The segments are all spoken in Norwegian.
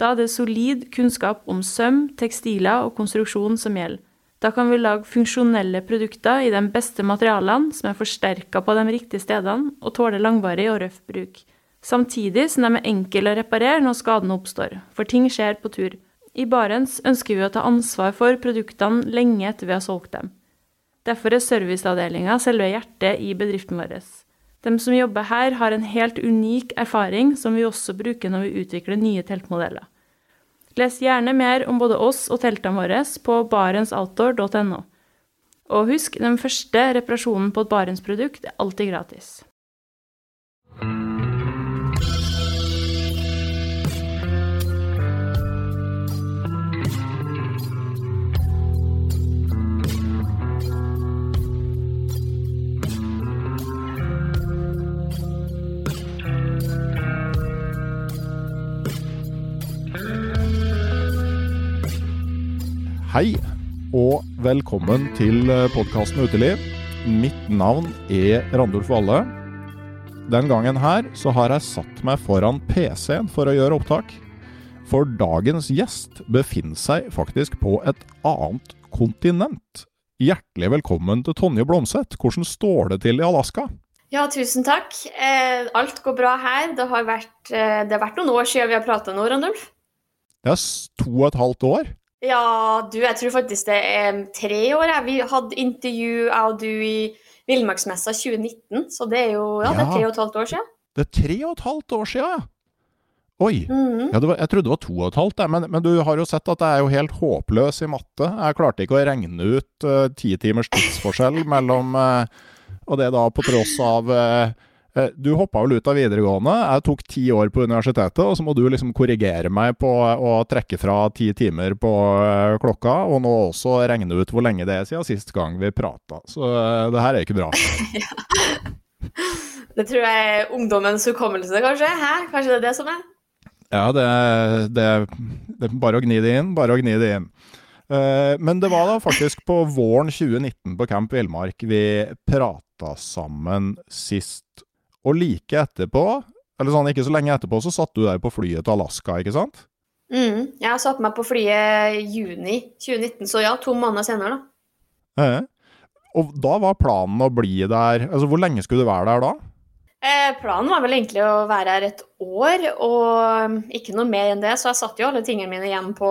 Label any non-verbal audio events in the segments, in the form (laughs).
Da er det solid kunnskap om søm, tekstiler og konstruksjon som gjelder. Da kan vi lage funksjonelle produkter i de beste materialene, som er forsterka på de riktige stedene og tåler langvarig og røff bruk. Samtidig som de er enkle å reparere når skadene oppstår, for ting skjer på tur. I Barents ønsker vi å ta ansvar for produktene lenge etter vi har solgt dem. Derfor er serviceavdelinga selve hjertet i bedriften vår. De som jobber her, har en helt unik erfaring som vi også bruker når vi utvikler nye teltmodeller. Les gjerne mer om både oss og teltene våre på barentsoutdoor.no. Og husk, den første reparasjonen på et Barents-produkt er alltid gratis. Hei, og velkommen til podkasten Uteliv. Mitt navn er Randulf Valle. Den gangen her så har jeg satt meg foran PC-en for å gjøre opptak. For dagens gjest befinner seg faktisk på et annet kontinent. Hjertelig velkommen til Tonje Blomseth. Hvordan står det til i Alaska? Ja, tusen takk. Eh, alt går bra her. Det har vært, eh, det har vært noen år siden vi har prata nå, Randulf. Det er to og et halvt år. Ja, du, jeg tror faktisk det er tre år. Jeg. Vi hadde intervju, jeg og du, i Villmarksmessa 2019. Så det er jo ja, det er tre og et halvt år siden. Det er tre og et halvt år siden, ja. Oi. Mhm. Ja, var, jeg trodde det var to og et halvt, men, men, du har jo sett at jeg er jo helt håpløs i matte. Jeg klarte ikke å regne ut uh, ti timers tidsforskjell mellom uh, Og det da på tross av uh, du hoppa vel ut av videregående. Jeg tok ti år på universitetet, og så må du liksom korrigere meg på å trekke fra ti timer på klokka, og nå også regne ut hvor lenge det er siden sist gang vi prata. Så det her er ikke bra. (laughs) ja. Det tror jeg er ungdommens hukommelse, kanskje? Hæ? Kanskje det er det som er? Ja, det, det, det er bare å gni det inn. Bare å gni det inn. Men det var da faktisk på våren 2019 på Camp Villmark vi prata sammen sist. Og like etterpå, eller sånn ikke så lenge etterpå, så satt du der på flyet til Alaska, ikke sant? Mm, jeg satte meg på flyet juni 2019, så ja, to måneder senere, da. Eh, og da var planen å bli der Altså, hvor lenge skulle du være der da? Eh, planen var vel egentlig å være her et år, og ikke noe mer enn det. Så jeg satte jo alle tingene mine igjen på,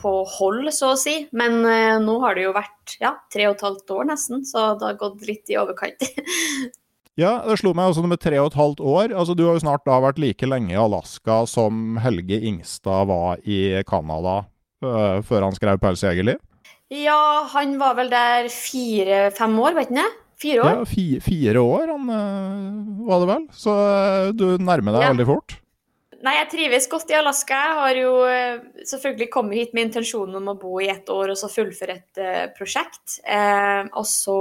på hold, så å si. Men eh, nå har det jo vært ja, tre og et halvt år nesten, så det har gått litt i overkant. (laughs) Ja, det slo meg også med tre og et halvt år. Altså, du har jo snart da vært like lenge i Alaska som Helge Ingstad var i Canada uh, før han skrev 'Pels jegerliv'? Ja, han var vel der fire-fem år, vet du ikke? Fire år? Ja, fi, fire år han, uh, var det vel. Så uh, du nærmer deg Ja. veldig fort. Nei, jeg trives godt i Alaska. Jeg har jo eh, selvfølgelig kommet hit med intensjonen om å bo i ett år og så fullføre et eh, prosjekt. Eh, og så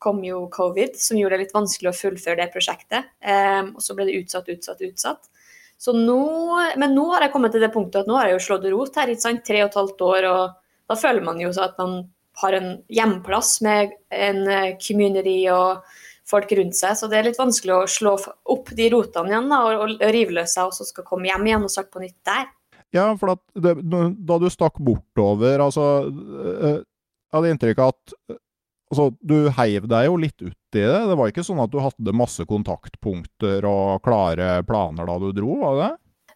kom jo covid, som gjorde det litt vanskelig å fullføre det prosjektet. Og så ble det utsatt, utsatt, utsatt. Så nå, men nå har jeg kommet til det punktet at nå har jeg jo slått rot her, ikke sant? tre og et halvt år, og da føler man jo så at man har en hjemplass med en community og folk rundt seg, så det er litt vanskelig å slå opp de rotene igjen da, og, og rive løs seg, og så skal komme hjem igjen og starte på nytt der. Ja, for at det, da du stakk bortover, altså eh, Jeg hadde inntrykk av at eh, altså, du heiv deg jo litt uti det. Det var ikke sånn at du hadde masse kontaktpunkter og klare planer da du dro, var det?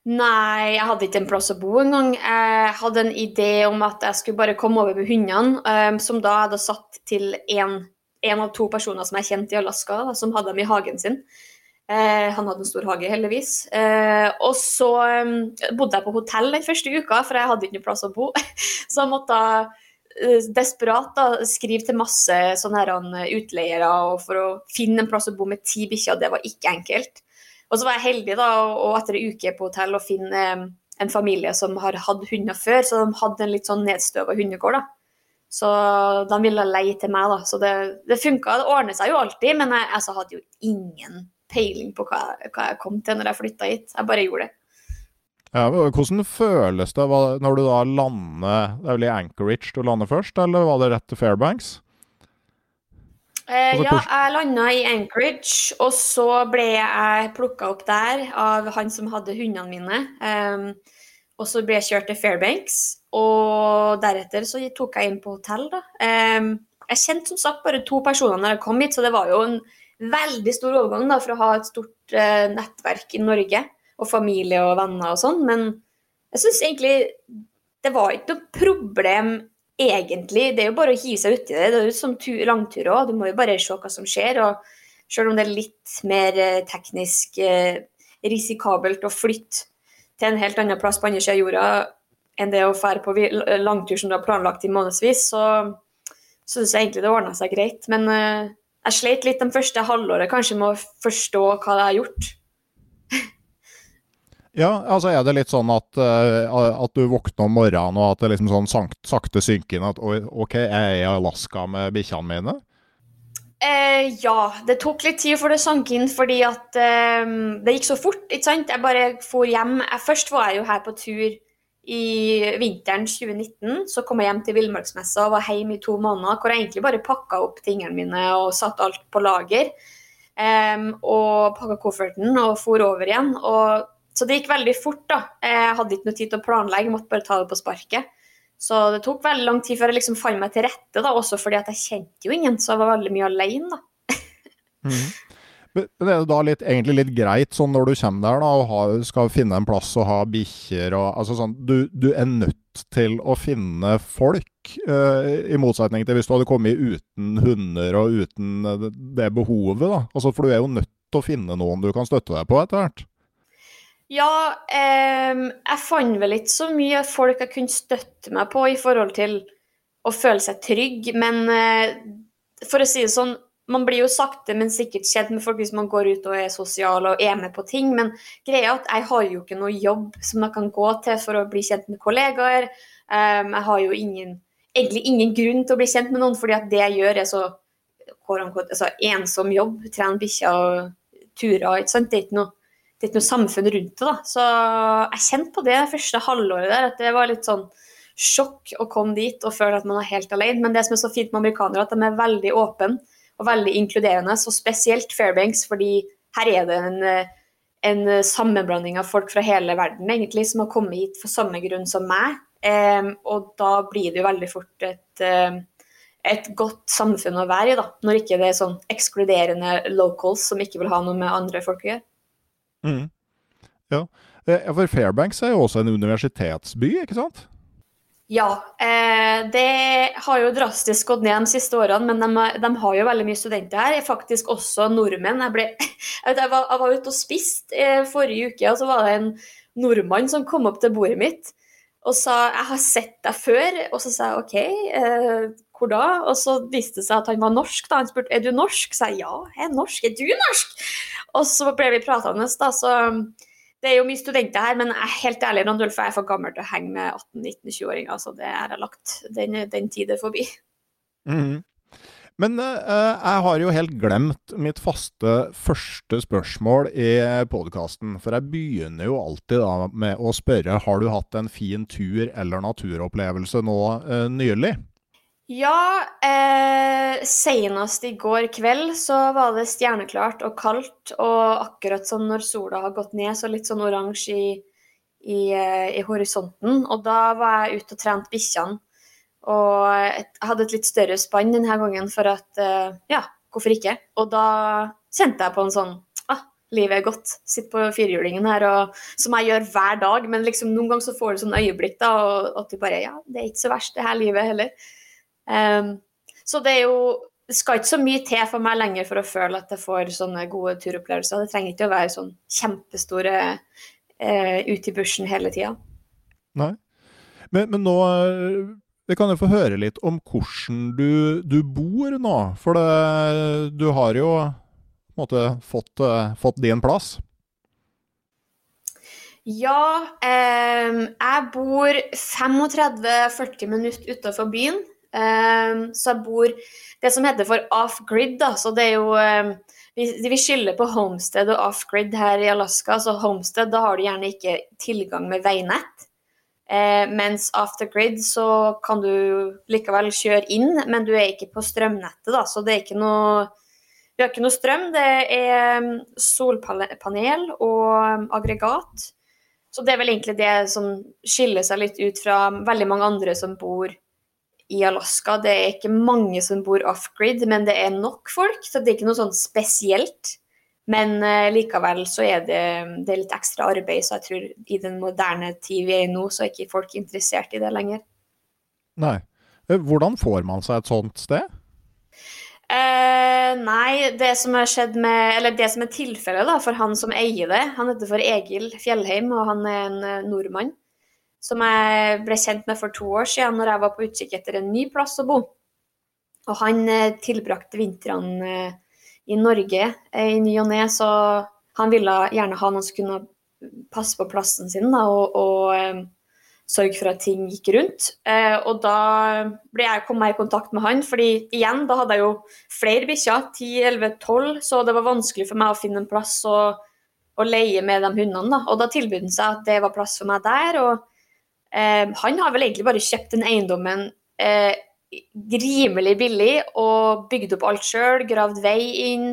Nei, jeg hadde ikke en plass å bo engang. Jeg hadde en idé om at jeg skulle bare komme over med hundene, eh, som da hadde satt til en, en av to personer som er kjent i Alaska, da, som hadde dem i hagen sin. Eh, han hadde en stor hage, heldigvis. Eh, og så eh, bodde jeg på hotell den første uka, for jeg hadde ikke noe plass å bo. (laughs) så jeg måtte eh, desperat da, skrive til masse sånne her, utleiere og for å finne en plass å bo med ti bikkjer. Det var ikke enkelt. Og så var jeg heldig da, og etter en uke på hotell å finne eh, en familie som har hatt hunder før, så de hadde en litt sånn nedstøva hundegård. da. Så de ville leie til meg, da. Så det, det funka. Det ordner seg jo alltid, men jeg altså, hadde jo ingen peiling på hva, hva jeg kom til når jeg flytta hit. Jeg bare gjorde det. Ja, hvordan føles det når du da lander Det er vel i Anchorage du lander først, eller var det rett til Fairbanks? Eh, altså, ja, jeg landa i Anchorage, og så ble jeg plukka opp der av han som hadde hundene mine. Um, og så ble jeg kjørt til Fairbanks, og deretter så tok jeg inn på hotell, da. Jeg kjente som sagt bare to personer når jeg kom hit, så det var jo en veldig stor overgang da, for å ha et stort uh, nettverk i Norge og familie og venner og sånn, men jeg syns egentlig det var ikke noe problem egentlig. Det er jo bare å hive seg uti det. Det er jo som langtur òg, du må jo bare se hva som skjer. og selv om det er litt mer eh, teknisk eh, risikabelt å flytte til en helt annen plass på andre sida av jorda enn det å fære på langtur som du har planlagt i månedsvis, så syns jeg egentlig det ordna seg greit. Men uh, jeg sleit litt de første halvåret kanskje med å forstå hva jeg har gjort. (laughs) Ja, altså er det litt sånn at, uh, at du våkner om morgenen og at det liksom sånn sakte synker inn at OK, jeg er i Alaska med bikkjene mine? Eh, ja, det tok litt tid før det sank inn fordi at eh, det gikk så fort. ikke sant? Jeg bare for hjem. Jeg, først var jeg jo her på tur i vinteren 2019. Så kom jeg hjem til villmarksmessa og var hjemme i to måneder. Hvor jeg egentlig bare pakka opp tingene mine og satte alt på lager. Eh, og pakka kofferten og for over igjen. og så det gikk veldig fort. da. Jeg hadde ikke noe tid til å planlegge, måtte bare ta det på sparket. Så det tok veldig lang tid før jeg liksom fant meg til rette, da, også fordi at jeg kjente jo ingen, så jeg var veldig mye alene. da. mm. Men er det da litt, egentlig litt greit sånn når du kommer der da, og har, skal finne en plass og ha bikkjer og altså sånn, du, du, er nødt til å finne folk, uh, i motsetning til hvis du hadde kommet uten hunder og uten det behovet. da. Altså, For du er jo nødt til å finne noen du kan støtte deg på etter hvert. Ja, eh, jeg fant vel ikke så mye folk jeg kunne støtte meg på i forhold til å føle seg trygg, men eh, for å si det sånn, man blir jo sakte, men sikkert kjent med folk hvis man går ut og er sosial og er med på ting. Men greia er at jeg har jo ikke noe jobb som jeg kan gå til for å bli kjent med kollegaer. Um, jeg har jo ingen, egentlig ingen grunn til å bli kjent med noen, fordi at det jeg gjør, er så altså, ensom jobb. Trene bikkjer og turer. Det er ikke noe det er ikke noe samfunn rundt det. da. Så jeg kjente på det første halvåret der, at det var litt sånn sjokk å komme dit og føle at man er helt alene. Men det som er så fint med amerikanere, at de er veldig åpne og veldig inkluderende. Så spesielt Fairbanks, fordi her er det en, en sammenblanding av folk fra hele verden egentlig, som har kommet hit for samme grunn som meg. Um, og da blir det jo veldig fort et, et godt samfunn å være i, da. Når ikke det er sånn ekskluderende locals som ikke vil ha noe med andre folk å gjøre. Mm. Ja. Eh, for Fairbanks er jo også en universitetsby, ikke sant? Ja, eh, det har jo drastisk gått ned de siste årene, men de, de, har jo veldig mye studenter her. Faktisk også nordmenn. Jeg, ble, (laughs) jeg, var, jeg var, ute og spiste eh, forrige uke, og så var det en nordmann som kom opp til bordet mitt og sa 'jeg har sett deg før', og så sa jeg 'OK, eh, hvor da?' Og så viste det seg at han var norsk. da Han spurte 'er du norsk?' Så jeg 'ja, jeg er norsk'. 'Er du norsk?' Og så ble vi pratende, da. Så det er jo mye studenter her, men jeg er helt ærlig, Randulf, jeg er for gammel til å henge med 18-19-20-åringer. Så det har jeg lagt. Den, den tid er forbi. Mm. Men uh, jeg har jo helt glemt mitt faste første spørsmål i podkasten. For jeg begynner jo alltid da med å spørre har du hatt en fin tur eller naturopplevelse nå uh, nylig? Ja, eh, senest i går kveld så var det stjerneklart og kaldt. Og akkurat sånn når sola har gått ned, så litt sånn oransje i, i, eh, i, horisonten. Og da var jeg ute og trente bikkjene. Og hadde et litt større spann denne gangen for at eh, Ja, hvorfor ikke? Og da kjente jeg på en sånn ah, livet er godt. Sitter på firehjulingen her, og, som jeg gjør hver dag. Men liksom noen ganger så får du sånn øyeblikk, da, og at du bare Ja, det er ikke så verst, det her livet heller. Um, så det er jo det skal ikke så mye til for meg lenger for å føle at jeg får sånne gode turopplevelser. Det trenger ikke å være sånn kjempestore eh, ute i bushen hele tida. Nei. Men, men, nå Vi kan jo få høre litt om hvordan du, du bor nå. For det, du har jo måte fått, fått din plass. Ja, eh, jeg bor 35-40 minutter utenfor byen. Eh, så jeg bor det som heter for off-grid, da. Så det er jo um, vi, vi skiller på homestead og off-grid her i Alaska. Så homestead, da har du gjerne ikke tilgang med veinett. Eh, mens after grid så kan du likevel kjøre inn, men du er ikke på strømnettet, da. Så det er ikke noe Vi har ikke noe strøm. Det er mm, solpanel og aggregat. Så det er vel egentlig det som skiller seg litt ut fra veldig mange andre som bor i Alaska. Det er ikke mange som bor off-grid, men det er nok folk, så det er ikke noe sånn spesielt. Men uh, likevel så er det, det er litt ekstra arbeid, så jeg tror i den moderne tid vi er i nå, så er ikke folk interessert i det lenger. Nei. Eh, hvordan får man seg et sånt sted? Uh, nei, det som har skjedd med Eller det som er tilfellet for han som eier det, han heter for Egil Fjellheim, og han er en nordmann som jeg ble kjent med for to år siden når jeg var på utkikk etter en ny plass å bo. Og han tilbrakte vintrene i Norge eh, i ny og ne, så han ville gjerne ha noen som kunne passe på plassen sin da, og, og sørge for at ting gikk rundt. Eh, og da ble jeg kommet i kontakt med han, fordi igjen, da hadde jeg jo flere bikkjer, 10-11-12, så det var vanskelig for meg å finne en plass å, å leie med de hundene. Da. Og da tilbød han seg at det var plass for meg der. og eh, Han har vel egentlig bare kjøpt den eiendommen eh, rimelig billig og bygd opp alt sjøl. Gravd vei inn.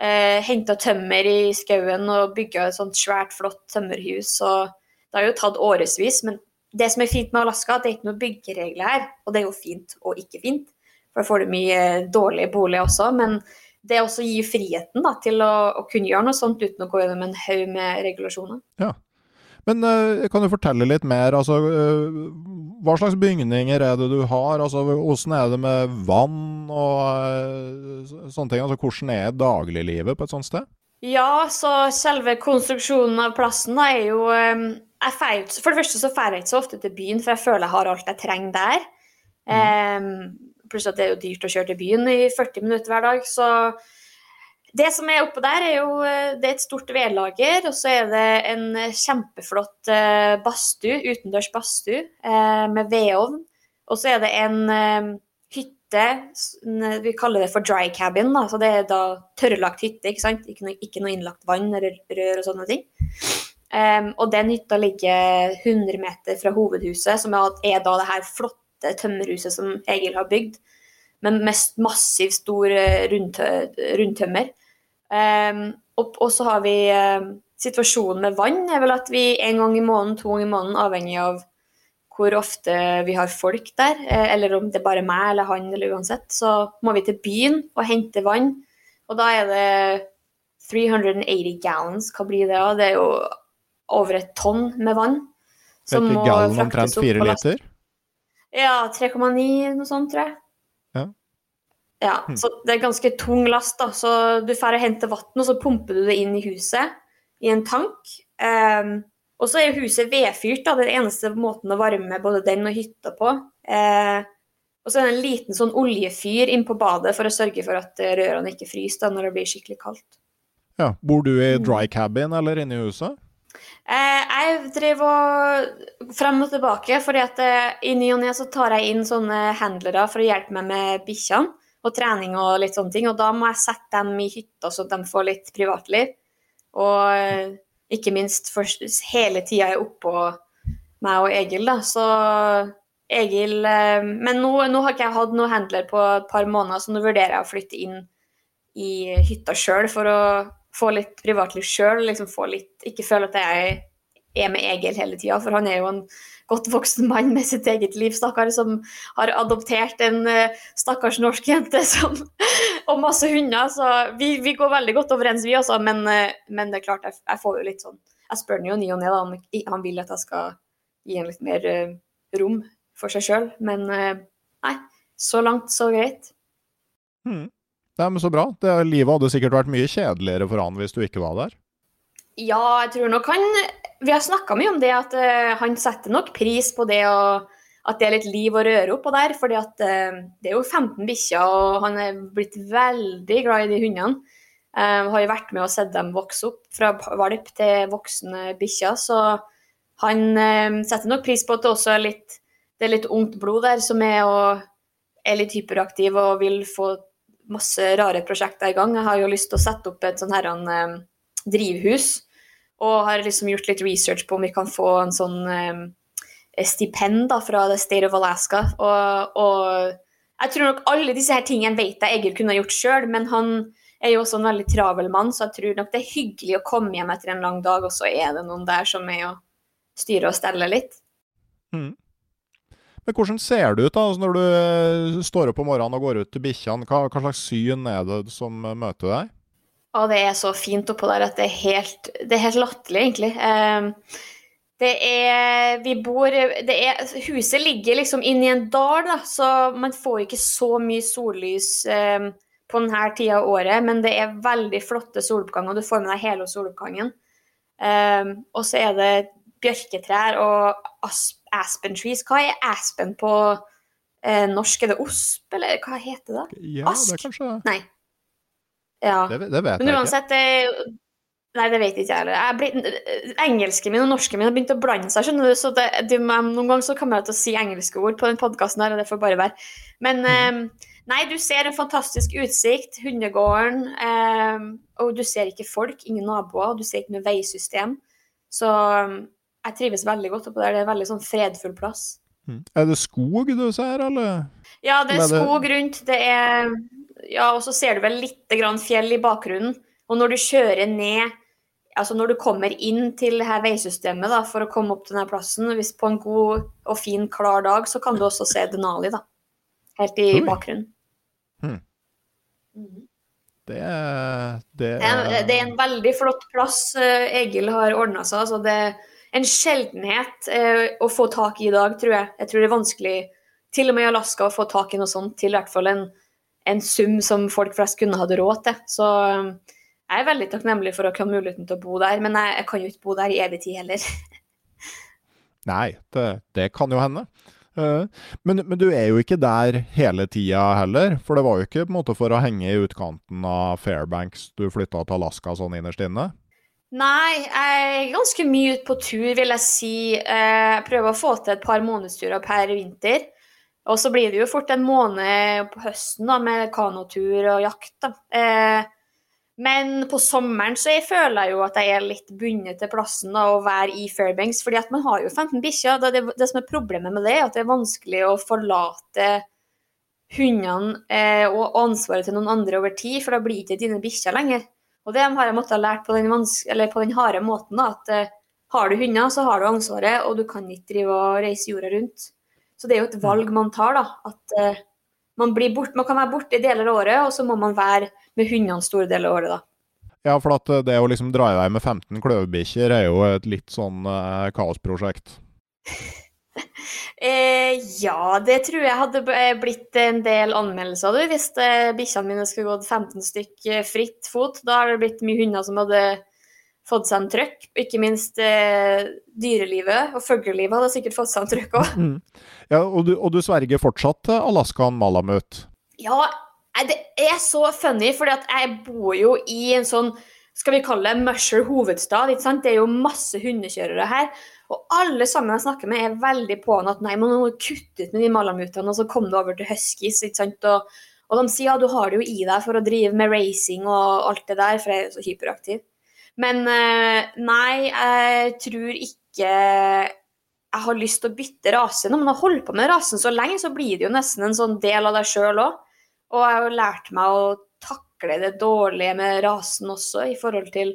Eh, Henta tømmer i skauen og bygga et sånt svært, flott tømmerhus. Og det har jo tatt årevis, men det som er fint med Alaska, det er ikke noe byggeregler her. Og det er jo fint og ikke fint, for da får du mye dårlige boliger også. Men det også gir friheten da, til å, å, kunne gjøre noe sånt uten å gå gjennom en haug med regulasjoner. Ja. Men uh, kan du fortelle litt mer? Altså, uh, hva slags bygninger er det du har? Altså, hvordan er det med vann og uh, sånne ting? Altså, hvordan er dagliglivet på et sånt sted? Ja, så selve konstruksjonen av plassen da, er jo um, feir, For det første så drar jeg ikke så ofte til byen, for jeg føler jeg har alt jeg trenger der. Mm. Um, pluss at det er jo dyrt å kjøre til byen i 40 minutter hver dag. så det som er oppå der, er jo eh, det er et stort vedlager, og så er det en kjempeflott eh, badstue, utendørs badstue eh, med vedovn. Og så er det en hytte, vi kaller det for dry cabin, da, så det er da tørrlagt hytte, ikke sant. Ikke noe, ikke noe innlagt vann eller rør og sånne ting. Um, og den hytta ligger 100 meter fra hovedhuset, som er da det her flotte tømmerhuset som Egil har bygd med mest massiv, stor rundtømmer. Um, og, og, så har vi um, situasjonen med vann er vel at vi en gang i måneden, to ganger i måneden, avhengig av hvor ofte vi har folk der, eh, eller om det er bare meg eller han, eller uansett, så må vi til byen og hente vann. Og da er det 380 gallons, hva blir det da? Det er jo over et tonn med vann. Som må gallon omtrent fire liter? Ja, 3,9 noe sånt, tror jeg. Ja, hm. så det er ganske tung last, da. Så du får hente vann, og så pumper du det inn i huset i en tank. Um, og så er huset vedfyrt, da. Den eneste måten å varme både den og hytta på. Uh, og så er det en liten sånn oljefyr inn på badet for å sørge for at rørene ikke fryser da, når det blir skikkelig kaldt. Ja, Bor du i dry cabin eller inne i huset? Uh, jeg driver frem og tilbake, fordi at uh, i ny og ne så tar jeg inn sånne handlere for å hjelpe meg med bikkjene og trening og litt sånne ting. Og da må jeg sette dem i hytta så de får litt privatliv. Og eh, ikke minst for hele tida er oppå meg og Egil, da. Så Egil eh, Men nå, nå har ikke jeg hatt noe handler på et par måneder, så nå vurderer jeg å flytte inn i hytta sjøl for å få litt privatliv sjøl. Liksom få litt Ikke føle at jeg er med Egil hele tida, for han er jo en godt voksen mann med sitt eget liv, stakkar, som har adoptert en uh, stakkars norsk jente som, (laughs) og masse hunder. Så vi, vi, går veldig godt overens, vi også, men, uh, men det er klart, jeg, jeg, får jo litt sånn Jeg spør han jo ny og ne om han vil at jeg skal gi ham litt mer uh, rom for seg sjøl, men nei, så langt, så greit. Hmm. Nei, men Så bra. Det, livet hadde sikkert vært mye kjedeligere for han hvis du ikke var der? Ja, jeg tror nok han Vi har snakka mye om det, at uh, han setter nok pris på det og at det er litt liv og røre oppå der. fordi uh, det er jo 15 bikkjer, og han er blitt veldig glad i de hundene. Uh, har jo vært med og sett dem vokse opp fra valp til voksne bikkjer, så han uh, setter nok pris på at det også er litt, det er litt ungt blod der som er, og, er litt hyperaktiv og vil få masse rare prosjekter i gang. Jeg har jo lyst til å sette opp et sånn her um, drivhus, og har liksom gjort litt research på om vi kan få en sånn um, stipend da, fra The State of Alaska. Og, og, jeg tror nok alle disse her tingene vet jeg Egil kunne gjort sjøl, men han er jo også en veldig travel mann, så jeg tror nok det er hyggelig å komme hjem etter en lang dag, og så er det noen der som er å styre og stelle litt. Mm. Men hvordan ser det ut da, altså når du eh, står opp om morgenen og går ut til bikkjene? Hva, hva, slags syn er det som møter deg? Og det er så fint oppå der at det er helt, det er helt latterlig, egentlig. Eh, det er Vi bor det er, Huset ligger liksom inn i en dal, da, så man får ikke så mye sollys eh, på denne tida av året, men det er veldig flotte soloppganger. Du får med deg hele soloppgangen. Um, og så er det bjørketrær og aspen trees. Hva er aspen på eh, norsk? Er det osp, eller hva heter det? Ja, Ask? det er kanskje Nei. Ja. Det, det vet Men uansett, jeg ikke. Nei, det vet ikke jeg heller. Engelsken min og norsken min har begynt å blande seg. skjønner du, så det, det, Noen ganger så kommer jeg til å si engelske ord på den podkasten her, og det får bare være. Men mm. eh, nei, du ser en fantastisk utsikt, hundegården, eh, og du ser ikke folk, ingen naboer, du ser ikke noe veisystem. Så jeg trives veldig godt oppå der. Det er en veldig sånn fredfull plass. Mm. Er det skog du ser, eller? Ja, det er skog rundt. Det er Ja, og så ser du vel litt grann fjell i bakgrunnen. Og når du kjører ned Altså når du kommer inn til det her veisystemet da, for å komme opp til denne plassen, hvis på en god og fin, klar dag, så kan du også se Denali, da. Helt i Oi. bakgrunnen. Hmm. Det, Det, det, er, det er en veldig flott plass uh, Egil har ordna seg. Altså det, er en sjeldenhet eh, å få tak i i dag, tror jeg. Jeg tror det er vanskelig, til og med i Alaska, å få tak i noe sånt til i hvert fall en, en sum som folk flest kunne hatt råd til. Så eh, jeg er veldig takknemlig for å ha muligheten til å bo der, men jeg, jeg kan jo ikke bo der i evig tid heller. (laughs) Nei, det, det, kan jo hende. Uh, men, men, du er jo ikke der hele tida heller, for det var jo ikke måte for å henge i utkanten av Fairbanks du flytta til Alaska sånn innerst inne? Nei, jeg er ganske mye ute på tur, vil jeg si. Eh, jeg prøver å få til et par månedsturer per vinter. Og så blir det jo fort en måned på høsten da, med kanotur og jakt. Da. Eh, men på sommeren så jeg føler jeg jo at jeg er litt bundet til plassen da, å være i Fairbanks. fordi at man har jo 15 bikkjer. Det, det, som er problemet med det, er at det er vanskelig å forlate hundene eh, og ansvaret til noen andre over tid, for da blir ikke dine bikkjer lenger. Og det har jeg måttet ha lært på den, på den harde måten. Da, at eh, har du hunder, så har du ansvaret, og du kan ikke drive og reise jorda rundt. Så det er jo et valg man tar, da. At uh, man, bort, man, kan være borte i deler av året, og så må man være med hundene store deler av året, da. Ja, for at eh, det å liksom dra i vei med 15 kløvbikkjer er jo et litt sånn uh, kaosprosjekt. (laughs) Eh, ja, det tror jeg hadde eh, blitt en del anmeldelser du, hvis eh, bikkjene mine skulle gått 15 stykk eh, fritt fot. Da hadde det blitt mye hunder som hadde fått seg en trøkk. Ikke minst eh, dyrelivet og fuglelivet hadde sikkert fått seg en trøkk òg. Mm. Ja, og du, og du, sverger fortsatt til Alaskaen Malamut? Ja, det er så funny, for jeg bor jo i en sånn skal vi kalle det Musher hovedstad. ikke sant? Det er jo masse hundekjørere her. Og alle sammen jeg snakker med, er veldig på at nei, man må kutte ut med de malamutene, og så kom du over til huskies. ikke sant? Og, og, de sier ja, du har det jo i deg for å drive med racing og alt det der, for jeg er så hyperaktiv. Men eh, nei, jeg tror ikke jeg har lyst til å bytte rase. Når man har holdt på med rasen så lenge, så blir det jo nesten en sånn del av deg sjøl òg. Og jeg har jo lært meg å takle det dårlige med rasen også, i forhold til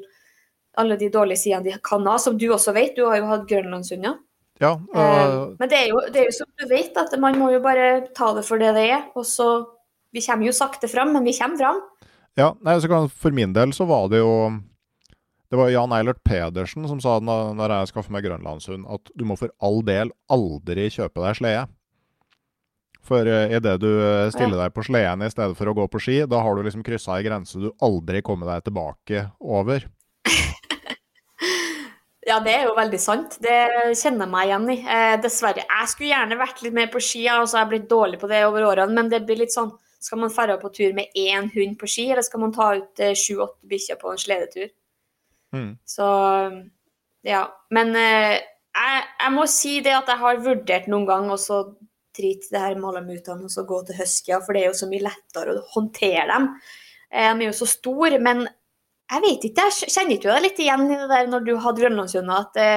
alle de dårlige sidene de kan ha, som du også vet. Du har jo hatt grønlandshunder. Ja, uh... Men det er, jo, det er, jo, som du vet, at man må jo bare ta det for det det er. Og så Vi kommer jo sakte fram, men vi kommer fram. Ja, nei, kan, For min del så var det jo Det var Jan Eilert Pedersen som sa når jeg skaffer meg grønlandshund, at du må for all del aldri kjøpe deg slede. For uh, idet du eh, stiller deg på sleden i stedet for å gå på ski, da har du liksom kryssa ei grense du aldri kommer deg tilbake over. (laughs) Ja, det er jo veldig sant. Det kjenner jeg meg igjen i. Eh, dessverre. Jeg skulle gjerne vært litt mer på ski, og så har jeg blitt dårlig på det over årene, men det blir litt sånn Skal man dra på tur med én hund på ski, eller skal man ta ut eh, sju-åtte bikkjer på en sledetur? Mm. Så ja. Men eh, jeg, jeg, må si det at jeg har vurdert noen gang å drite det her malamutene og så gå til huskyer, for det er jo så mye lettere å håndtere dem. Eh, de er jo så store. Men jeg vet ikke, jeg kjenner ikke deg litt igjen i det der når du hadde grønlandshunder, at det,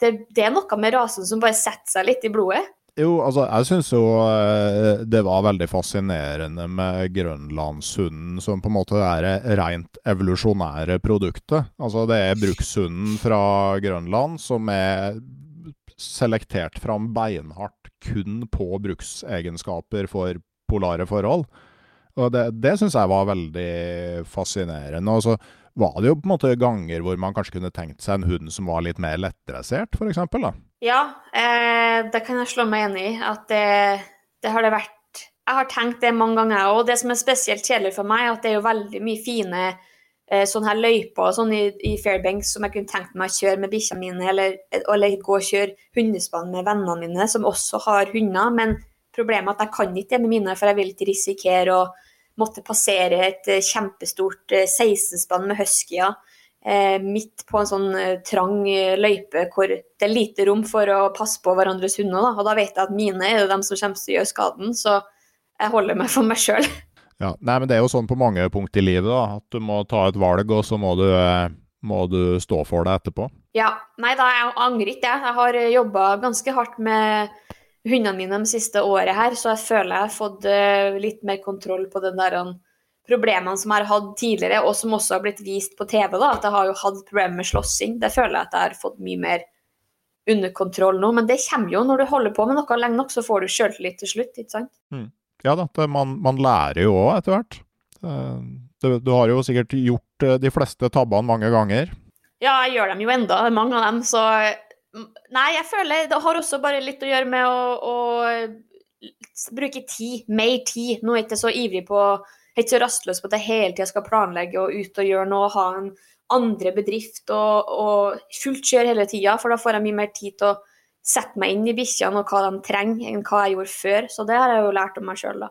det, det, er noe med rasen som bare setter seg litt i blodet? Jo, altså, jeg syns jo eh, det var veldig fascinerende med grønlandshunden som på en måte er det rent evolusjonære produktet. Altså, det er brukshunden fra Grønland som er selektert fram beinhardt kun på bruksegenskaper for polare forhold. Og det, det syns jeg var veldig fascinerende. Og så var det jo på en måte ganger hvor man kanskje kunne tenkt seg en hund som var litt mer lettdressert, f.eks. Ja, eh, det kan jeg slå meg enig i. At det, det, har det vært Jeg har tenkt det mange ganger. Og det som er spesielt kjedelig for meg, er at det er jo veldig mye fine eh, sånne her løyper sånn i, i Fairbanks som jeg kunne tenkt meg å kjøre med bikkjene mine, eller, eller gå og kjøre hundespann med vennene mine som også har hunder. Men problemet er at jeg kan ikke det med mine, for jeg vil ikke risikere å måtte passere et eh, kjempestort 16-spann eh, med huskyer midt på en sånn trang løype hvor det er lite rom for å passe på hverandres hunder. Da. Og da vet jeg at mine er de dem som kommer til å gjøre skaden, så jeg holder meg for meg sjøl. (laughs) Ja, nei, men det er jo sånn på mange punkt i livet, da, at du må ta et valg, og så må du, må du stå for det etterpå. Ja, nei da, jeg angrer ikke, jeg. Jeg har jobba ganske hardt med hundene mine de siste året her, så jeg føler jeg har fått litt mer kontroll på den der um, problemene som jeg har hatt tidligere, og som også har blitt vist på TV. da, At jeg har jo hatt problemer med slåssing. Det føler jeg at jeg har fått mye mer under kontroll nå. Men det kommer jo når du holder på med noe lenge nok, så får du sjøltillit til slutt, ikke sant? Mm. Ja da, det, man, man, lærer jo òg etter hvert. Du, du, har jo sikkert gjort eh, de fleste tabbene mange ganger. Ja, jeg gjør dem jo enda, mange av dem. Så Nei, jeg føler det har også bare litt å gjøre med å, å bruke tid. Mer tid. Nå er jeg ikke så ivrig på Jeg er ikke så rastløs på at jeg hele tida skal planlegge og ut og gjøre noe, ha en andre bedrift og, og fullt kjør hele tida, for da får jeg mye mer tid til å sette meg inn i bikkjene og hva de trenger, enn hva jeg gjorde før. Så det har jeg jo lært om meg sjøl, da.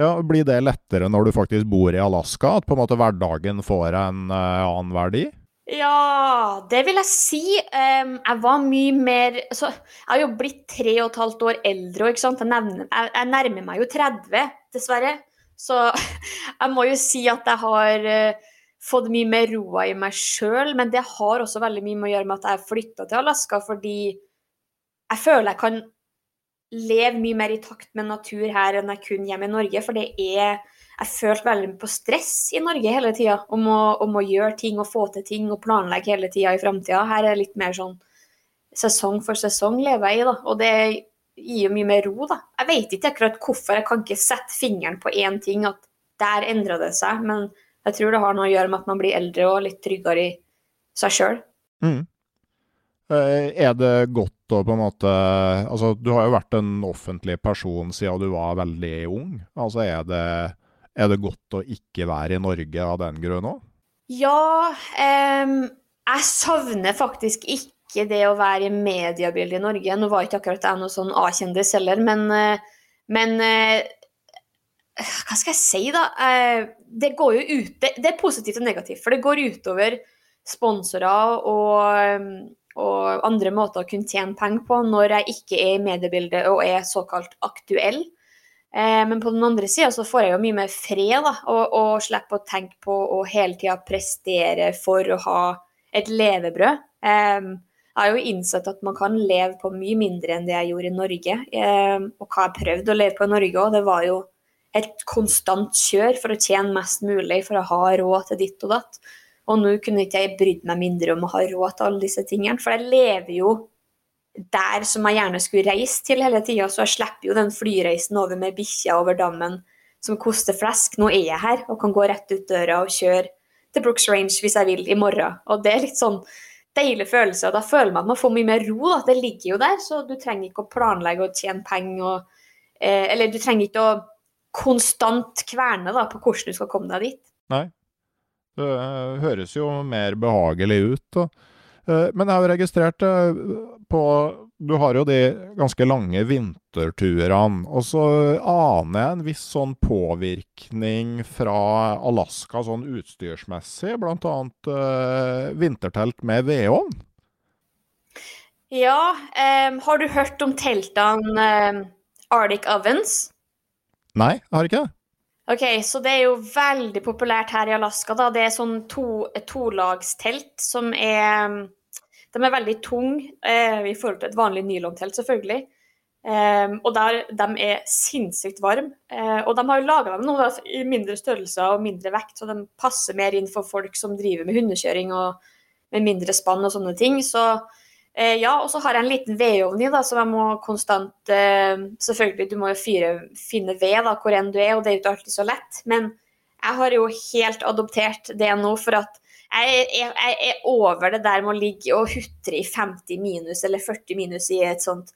Ja, Blir det lettere når du faktisk bor i Alaska? At på en måte hverdagen får en uh, annen verdi? Ja, det vil jeg si. Um, jeg var mye mer altså, Jeg har jo blitt tre og et halvt år eldre, ikke sant? Jeg, nevner, jeg, jeg, nærmer meg jo 30, dessverre. Så (laughs) jeg må jo si at jeg har uh, fått mye mer roa i meg sjøl. Men det har også veldig mye med å gjøre med at jeg flytta til Alaska fordi jeg føler jeg kan leve mye mer i takt med natur her enn jeg kunne hjemme i Norge. For det er jeg følte veldig på stress i Norge hele tida om, om, å gjøre ting og få til ting og planlegge hele tida i framtida. Her er det litt mer sånn sesong for sesong lever jeg i, da. Og det gir jo mye mer ro, da. Jeg vet ikke akkurat hvorfor, jeg kan ikke sette fingeren på én ting, at der endra det seg. Men jeg tror det har noe å gjøre med at man blir eldre og litt tryggere i seg sjøl. Mm. Eh, er det godt å på en måte Altså, du har jo vært en offentlig person siden du var veldig ung. Altså, er det er det godt å ikke være i Norge av den grunn òg? Ja, um, jeg savner faktisk ikke det å være i mediebildet i Norge. Nå var ikke akkurat jeg noe sånn A-kjendis heller, men, eh, men uh, Hva skal jeg si, da? Uh, det går jo ut det, det, er positivt og negativt, for det går utover sponsorer og, og andre måter å kunne tjene penger på når jeg ikke er i mediebildet og er såkalt aktuell. Eh, men på den andre sida så får jeg jo mye mer fred, da, og, og slipper å tenke på å hele tida prestere for å ha et levebrød. Jeg har jo innsett at man kan leve på mye mindre enn det jeg gjorde i Norge. Eh, og hva jeg prøvde å leve på i Norge òg, det var jo et konstant kjør for å tjene mest mulig, for å ha råd til ditt og datt. Og nå kunne ikke jeg brydd meg mindre om å ha råd til alle disse tingene, for jeg lever jo der som jeg gjerne skulle reist til hele tida, så jeg slipper jo den flyreisen over med bikkja over dammen som koster flesk. Nå er jeg her og kan gå rett ut døra og kjøre til Brooks Range hvis jeg vil i morgen. Og det er litt sånn deilig følelse, og da føler man at man får mye mer ro. Da. Det ligger jo der, så du trenger ikke å planlegge og tjene penger og eh, Eller du trenger ikke å konstant kverne da, på hvordan du skal komme deg dit. Nei. Det uh, høres jo mer behagelig ut. Og, uh, men jeg har registrert uh, på du har jo de ganske lange vinterturene. Og så aner jeg en viss sånn påvirkning fra Alaska sånn utstyrsmessig, bl.a. Uh, vintertelt med vedovn. Ja, um, har du hørt om teltene um, Arctic Ovens? Nei, jeg har ikke det. Ok, så det er jo veldig populært her i Alaska. da. Det er sånn to, et tolagstelt som er De er veldig tunge eh, i forhold til et vanlig nylontelt, selvfølgelig. Eh, og der, de er sinnssykt varme. Eh, og de har jo laga dem nå da, i mindre størrelser og mindre vekt, så de passer mer inn for folk som driver med hundekjøring og med mindre spann og sånne ting. Så Eh, ja, og så har jeg en liten vedovn i, da, som jeg må konstant eh, Selvfølgelig, du må jo fyre, finne ved da, hvor enn du er, og det er jo ikke alltid så lett. Men jeg har jo helt adoptert det nå, for at jeg, jeg, jeg er over det der med å ligge og hutre i 50 minus eller 40 minus i et sånt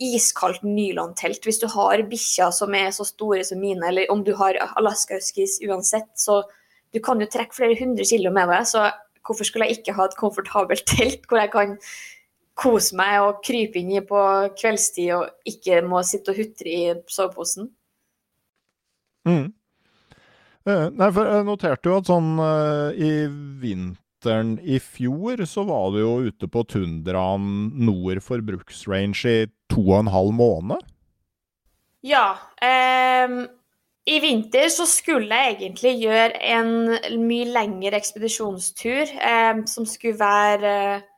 iskaldt nylontelt. Hvis du har bikkjer som er så store som mine, eller om du har Alaska Huskies uansett, så du kan jo trekke flere hundre kilo med deg. Så hvorfor skulle jeg ikke ha et komfortabelt telt hvor jeg kan kose meg og krype inn i på kveldstid og ikke må sitte og hutre i soveposen. Mm. Eh, nei, for jeg noterte jo at sånn uh, i vinteren i fjor så var du jo ute på tundraen nord for bruksrange i to og en halv måned. Ja. Um, I vinter så skulle jeg egentlig gjøre en mye lengre ekspedisjonstur um, som skulle være uh,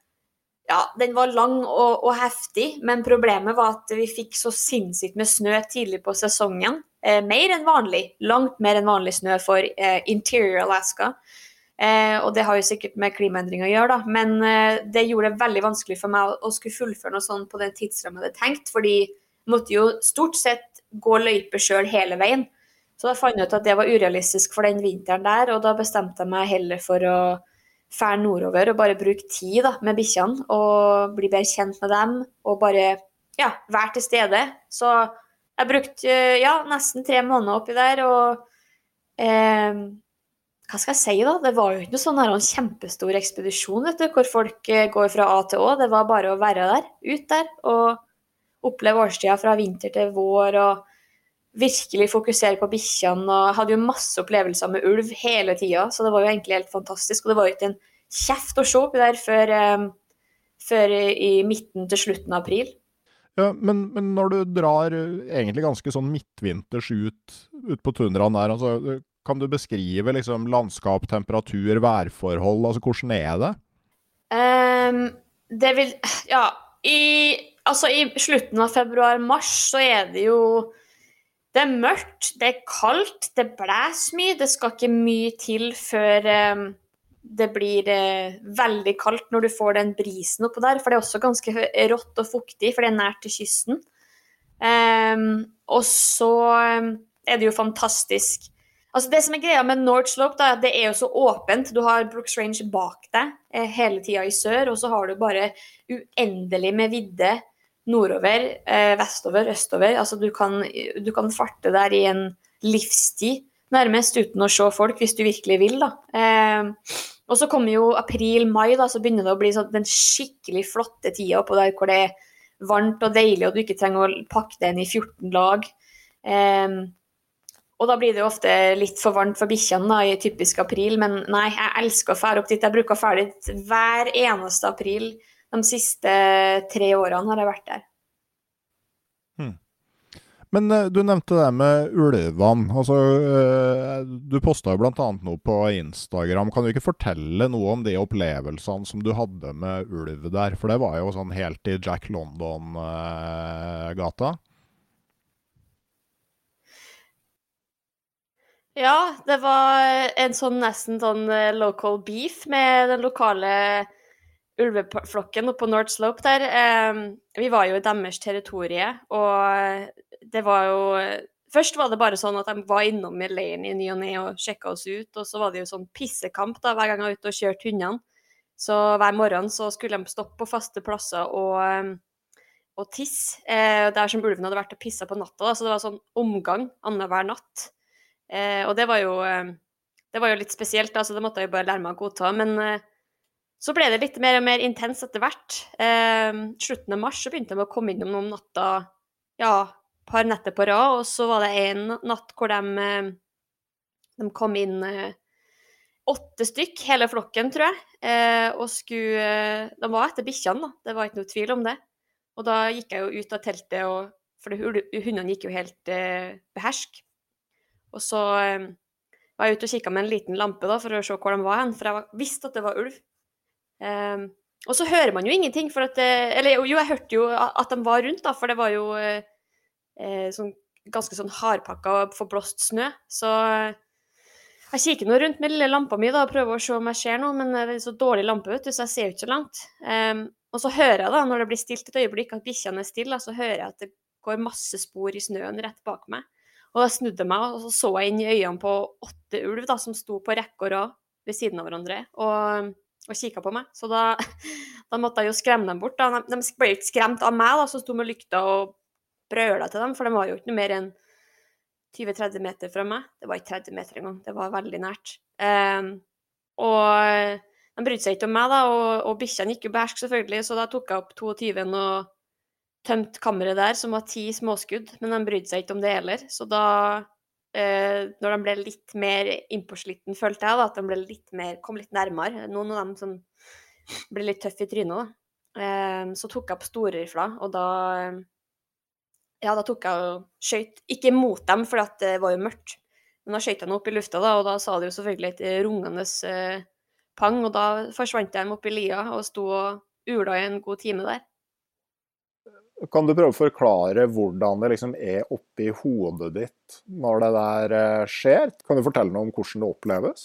ja, den var lang og, og, heftig, men problemet var at vi fikk så sinnssykt med snø tidlig på sesongen. Eh, mer enn vanlig. Langt mer enn vanlig snø for eh, interior Alaska. Eh, og det har jo sikkert med klimaendring å gjøre, da. Men det gjorde det veldig vanskelig for meg å skulle fullføre noe sånt på den tidsrammen jeg hadde tenkt, fordi jeg måtte jo stort sett gå løype sjøl hele veien. Så da fant jeg ut at det var urealistisk for den vinteren der, og da bestemte jeg meg heller for å fære nordover og bare bruke tid da, med bikkjene og bli bedre kjent med dem og bare ja, være til stede. Så jeg brukte ja, nesten tre måneder oppi der, og eh, hva skal jeg si, da? Det var jo ikke noe sånn her, en kjempestor ekspedisjon vet du, hvor folk eh, går fra A til Å. Det var bare å være der, ut der, og oppleve årstida fra vinter til vår. og virkelig fokusere på bikkjene. og Hadde jo masse opplevelser med ulv hele tida, så det var jo egentlig helt fantastisk. Og det var jo ikke en kjeft å se oppi der før, um, før, i midten til slutten av april. Ja, men, men, når du drar eh, egentlig ganske sånn midtvinters ut, ut på tundraen der, altså, kan du beskrive liksom landskap, temperatur, værforhold? altså Hvordan er det? Um, det vil Ja, i, altså i slutten av februar-mars så er det jo det er mørkt, det er kaldt, det blåser mye. Det skal ikke mye til før um, det blir eh, veldig kaldt når du får den brisen oppå der. For det er også ganske rått og fuktig, for det er nært til kysten. Um, og så um, er det jo fantastisk Altså Det som er greia med North Slope, da, det er jo så åpent. Du har Brooks Range bak deg eh, hele tida i sør, og så har du bare uendelig med vidde nordover, eh, vestover, østover. Altså du kan, du kan, farte der i en livstid, nærmest, uten å se folk, hvis du virkelig vil, da. Eh, og så kommer jo april-mai, da, så begynner det å bli sånn, den skikkelig flotte tida oppå der hvor det er varmt og deilig, og du ikke trenger å pakke det inn i 14 lag. Eh, og da blir det jo ofte litt for varmt for bikkjene i typisk april, men nei, jeg elsker å fære opp dit. Jeg bruker å fære dit hver eneste april de siste tre årene har jeg vært der. Men uh, du nevnte det med ulvene. Altså, uh, du posta jo bl.a. noe på Instagram. Kan du ikke fortelle noe om de opplevelsene som du hadde med ulv der? For det var jo sånn helt i Jack London-gata. Uh, ja, det var en sånn nesten sånn local beef med den lokale ulveflokken oppe på North Slope der, eh, vi var jo i deres territorie, og det var jo Først var det bare sånn at de var innom Elaine i ny og ne og sjekka oss ut, og så var det jo sånn pissekamp da, hver gang jeg var ute og kjørte hundene. Så hver morgen så skulle de stoppe på faste plasser og, og tisse. Eh, der som ulven hadde vært og pissa på natta, da, så det var sånn omgang annenhver natt. Eh, og det var jo det var jo litt spesielt, da, så det måtte jeg jo bare lære meg å godta. Men så ble det litt mer og mer intenst etter hvert. Eh, slutten av mars så begynte de å komme innom noen natter, ja, par netter på rad. Og så var det en natt hvor de, eh, de kom inn eh, åtte stykk, hele flokken, tror jeg. Eh, og skulle De var etter bikkjene, da. Det var ikke noe tvil om det. Og da gikk jeg jo ut av teltet, og, for hundene gikk jo helt eh, behersk. Og så eh, var jeg ute og kikka med en liten lampe da, for å se hvor de var hen, for jeg visste at det var ulv. Eh, og så hører man jo ingenting, for at Eller jo, jeg hørte jo at de var rundt, da, for det var jo eh sånn, ganske sånn hardpakka og forblåst snø. Så jeg kikker nå rundt med lille lampa mi da, og prøver å se om jeg ser noe, men det er så dårlig lampe, vet du, så jeg ser jo ikke så langt. Um, og så hører jeg da, når det blir stilt et øyeblikk, at bikkjene er stille, så hører jeg at det går masse spor i snøen rett bak meg. Og da snudde jeg meg, og så så jeg inn i øynene på åtte ulv da, som sto på rekke og rad ved siden av hverandre. Og og kikka på meg. Så da, (laughs) da, måtte jeg jo skremme dem bort. Da. De, de ble ikke skremt av meg, da, som sto med lykta og brøla til dem, for de var jo ikke noe mer enn 20-30 meter fra meg. Det var ikke 30 meter engang, det var veldig nært. Um, og de brydde seg ikke om meg, da, og, og bikkjene gikk jo behersk, selvfølgelig, så da tok jeg opp 22 og tømte kammeret der, som var ti småskudd, men de brydde seg ikke om det heller. Så da eh, når de ble litt mer innpåsliten, følte jeg da, at de ble litt mer, kom litt nærmere. Noen av dem som ble litt tøffe i trynet. da. Eh, så tok jeg opp storrifla, og da Ja, da tok jeg og skøyt Ikke mot dem, for det var jo mørkt, men da skøyt jeg dem opp i lufta, da, og da sa det jo selvfølgelig et rungende eh, pang, og da forsvant de opp i lia og sto og ula i en god time der. Kan du prøve å forklare hvordan det liksom er oppi hodet ditt når det der eh, skjer? Kan du fortelle noe om hvordan det oppleves?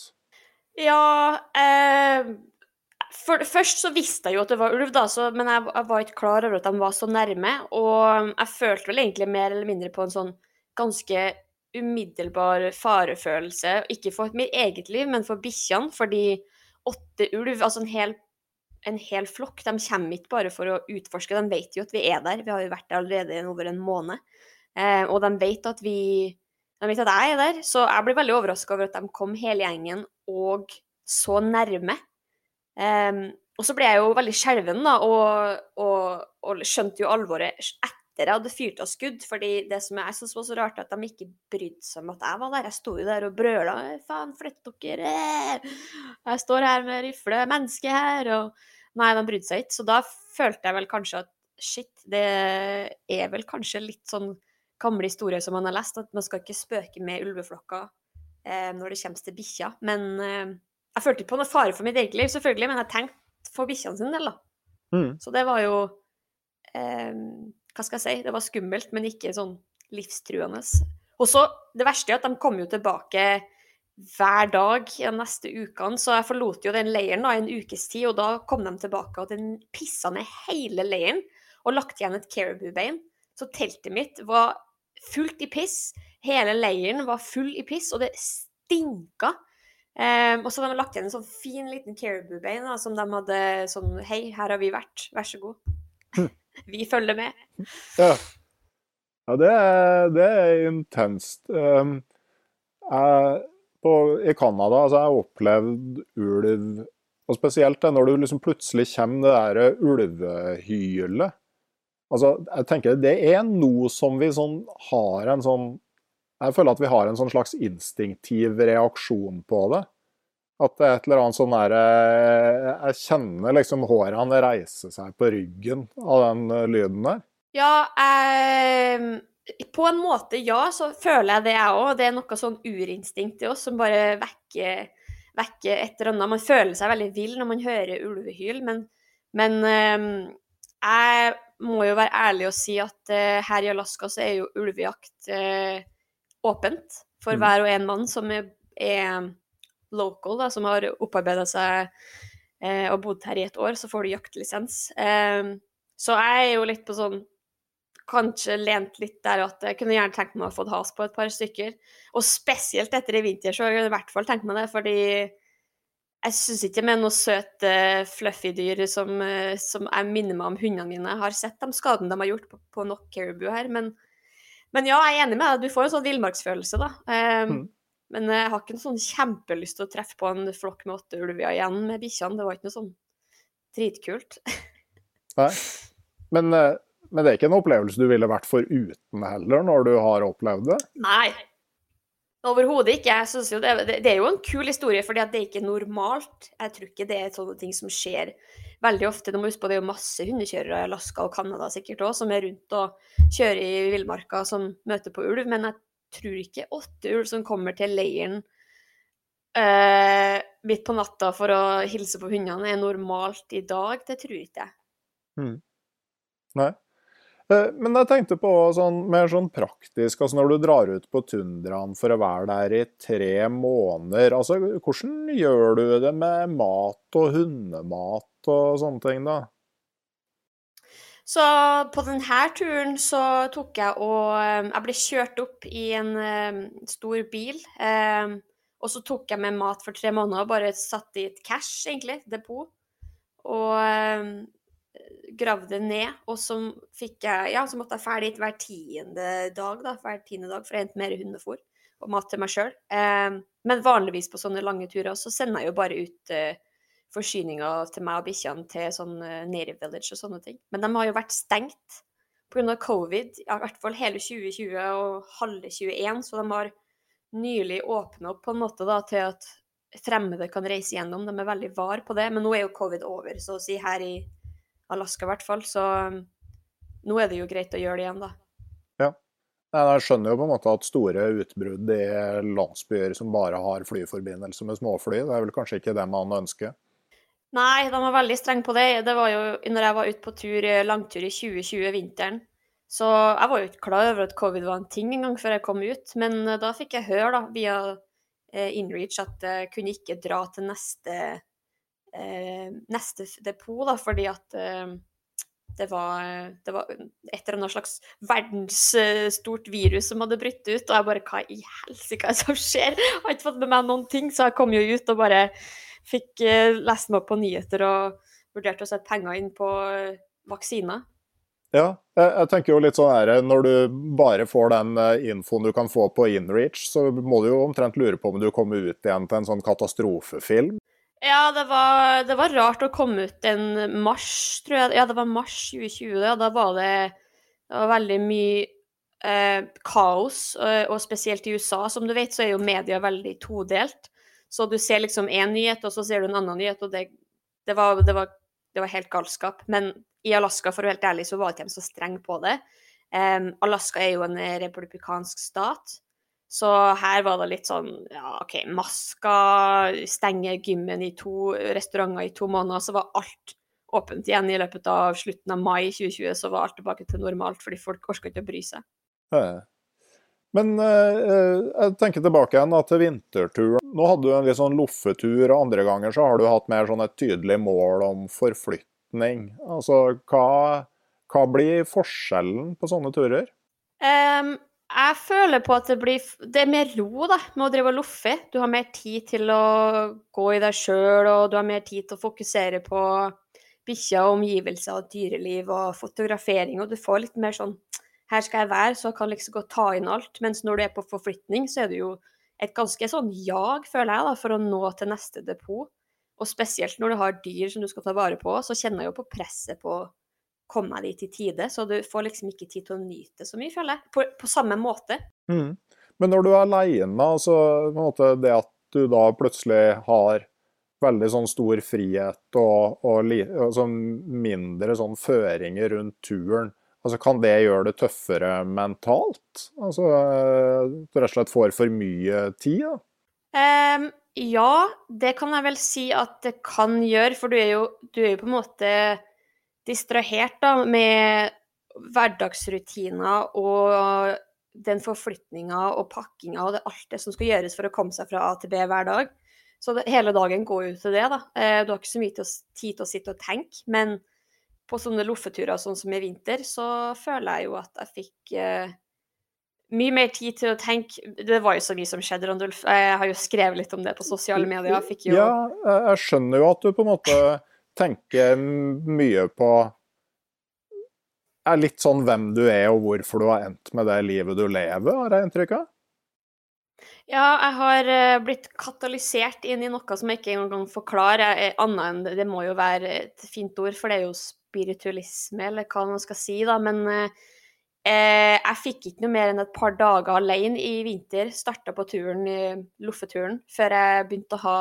Ja eh, for, Først så visste jeg jo at det var ulv, da, så, men jeg, jeg, var ikke klar over at de var så nærme. Og jeg følte vel egentlig mer eller mindre på en sånn ganske umiddelbar farefølelse. Ikke for mitt eget liv, men for bikkjene. Fordi åtte ulv, altså en hel en hel flokk. De kommer ikke bare for å utforske, de vet jo at vi er der. Vi har jo vært der allerede over en måned. Eh, og de vet at vi De vet at jeg er der. Så jeg blir veldig overraska over at de kom hele gjengen og så nærme. Eh, og så ble jeg jo veldig skjelven, da, og, og, og, skjønte jo alvoret etter jeg hadde fyrt av skudd. fordi det som jeg syntes var så rart, at de ikke brydde seg om at jeg var der. Jeg sto jo der og brøla 'faen, flytt dere', jeg står her med rifle, menneske her. og Nei, de brydde seg ikke. Så da følte jeg vel kanskje at shit, det er vel kanskje litt sånn gamle historier som man har lest, at man skal ikke spøke med ulveflokker eh, når det kommer til bikkja. Men eh, jeg følte ikke på noe fare for mitt eget liv, selvfølgelig, men jeg tenkte for bikkjene sin del, da. Mm. Så det var jo eh, Hva skal jeg si? Det var skummelt, men ikke sånn livstruende. Og så, det verste er at de kom jo tilbake hver dag de neste ukene. Så jeg forlot jo den leiren da, i en ukes tid, og da kom de tilbake og den pissa ned hele leiren og lagt igjen et caribou-bein. Så teltet mitt var fullt i piss. Hele leiren var full i piss, og det stinka. Um, og så hadde de lagt igjen en sånn fin liten caribou-bein som de hadde sånn Hei, her har vi vært, vær så god. (laughs) Vi følger med. Ja, ja det, er, det er intenst. Um, jeg på, I Canada altså, jeg har opplevd ulv Og spesielt det, når du liksom plutselig kommer det der ulvehylet. Altså, jeg tenker Det er noe som vi sånn har en sånn Jeg føler at vi har en sånn slags instinktiv reaksjon på det. At det er et eller annet sånn der Jeg kjenner liksom hårene reise seg på ryggen av den lyden der. Ja, eh, på en måte, ja, så føler jeg det, jeg òg. Det er noe sånn urinstinkt i oss som bare vekker, vekker et eller annet. Man føler seg veldig vill når man hører ulvehyl, men, men eh, jeg må jo være ærlig og si at eh, her i Alaska så er jo ulvejakt uh, åpent for mm. hver og en mann som er, er local, da, som har opparbeida seg eh, og bodd her i et år, så får du jaktlisens. Eh, så jeg er jo litt på sånn kanskje lent litt der at jeg kunne gjerne tenkt meg å få has på et par stykker. Og spesielt etter i vinter, så har jeg i hvert fall tenkt meg det, fordi jeg syns ikke med noe søte fluffy dyr som, eh, som, jeg minner meg om hundene mine. Jeg har sett de skadene de har gjort på, på nok caribou her, men, men, ja, jeg er enig med deg. Du får en sånn villmarksfølelse, da. Um, mm. Men jeg har ikke noe sånn kjempelyst til å treffe på en flokk med åtte ulver igjen med bikkjene. Det var ikke noe sånn dritkult. Nei. Men, eh, men, det er ikke en opplevelse du ville vært foruten heller, når du har opplevd det? Nei. Overhodet ikke. Jeg synes jo det, det, er jo en kul historie, fordi det er ikke normalt. Jeg tror ikke det er sånne ting som skjer veldig ofte. Du må huske på Det er jo masse hundekjørere i Alaska og Canada sikkert også, som er rundt og kjører i villmarka som møter på ulv. Men jeg tror ikke åtte ulv som kommer til leiren uh, midt på natta for å hilse på hundene, er normalt i dag. Det tror ikke jeg. Mm. Nei. Eh, men jeg tenkte på sånn, mer sånn praktisk, altså når du drar ut på tundraen for å være der i tre måneder, altså hvordan gjør du det med mat og hundemat og sånne ting, da? Så på denne turen så tok jeg og eh, Jeg ble kjørt opp i en um, stor bil. Og så tok jeg med mat for tre måneder og bare satt i et cash, egentlig, depot. Og gravde ned. Og så fikk jeg Ja, så måtte jeg ferdig hver tiende dag, da. Hver tiende dag for jeg hente mer hundefôr og mat til meg sjøl. men vanligvis på sånne lange turer så sender jeg jo bare ut eh, forsyninger til meg og bikkjene til sånn uh, Native Village og sånne ting. Men de har jo vært stengt pga. covid, ja, i hvert fall hele 2020 og halve 21, så de har nylig åpna opp på en måte da, til at fremmede kan reise gjennom. De er veldig var på det, men nå er jo covid over, så å si, her i Alaska i hvert fall. Så um, nå er det jo greit å gjøre det igjen, da. Ja. Jeg skjønner jo på en måte at store utbrudd i landsbyer som bare har flyforbindelse med småfly, det er vel kanskje ikke det man ønsker? Nei, de var veldig strenge på det. Det var jo når jeg var ute på tur, eh, langtur i 2020, vinteren. Så jeg var jo ikke klar over at covid var en ting engang før jeg kom ut. Men eh, da fikk jeg høre da, via eh, Inreach at jeg kunne ikke dra til neste, eh, neste depot, da, fordi at eh, det var, det var, et eller annet slags verdensstort virus som hadde brutt ut. Og jeg bare Hva i helsike er det som skjer? Jeg har ikke fått med meg noen ting, så jeg kom jo ut og bare fikk eh, lest meg opp på nyheter og vurderte å sette penger inn på uh, vaksiner. Ja, jeg, jeg, tenker jo litt sånn her, Når du bare får den uh, infoen du kan få på InReach, så må du jo omtrent lure på om du kommer ut igjen til en sånn katastrofefilm. Ja, det var, det var rart å komme ut en mars, tror jeg. Ja, det var mars 2020. Ja. Da var det, det var veldig mye eh, kaos, og, og spesielt i USA. Som du vet, så er jo media veldig todelt. Så du ser liksom én nyhet, og så ser du en annen nyhet, og det, det, var, var, helt galskap. Men i Alaska, for å være helt ærlig, så var ikke så strenge på det. Um, Alaska er jo en republikansk stat, så her var det litt sånn ja, OK, masker, stenge gymmen i to restauranter i to måneder, så var alt åpent igjen i løpet av slutten av mai 2020. Så var alt tilbake til normalt, fordi folk orka ikke å bry seg. Men eh, jeg tenker tilbake igjen da, til vinterturen. Nå hadde du en litt sånn loffetur, og andre ganger så har du hatt mer sånn et tydelig mål om forflytning. Altså, hva, hva blir forskjellen på sånne turer? Um, jeg føler på at det blir Det er mer ro da, med å drive og loffe. Du har mer tid til å gå i deg sjøl, og du har mer tid til å fokusere på bikkjer, omgivelser, dyreliv og fotografering, og du får litt mer sånn her skal jeg være, så jeg kan liksom godt ta inn alt. Mens når du er på forflytning, så er det jo et ganske sånn jag, føler jeg, da, for å nå til neste depot. Og spesielt når du har dyr som du skal ta vare på, så kjenner jeg jo på presset på komme meg dit i tide. Så du får liksom ikke tid til å nyte så mye, føler jeg. På, på samme måte. Mm. Men når du er aleine, altså det at du da plutselig har veldig sånn stor frihet og, og, og sånn mindre sånn føringer rundt turen, Altså, kan det gjøre det tøffere mentalt? Altså rett og slett får for mye tid? da? Um, ja, det kan jeg vel si at det kan gjøre, for du er jo, du er jo på en måte distrahert da, med hverdagsrutiner og den forflytninga og pakkinga og det, alt det som skal gjøres for å komme seg fra A til B hver dag. Så det, hele dagen går jo til det, da. Eh, du har ikke så mye tid til å sitte og tenke, men på sånne loffeturer sånn som i vinter, så føler jeg jo at jeg fikk eh, mye mer tid til å tenke Det var jo så mye som skjedde, Randulf. Jeg har jo skrevet litt om det på sosiale medier. Jo... Ja, jeg skjønner jo at du på en måte tenker mye på er litt sånn hvem du er og hvorfor du har endt med det livet du lever, har jeg inntrykk av? Ja, jeg har uh, blitt katalysert inn i noe som jeg ikke engang forklarer, annet enn det, må jo være et fint ord, for det er jo spiritualisme, eller hva man skal si, da. Men eh, jeg fikk ikke noe mer enn et par dager alene i vinter. Starta på turen, loffeturen, før jeg begynte å ha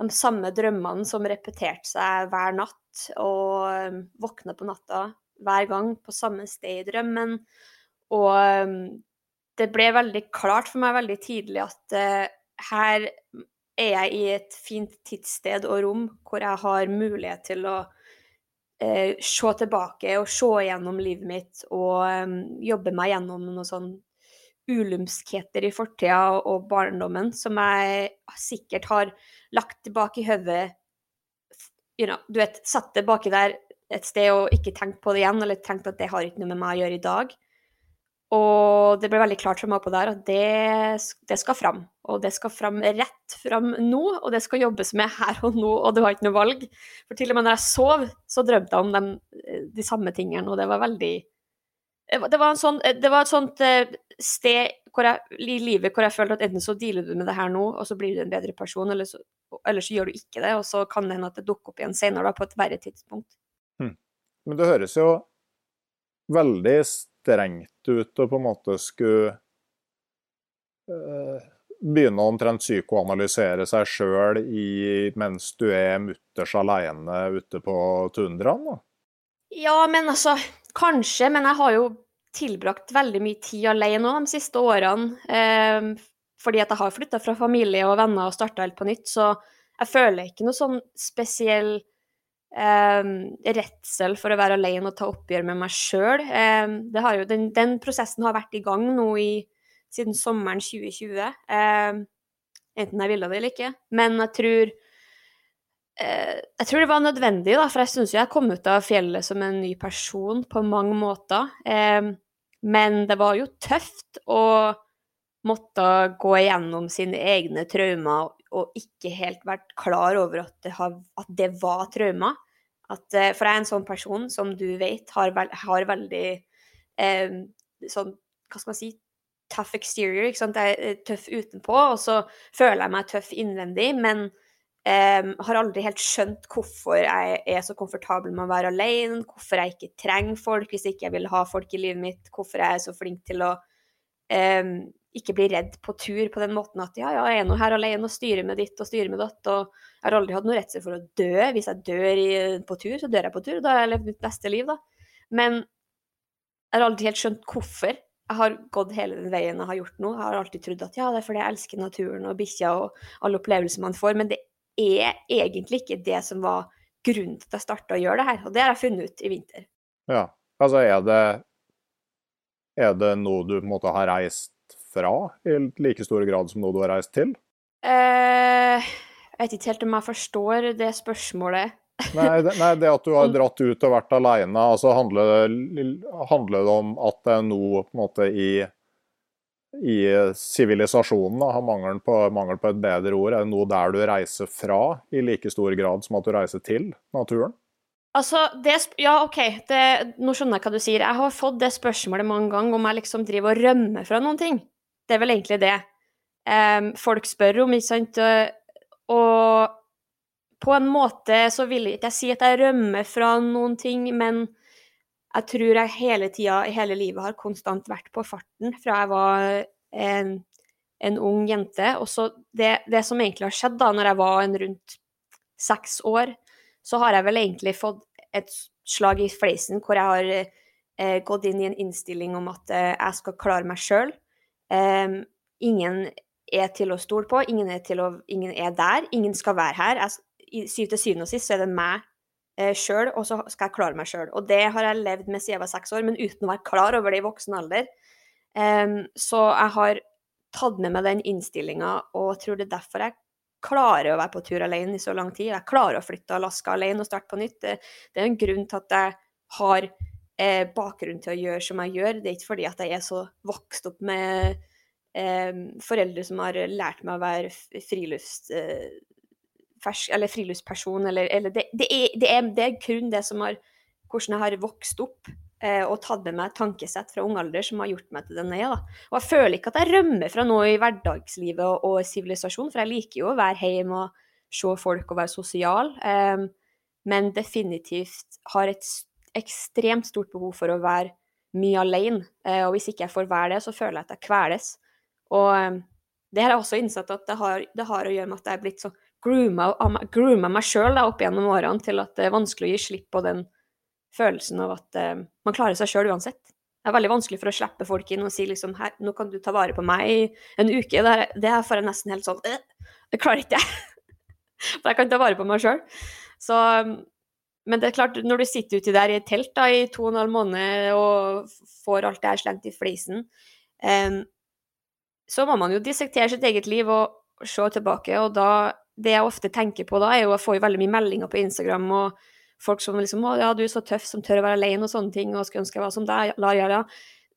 de samme drømmene som repeterte seg hver natt, og um, våkna på natta hver gang på samme sted i drømmen. Og um, det ble veldig klart for meg veldig tidlig at uh, her er jeg i et fint tidssted og rom hvor jeg har mulighet til å uh, se tilbake og se gjennom livet mitt og um, jobbe meg gjennom noen sånn ulumskheter i fortida og barndommen som jeg sikkert har lagt tilbake i hodet you know, Du vet, satt det baki der et sted og ikke tenkt på det igjen, eller tenkt at det har ikke noe med meg å gjøre i dag. Og det ble veldig klart for meg på der at det, det, skal fram. Og det skal fram rett fram nå, og det skal jobbes med her og nå, og du har ikke noe valg. For til og med når jeg sov, så drømte jeg om de, de samme tingene, og det var veldig Det var, sånn, det var et sånt eh, sted jeg, i livet hvor jeg følte at enten så dealer du med det her nå, og så blir du en bedre person, eller så, eller så gjør du ikke det, og så kan det hende at det dukker opp igjen senere, på et verre tidspunkt. Hmm. Men det høres jo veldig strengt ut å på en måte skulle øh, begynne å omtrent psykoanalysere seg sjøl mens du er mutters aleine ute på tundraen? da? Ja, men altså Kanskje, men jeg har jo tilbrakt veldig mye tid alene de siste årene. Eh, fordi at jeg har flytta fra familie og venner og starta helt på nytt. Så jeg føler ikke noe sånn spesiell eh, redsel for å være alene og ta oppgjør med meg sjøl. Eh, den, den, prosessen har vært i gang nå i, siden sommeren 2020. Eh, enten jeg ville det eller ikke. Men jeg tror jeg tror det var nødvendig, da, for jeg syns jeg kom ut av fjellet som en ny person på mange måter. Eh, men det var jo tøft å måtte gå igjennom sine egne traumer og ikke helt vært klar over at det, har, at det var traumer. Eh, for jeg er en sånn person som du vet har, har veldig eh, sånn, hva skal man si, tough exterior. ikke sant? Jeg er tøff utenpå, og så føler jeg meg tøff innvendig. Men eh, har aldri helt skjønt hvorfor jeg er så komfortabel med å være alene, hvorfor jeg ikke trenger folk hvis ikke jeg vil ha folk i livet mitt, hvorfor jeg er så flink til å um, ikke bli redd på tur på den måten at ja, ja, jeg er nå her alene og styrer med ditt og styrer med datt, og jeg har aldri hatt noe redsel for å dø. Hvis jeg dør i, på tur, så dør jeg på tur, og da har jeg levd mitt beste liv, da. Men jeg har aldri helt skjønt hvorfor jeg har gått hele den veien jeg har gjort nå. Jeg har alltid trodd at ja, det er fordi jeg elsker naturen og bikkja og alle opplevelser man får, men det er egentlig ikke det som var grunnen til at jeg starta å gjøre det her, og det har jeg funnet ut i vinter. Ja, altså er det, er det noe du på en måte har reist fra i like stor grad som noe du har reist til? Eh, jeg vet ikke helt om jeg forstår det spørsmålet. nei, det, nei, det at du har (laughs) dratt ut og vært alene, altså handler, handler det om at det er noe på en måte i i sivilisasjonen, Mangelen, mangel på et bedre ord, er det noe der du reiser fra i like stor grad som at du reiser til naturen? Altså, det, ja, OK, det, nå skjønner jeg hva du sier. Jeg har fått det spørsmålet mange ganger om jeg liksom driver og rømmer fra noen ting. Det er vel egentlig det um, folk spør om, ikke sant. Og på en måte så vil ikke jeg si at jeg rømmer fra noen ting, men jeg tror jeg hele tida i hele livet har konstant vært på farten fra jeg var en, en ung jente. Og så det, det, som egentlig har skjedd da når jeg var en rundt seks år, så har jeg vel egentlig fått et slag i fleisen hvor jeg har eh, gått inn i en innstilling om at eh, jeg skal klare meg sjøl. Eh, ingen er til å stole på, ingen er, å, ingen er, der, ingen skal være her. Jeg, i, til syvende og sist så er det meg eh, sjøl, og så skal jeg klare meg sjøl. Og det har jeg levd med siden jeg var seks år, men uten å være klar over det i voksen alder. Um, så jeg har tatt med meg den innstillinga, og tror det er derfor jeg klarer å være på tur alene i så lang tid. Jeg klarer å flytte Alaska alene og starte på nytt. Det, det er en grunn til at jeg har eh, bakgrunn til å gjøre som jeg gjør. Det er ikke fordi at jeg er så vokst opp med eh, foreldre som har lært meg å være frilufts... Eh, eller friluftsperson, eller, eller det, det, er, det, er, det, er, kun det som har Hvordan jeg har vokst opp. eh, og tatt med meg tankesett fra ung alder som har gjort meg til den jeg er. da. Og jeg føler ikke at jeg rømmer fra noe i hverdagslivet og, sivilisasjon, for jeg liker jo å være hjemme og se folk og være sosial, eh, men definitivt har et ekstremt stort behov for å være mye alene. Eh, og hvis ikke jeg får være det, så føler jeg at jeg kveles. Og eh, det har jeg også innsett at det har, det har å gjøre med at jeg er blitt så grooma, meg sjøl opp gjennom årene til at det er vanskelig å gi slipp på den følelsen av at uh, man klarer seg sjøl uansett. Det er veldig vanskelig for å slippe folk inn og si liksom her, nå kan du ta vare på meg i en uke. Det, her, det her får jeg nesten helt sånn Det klarer ikke jeg. (laughs) for jeg kan ta vare på meg sjøl. Så Men det er klart, når du sitter uti der i et telt da, i to og en halv måned og får alt det her slengt i flisen, um, så må man jo dissektere sitt eget liv og se tilbake. Og da Det jeg ofte tenker på da, er jo Jeg får jo veldig mye meldinger på Instagram og folk som liksom 'Å, ja, du er så tøff som tør å være alene', og sånne ting, og skulle ønske jeg var som deg. La, gjøre ja.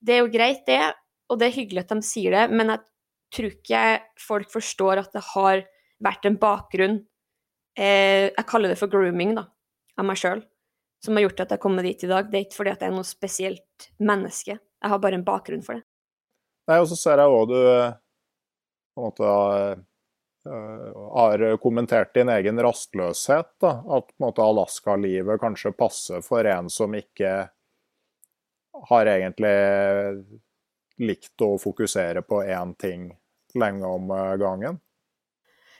Det er jo greit, det, og det er hyggelig at de sier det, men jeg tror ikke folk forstår at det har vært en bakgrunn eh, Jeg kaller det for grooming, da, av meg sjøl, som har gjort at jeg kommer dit i dag. Det er ikke fordi at jeg er noe spesielt menneske, jeg har bare en bakgrunn for det. Nei, og så ser jeg òg du eh, på en måte uh, har kommentert din egen rastløshet. Da. At måte Alaska-livet kanskje passer for en som ikke har egentlig likt å fokusere på én ting lenge om eh, gangen.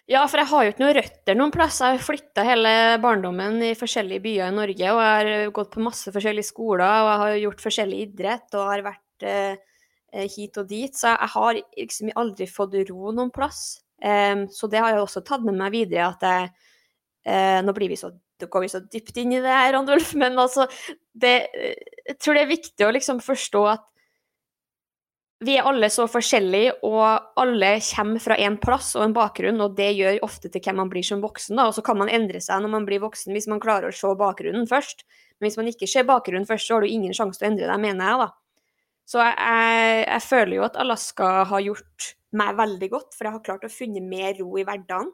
Ja, for jeg har jo ikke noen røtter noen plass. Jeg har flytta hele barndommen i forskjellige byer i Norge, og jeg har gått på masse forskjellige skoler, og jeg har gjort forskjellig idrett og har vært eh, hit og dit. Så jeg har liksom aldri fått ro noen plass. Så det har jeg også tatt med meg videre. at jeg, uh, Nå blir vi så, går vi så dypt inn i det her, Randulf, (laughs) men altså det, Jeg tror det er viktig å liksom forstå at vi er alle så forskjellige, og alle kommer fra en plass og en bakgrunn, og det gjør ofte til hvem man blir som voksen. Da. Og så kan man endre seg når man blir voksen, hvis man klarer å se bakgrunnen først. Men hvis man ikke ser bakgrunnen først, så har du ingen sjanse til å endre deg, mener jeg, da. Så jeg, jeg, jeg, føler jo at Alaska har gjort meg veldig godt, for jeg har klart å funne mer ro i hverdagen.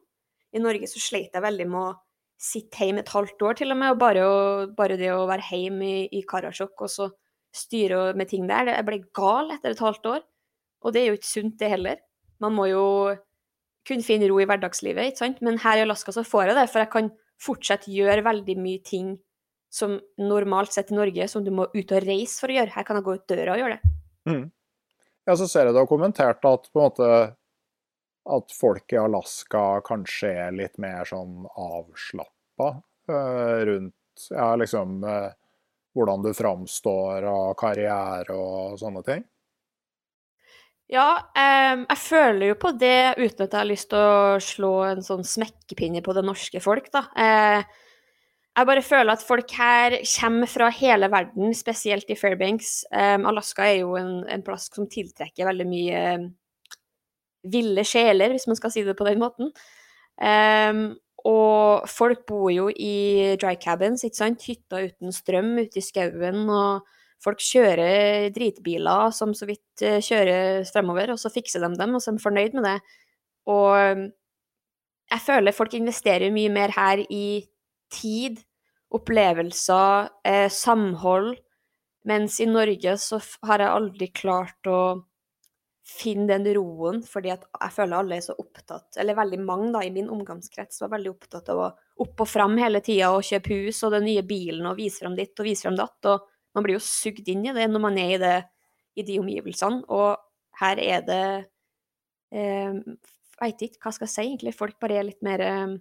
I Norge så sleit jeg veldig med å sitte hjemme et halvt år, til og med, og bare, å, bare det å være hjemme i, i Karasjok og så styre med ting der. Jeg ble gal etter et halvt år, og det er jo ikke sunt, det heller. Man må jo kunne finne ro i hverdagslivet, ikke sant. Men her i Alaska så får jeg det, for jeg kan fortsatt gjøre veldig mye ting som normalt sett i Norge, som du må ut og reise for å gjøre. Her kan jeg gå ut døra og gjøre det. Mm. Ja, så ser jeg du har kommentert at på en måte at folk i Alaska kanskje er litt mer sånn avslappa uh, rundt ja, liksom uh, hvordan du framstår og karriere og sånne ting? Ja, um, jeg føler jo på det uten at jeg har lyst til å slå en sånn smekkepinne på det norske folk, da. Uh, jeg bare føler at folk her kommer fra hele verden, spesielt i Fairbanks. Um, Alaska er jo en, en, plass som tiltrekker veldig mye um, ville sjeler, hvis man skal si det på den måten. Um, og folk bor jo i dry cabins, ikke sant? hytter uten strøm ute i skauen. Og folk kjører dritbiler som så vidt uh, kjører fremover, og så fikser de dem, og så er de fornøyd med det. Og jeg føler folk investerer mye mer her i tid, opplevelser, eh, samhold. Mens i Norge så har jeg aldri klart å finne den roen, fordi at jeg føler alle er så opptatt, eller veldig mange da, i min omgangskrets var veldig opptatt av å opp og fram hele tida og kjøpe hus og den nye bilen og vise fram ditt og vise fram datt. Og man blir jo sugd inn i det når man er i, det, i de omgivelsene. Og her er det eh, veit ikke hva skal jeg si, egentlig. Folk bare er litt mer eh,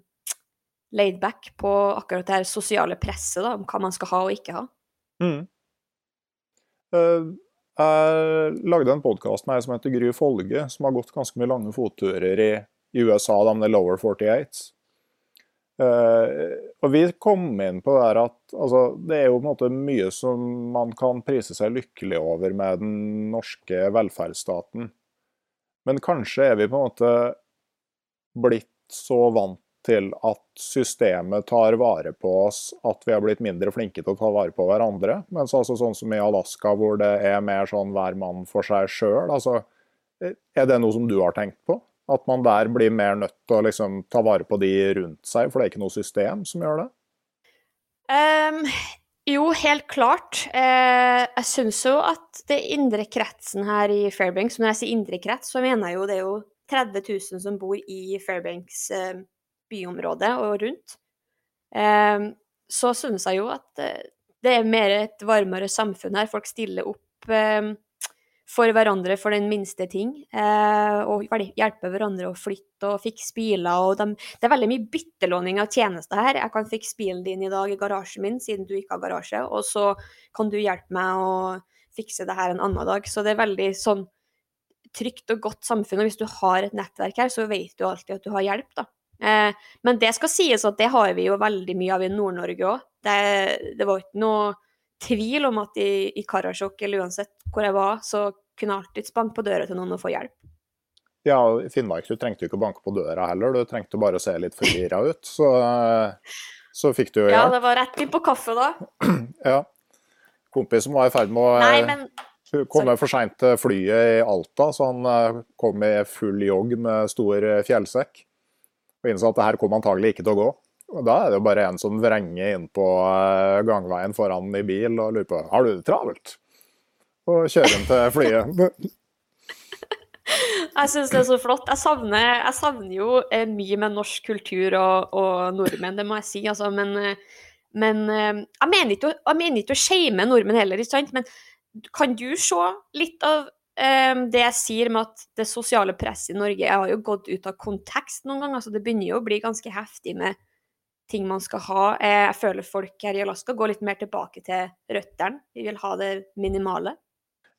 laidback på akkurat det her sosiale presset da, om hva man skal ha og ikke ha. Mm. Uh, jeg lagde en podkast med ei som heter Gry Folge, som har gått ganske mye lange fotturer i, i USA, de med lower 48. Uh, eh, og vi kom inn på det her at altså, det er jo på en måte mye som man kan prise seg lykkelig over med den norske velferdsstaten. Men kanskje er vi på en måte blitt så vant til at systemet tar vare på oss, at vi har blitt mindre flinke til å ta vare på hverandre. Mens altså sånn som i Alaska, hvor det er mer sånn hver mann for seg sjøl. Altså, er det noe som du har tenkt på? At man der blir mer nødt til å liksom ta vare på de rundt seg, for det er ikke noe system som gjør det? Um, Jo, helt klart. Eh, jeg syns jo at det indre kretsen her i Fairbanks Når jeg sier indre krets, så mener jeg jo det er jo 30 000 som bor i Fairbanks eh, byområde og rundt. Eh, så synes jeg jo at eh, det er mer et varmere samfunn her. Folk stiller opp eh, for hverandre for den minste ting. Eh, og hjelper hverandre å flytte og fikse biler. Og de, det er veldig mye byttelåning av tjenester her. Jeg kan fikse bilen din i dag i garasjen min, siden du ikke har garasje, og så kan du hjelpe meg å fikse det her en annen dag. Så det er veldig sånn trygt og godt samfunn. Og hvis du har et nettverk her, så vet du alltid at du har hjelp, da. Eh, men det skal sies at det har vi jo veldig mye av i Nord-Norge òg. Det, det var ikke noe tvil om at i, i Karasjok, eller uansett hvor jeg var, så kunne jeg alltids banke på døra til noen og få hjelp. Ja, i Finnmark du trengte jo ikke å banke på døra heller, du trengte bare å se litt forvirra (laughs) ut. Så, så, fikk du jo hjelp. Ja, det var rett inn på kaffe da. (clears throat) ja. Kompis som var i ferd med å Nei, men... komme for seint til flyet i Alta, så han eh, kom i full jogg med stor fjellsekk. Og innså at det her kom antagelig ikke til å gå. Og Da er det jo bare en som vrenger inn på eh, gangveien foran i bil og lurer på har du det travelt. Og kjører inn til flyet. (laughs) Jeg syns det er så flott. Jeg savner, jeg savner jo eh, mye med norsk kultur og, og, nordmenn, det må jeg si. Altså, men, eh, men jeg mener ikke, jeg mener ikke å shame nordmenn heller, ikke sant? Men kan du se litt av det jeg sier med at det sosiale presset i Norge Jeg har jo gått ut av kontekst noen ganger, altså det begynner jo å bli ganske heftig med ting man skal ha. Eh, jeg føler folk her i Alaska går litt mer tilbake til røttene. Vi vil ha det minimale.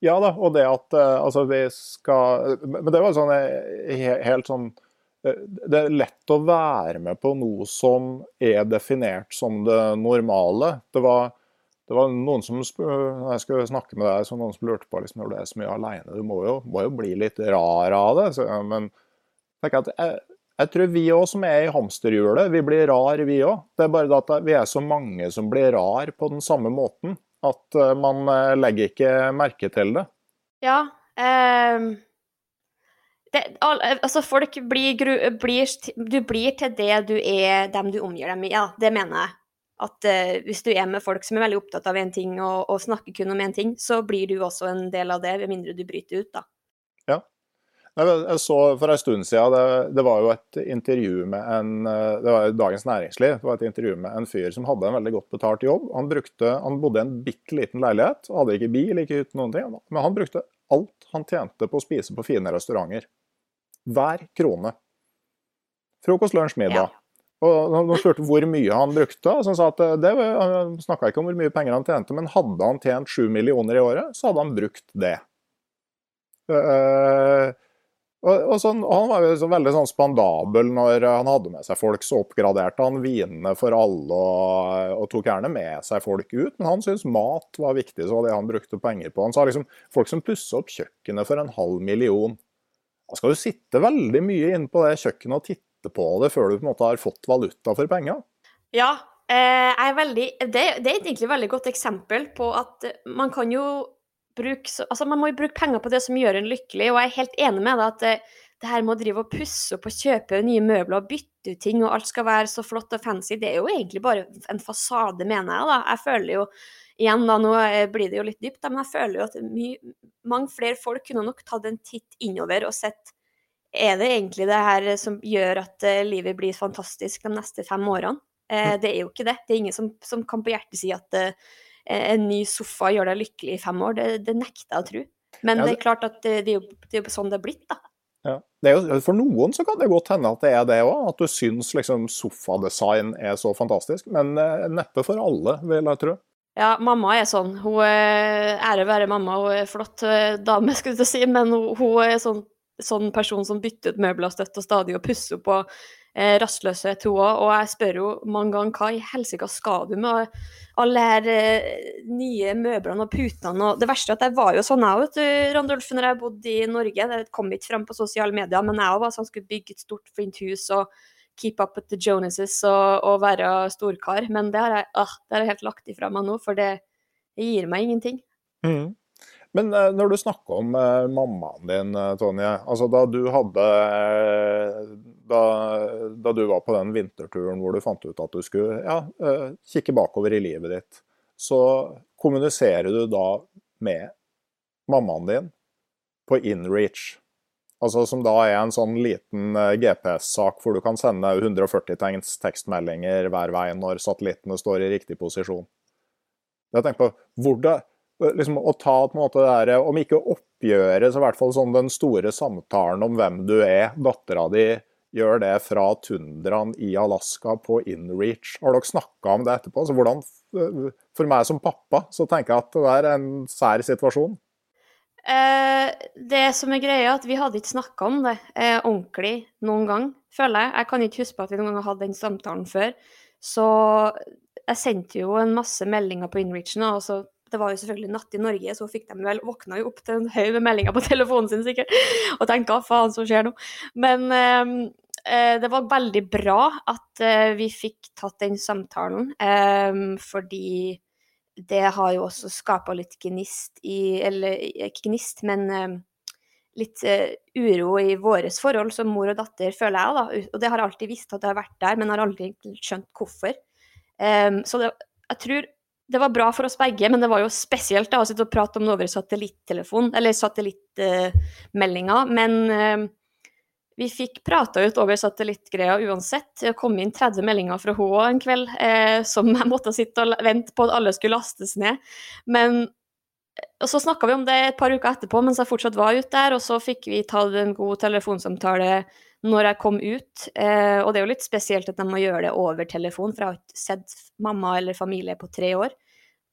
Ja da, og det at eh, altså vi skal Men det var sånn eh, helt sånn Det er lett å være med på noe som er definert som det normale. Det var, det var noen som når jeg skulle snakke med deg, så noen som lurte på liksom, når du er så mye alene, du må jo, må jo bli litt rar av det. Så, men jeg at jeg, jeg tror vi òg som er i hamsterhjulet, vi blir rar vi òg. Det er bare at vi er så mange som blir rar på den samme måten. At eh, man eh, legger ikke merke til det. Ja. Eh, det, altså folk blir, blir, Du blir til det du er, dem du omgir dem i. Ja, det mener jeg. At eh, hvis du er med folk som er veldig opptatt av én ting og, og, snakker kun om én ting, så blir du også en del av det, med mindre du bryter ut, da. Jeg så For en stund siden, det, det, var jo et intervju med en Det var Dagens Næringsliv. Det var et intervju med en fyr som hadde en veldig godt betalt jobb. Han, brukte, han bodde i en bitte liten leilighet, hadde ikke bil, ikke hytte, noen ting. Men han brukte alt han tjente på å spise på fine restauranter. Hver krone. Frokost, lunsj, middag. Ja. Og De spurte hvor mye han brukte, og så han sa at det snakka ikke om hvor mye penger han tjente, men hadde han tjent sju millioner i året, så hadde han brukt det. Uh, og, og sånn, han var jo veldig sånn spandabel når han hadde med seg folk. Så oppgraderte han vinene for alle og, og tok gjerne med seg folk ut. Men han syntes mat var viktig, så var det han brukte penger på. Han sa liksom folk som pusser opp kjøkkenet for en halv million. Da skal du sitte veldig mye inne på det kjøkkenet og titte på det før du på en måte har fått valuta for penger. Ja, eh, veldig, det, det er egentlig et veldig godt eksempel på at man kan jo bruke altså Man må jo bruke penger på det som gjør en lykkelig, og jeg er helt enig med deg at det, det her med å drive og pusse opp og kjøpe nye møbler og bytte ut ting, og alt skal være så flott og fancy, det er jo egentlig bare en fasade, mener jeg. da. Jeg føler jo igjen da, Nå blir det jo litt dypt, men jeg føler jo at mye, mange flere folk kunne nok tatt en titt innover og sett er det egentlig det her som gjør at uh, livet blir fantastisk de neste fem årene? Uh, det er jo ikke det. Det er ingen som, som kan på hjertet si at Eh, en ny sofa gjør deg lykkelig i fem år. Det, det nekter jeg å tro. Men ja, det... det, er klart at det, det, er jo, det er jo sånn det er blitt, da. Ja. Jo, for noen så kan det godt hende at det er det òg, at du syns liksom sofadesign er så fantastisk. Men eh, neppe for alle, vil jeg tro. Ja, mamma er sånn. Hun ære være mamma, hun er flott eh, dame, skulle jeg si, men hun, hun er sånn, sånn, person som bytter ut møbler støtt og stadig og pusser på eh, rastløshet, hun òg. Og jeg spør jo mange ganger hva i helsike skal du med alle her eh, nye møblene og putene og Det verste er at jeg var jo sånn jeg òg, Randolf, når jeg bodde i Norge. Det kom ikke frem på sosiale medier, men jeg var sånn skulle bygge et stort, fint hus og keep up with the Jonases og, og være storkar. Men det har jeg, ah, det har jeg helt lagt ifra meg nå, for det, det gir meg ingenting. Mm. Men eh, når du snakker om eh, mammaen din, eh, Tonje. altså Da du hadde da, da, du var på den vinterturen hvor du fant ut at du skulle ja, kikke bakover i livet ditt, så kommuniserer du da med mammaen din på InReach. Altså Som da er en sånn liten GPS-sak hvor du kan sende 140 tegns tekstmeldinger hver vei når satellittene står i riktig posisjon. Jeg tenker på hvordan, liksom, Å ta på en måte det der, om ikke oppgjøret, så i hvert fall sånn den store samtalen om hvem du er. Dattera di gjør det fra tundraen i Alaska på InReach. Har dere snakka om det etterpå? Så hvordan, for meg som pappa så tenker jeg at det er en sær situasjon. Eh, det som er greia, er at vi hadde ikke snakka om det eh, ordentlig noen gang, føler jeg. Jeg kan ikke huske på at vi noen gang hadde den samtalen før. Så jeg sendte jo en masse meldinger på Inreachen, og så det var jo selvfølgelig natt i Norge, så fikk de vel våkna jo opp til en haug med meldinger på (laughs) telefonen sin sikkert, og tenkte hva faen som skjer nå. Men eh, eh, det var veldig bra at eh, vi fikk tatt den samtalen, eh, fordi det har jo også skapa litt gnist i Eller ikke gnist, men um, litt uh, uro i våres forhold som mor og datter, føler jeg. da. Og det har jeg alltid visst at det har vært der, men har aldri skjønt hvorfor. Så det, jeg tror det var bra for oss begge, men det var jo spesielt da, å sitte og prate om det over satellittelefon, eller satellittmeldinger. Uh, men uh, vi fikk prata ut over satellittgreia uansett. Det kom inn 30 meldinger fra henne en kveld uh, som jeg måtte sitte og vente på at alle skulle lastes ned. Men og så snakka vi om det et par uker etterpå mens jeg fortsatt var ute der, og så fikk vi tatt en god telefonsamtale når jeg kom ut. Eh, og det er jo litt spesielt at de må gjøre det over telefon, for jeg har ikke sett mamma eller familie på tre år.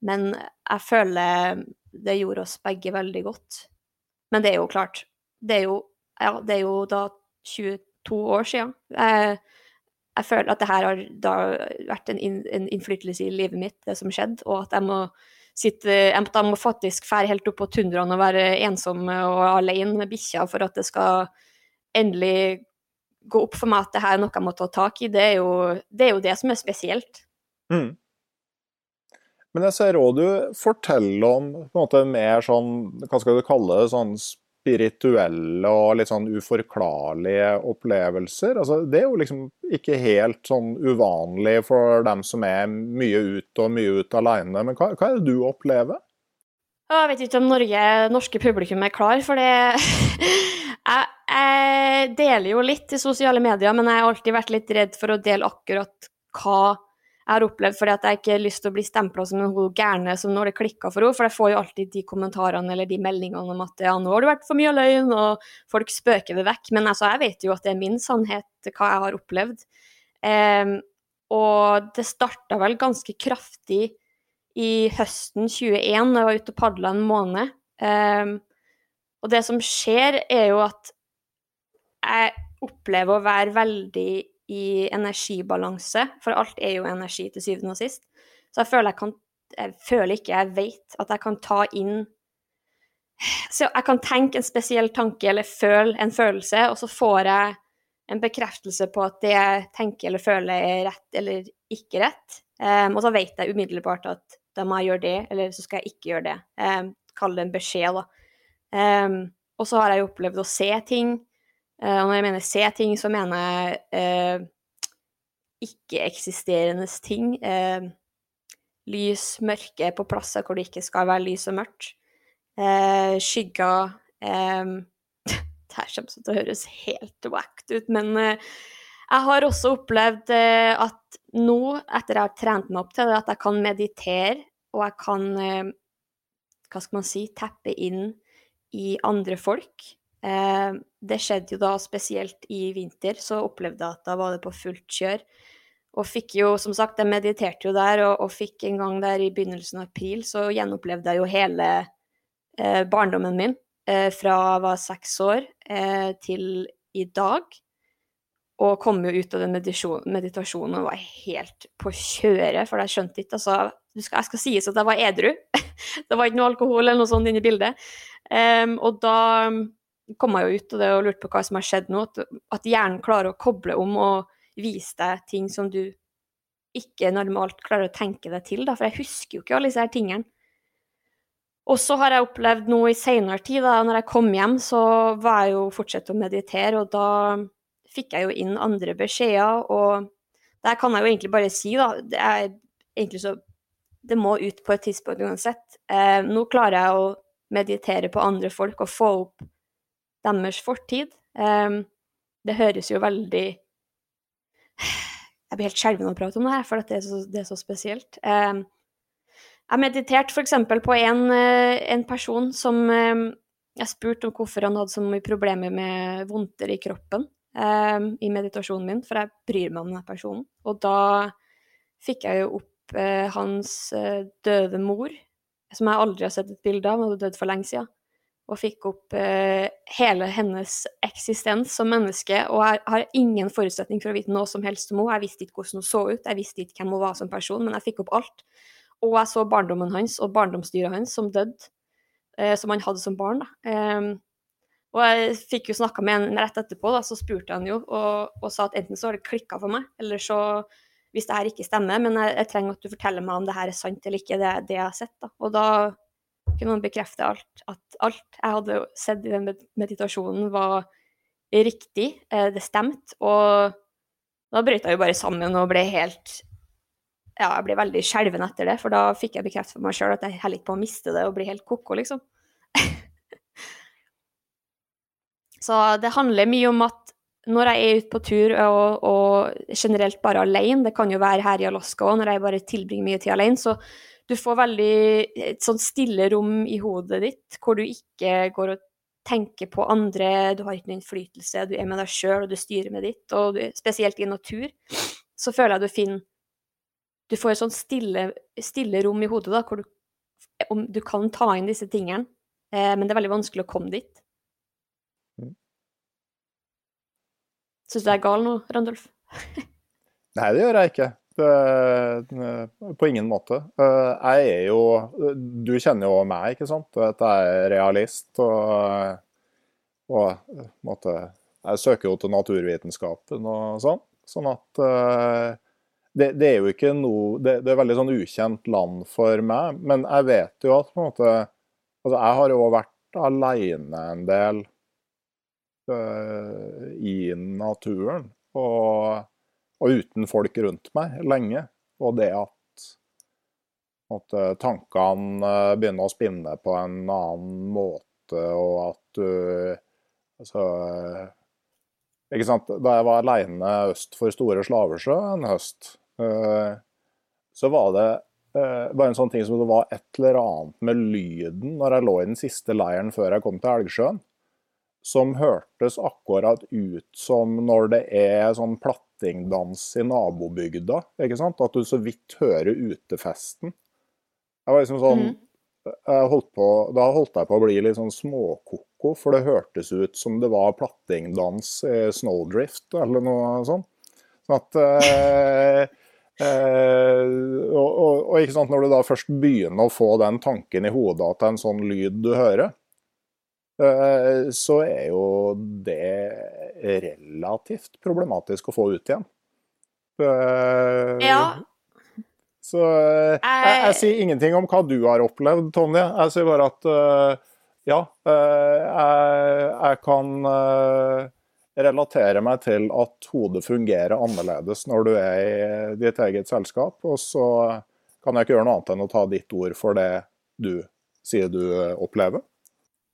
Men jeg føler det gjorde oss begge veldig godt. Men det er jo klart. Det er jo, ja, det er jo da 22 år siden. Jeg, jeg føler at det her har vært en, en, innflytelse i livet mitt, det som skjedde, og at jeg må sitte Jeg må faktisk fære helt opp på tundraen og være ensom og alene med bikkja for at det skal endelig gå opp for meg at det her er noe jeg må ta tak i. Det er jo det, er jo det som er spesielt. Mm. Men jeg ser òg du forteller om på en måte mer sånn, hva skal du kalle det, sånn spirituelle og litt sånn uforklarlige opplevelser. Altså, det er jo liksom ikke helt sånn uvanlig for dem som er mye ute og mye ute alene. Men hva, hva er det du opplever? Jeg vet ikke om Norge, norske publikum er klar for det. (laughs) jeg, jeg deler jo litt i sosiale medier, men jeg har alltid vært litt redd for å dele akkurat hva jeg har opplevd fordi at jeg ikke har lyst til å bli stempla som en gærne som når det klikker for henne. For jeg får jo alltid de kommentarene eller de meldingene om at ja, nå har det vært for mye løgn, og folk spøker det vekk. Men altså, jeg vet jo at det er min sannhet, hva jeg har opplevd. Um, og det starta vel ganske kraftig i høsten 21, da jeg var ute og padla en måned. Um, og det som skjer, er jo at jeg opplever å være veldig i energibalanse, for alt er jo energi til syvende og sist. Så jeg føler jeg kan Jeg føler ikke jeg vet at jeg kan ta inn Så jeg kan tenke en spesiell tanke eller føle en følelse, og så får jeg en bekreftelse på at det jeg tenker eller føler er rett eller ikke rett. Um, og så vet jeg umiddelbart at da må jeg gjøre det, eller så skal jeg ikke gjøre det. Um, Kall det en beskjed, da. Um, og så har jeg jo opplevd å se ting Uh, og når jeg mener se ting, så mener jeg uh, ikke-eksisterende ting. Uh, lys, mørke på plasser hvor det ikke skal være lys og mørkt. skygger um, (laughs) Det her kommer til å høres helt wacked ut, men jeg har også opplevd at nå, etter jeg har trent meg opp til det, at jeg kan meditere, og jeg kan Hva skal man si Teppe inn i andre folk. Eh, det skjedde jo da spesielt i vinter, så opplevde jeg at da var det på fullt kjør. Og fikk jo, som sagt, jeg mediterte jo der, og, og fikk en gang der i begynnelsen av april, så gjenopplevde jeg jo hele eh, barndommen min eh, fra jeg var seks år eh, til i dag. Og kom jo ut av den meditasjonen og var helt på kjøret, for jeg skjønte ikke altså, Jeg skal sies at jeg var edru. (laughs) det var ikke noe alkohol eller noe sånt inne i bildet. Um, og da kom jeg jo ut av det og lurte på hva som har skjedd nå. At, hjernen klarer å koble om og vise deg ting som du ikke normalt klarer å tenke deg til. Da, for jeg husker jo ikke alle disse her tingene. Og så har jeg opplevd noe i seinere tid, da når jeg kom hjem, så var jeg jo fortsatt å meditere, og da fikk jeg jo inn andre beskjeder, og der kan jeg jo egentlig bare si, da det er egentlig så det må ut på et tidspunkt uansett. Eh, nå klarer jeg å meditere på andre folk og få opp deres fortid. Eh, det høres jo veldig Jeg blir helt skjelven av å prate om det her, for det er, så, det er så spesielt. Eh, jeg mediterte f.eks. på en, eh, en, person som eh, jeg spurte om hvorfor han hadde så mye problemer med vondter i kroppen eh, i meditasjonen min, for jeg bryr meg om denne personen. Og da fikk jeg jo opp eh, hans eh, døde mor, som jeg aldri har sett et bilde av, hun hadde dødd for lenge siden. Og fikk opp eh, hele hennes eksistens som menneske. Og jeg har ingen forutsetning for å vite noe som helst om henne. Jeg visste ikke hvordan hun så ut, jeg visste ikke hvem hun var som person, men jeg fikk opp alt. Og jeg så barndommen hans og barndomsdyret hans som døde, som han hadde som barn. da. Um, og jeg fikk jo snakka med en rett etterpå, da, så spurte han jo og, og sa at enten så har det klikka for meg, eller så hvis det her ikke stemmer, men jeg, jeg, trenger at du forteller meg om det her er sant eller ikke, det, det jeg har sett. Da. Og da kunne han bekrefte alt, at alt jeg hadde sett i den meditasjonen, var riktig, eh, det stemte. Og da brøt jeg jo bare sammen og ble helt Ja, jeg ble veldig skjelven etter det, for da fikk jeg bekreftet for meg sjøl at jeg heller ikke på å miste det og bli helt ko-ko, liksom. (laughs) Så det handler mye om at når jeg er ute på tur og, og, generelt bare alene, det kan jo være her i Alaska òg, når jeg bare tilbringer mye tid alene, så du får veldig et sånt stille rom i hodet ditt, hvor du ikke går og tenker på andre, du har ikke noen innflytelse, du er med deg sjøl, og du styrer med ditt, og du, spesielt i natur, så føler jeg du finner Du får et sånt stille, stille rom i hodet, da, hvor du, du kan ta inn disse tingene, eh, men det er veldig vanskelig å komme dit. Syns du jeg er gal nå, Randulf? (laughs) Nei, det gjør jeg ikke. Det, på ingen måte. Eh, jeg er jo Du kjenner jo meg, ikke sant? At jeg er realist. Og, og måte, jeg søker jo til naturvitenskapen og sånn. Sånn at eh, det, det, er jo ikke noe det, det, er veldig sånn ukjent land for meg. Men jeg vet jo at på en måte Altså, jeg har jo vært aleine en del i naturen. Og, og, uten folk rundt meg lenge. Og det at, at tankene uh, begynner å spinne på en annen måte, og at du Altså Ikke sant. Da jeg var aleine øst for Store Slavesjø en høst, så var det bare en sånn ting som det var et eller annet med lyden når jeg lå i den siste leiren før jeg kom til Elgsjøen som hørtes akkurat ut som når det er sånn plattingdans i nabobygda. ikke sant? At du så vidt hører utefesten. Jeg var liksom sånn mm. holdt på, Da holdt jeg på å bli litt sånn småkoko, for det hørtes ut som det var plattingdans i Snowdrift eller noe sånt. Sånn at eh, eh, og, og, og, ikke sant, Når du da først begynner å få den tanken i hodet at det er en sånn lyd du hører, så er jo det relativt problematisk å få ut igjen. Eh, ja. Så eh, jeg, jeg, sier ingenting om hva du har opplevd, Tonje. Jeg sier bare at ja, jeg, jeg kan relatere meg til at hodet fungerer annerledes når du er i ditt eget selskap. Og så kan jeg ikke gjøre noe annet enn å ta ditt ord for det du sier du opplever.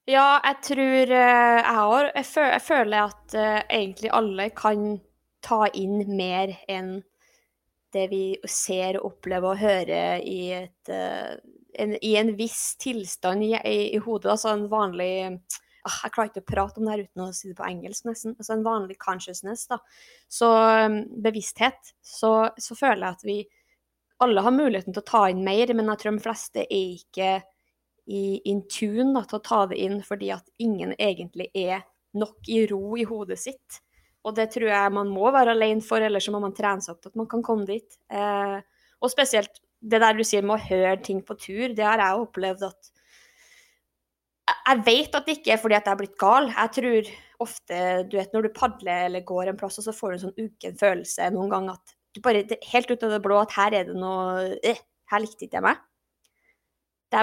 Ja, jeg tror eh, jeg har jeg, føler at uh, egentlig alle kan ta inn mer enn det vi ser, opplever og hører i, et, uh, en, i en viss tilstand i, i, i, hodet. Altså en vanlig ah, Jeg klarer ikke å prate om det her uten å si det på engelsk, nesten. Altså en vanlig consciousness, da. Så um, bevissthet. Så, så føler jeg at vi alle har muligheten til å ta inn mer, men jeg tror de fleste er ikke i in tune da, til å ta det inn, fordi at ingen egentlig er nok i ro i hodet sitt. Og det tror jeg man må være alene for, ellers må man trene seg opp til at man kan komme dit. Eh, og spesielt det der du sier med å høre ting på tur, det har jeg opplevd at Jeg vet at det ikke er fordi at jeg er blitt gal. Jeg tror ofte, du vet, når du padler eller går en plass, og så får du en sånn uken følelse noen ganger at du bare helt ut av det blå at her er det noe eh, Her likte ikke jeg meg. De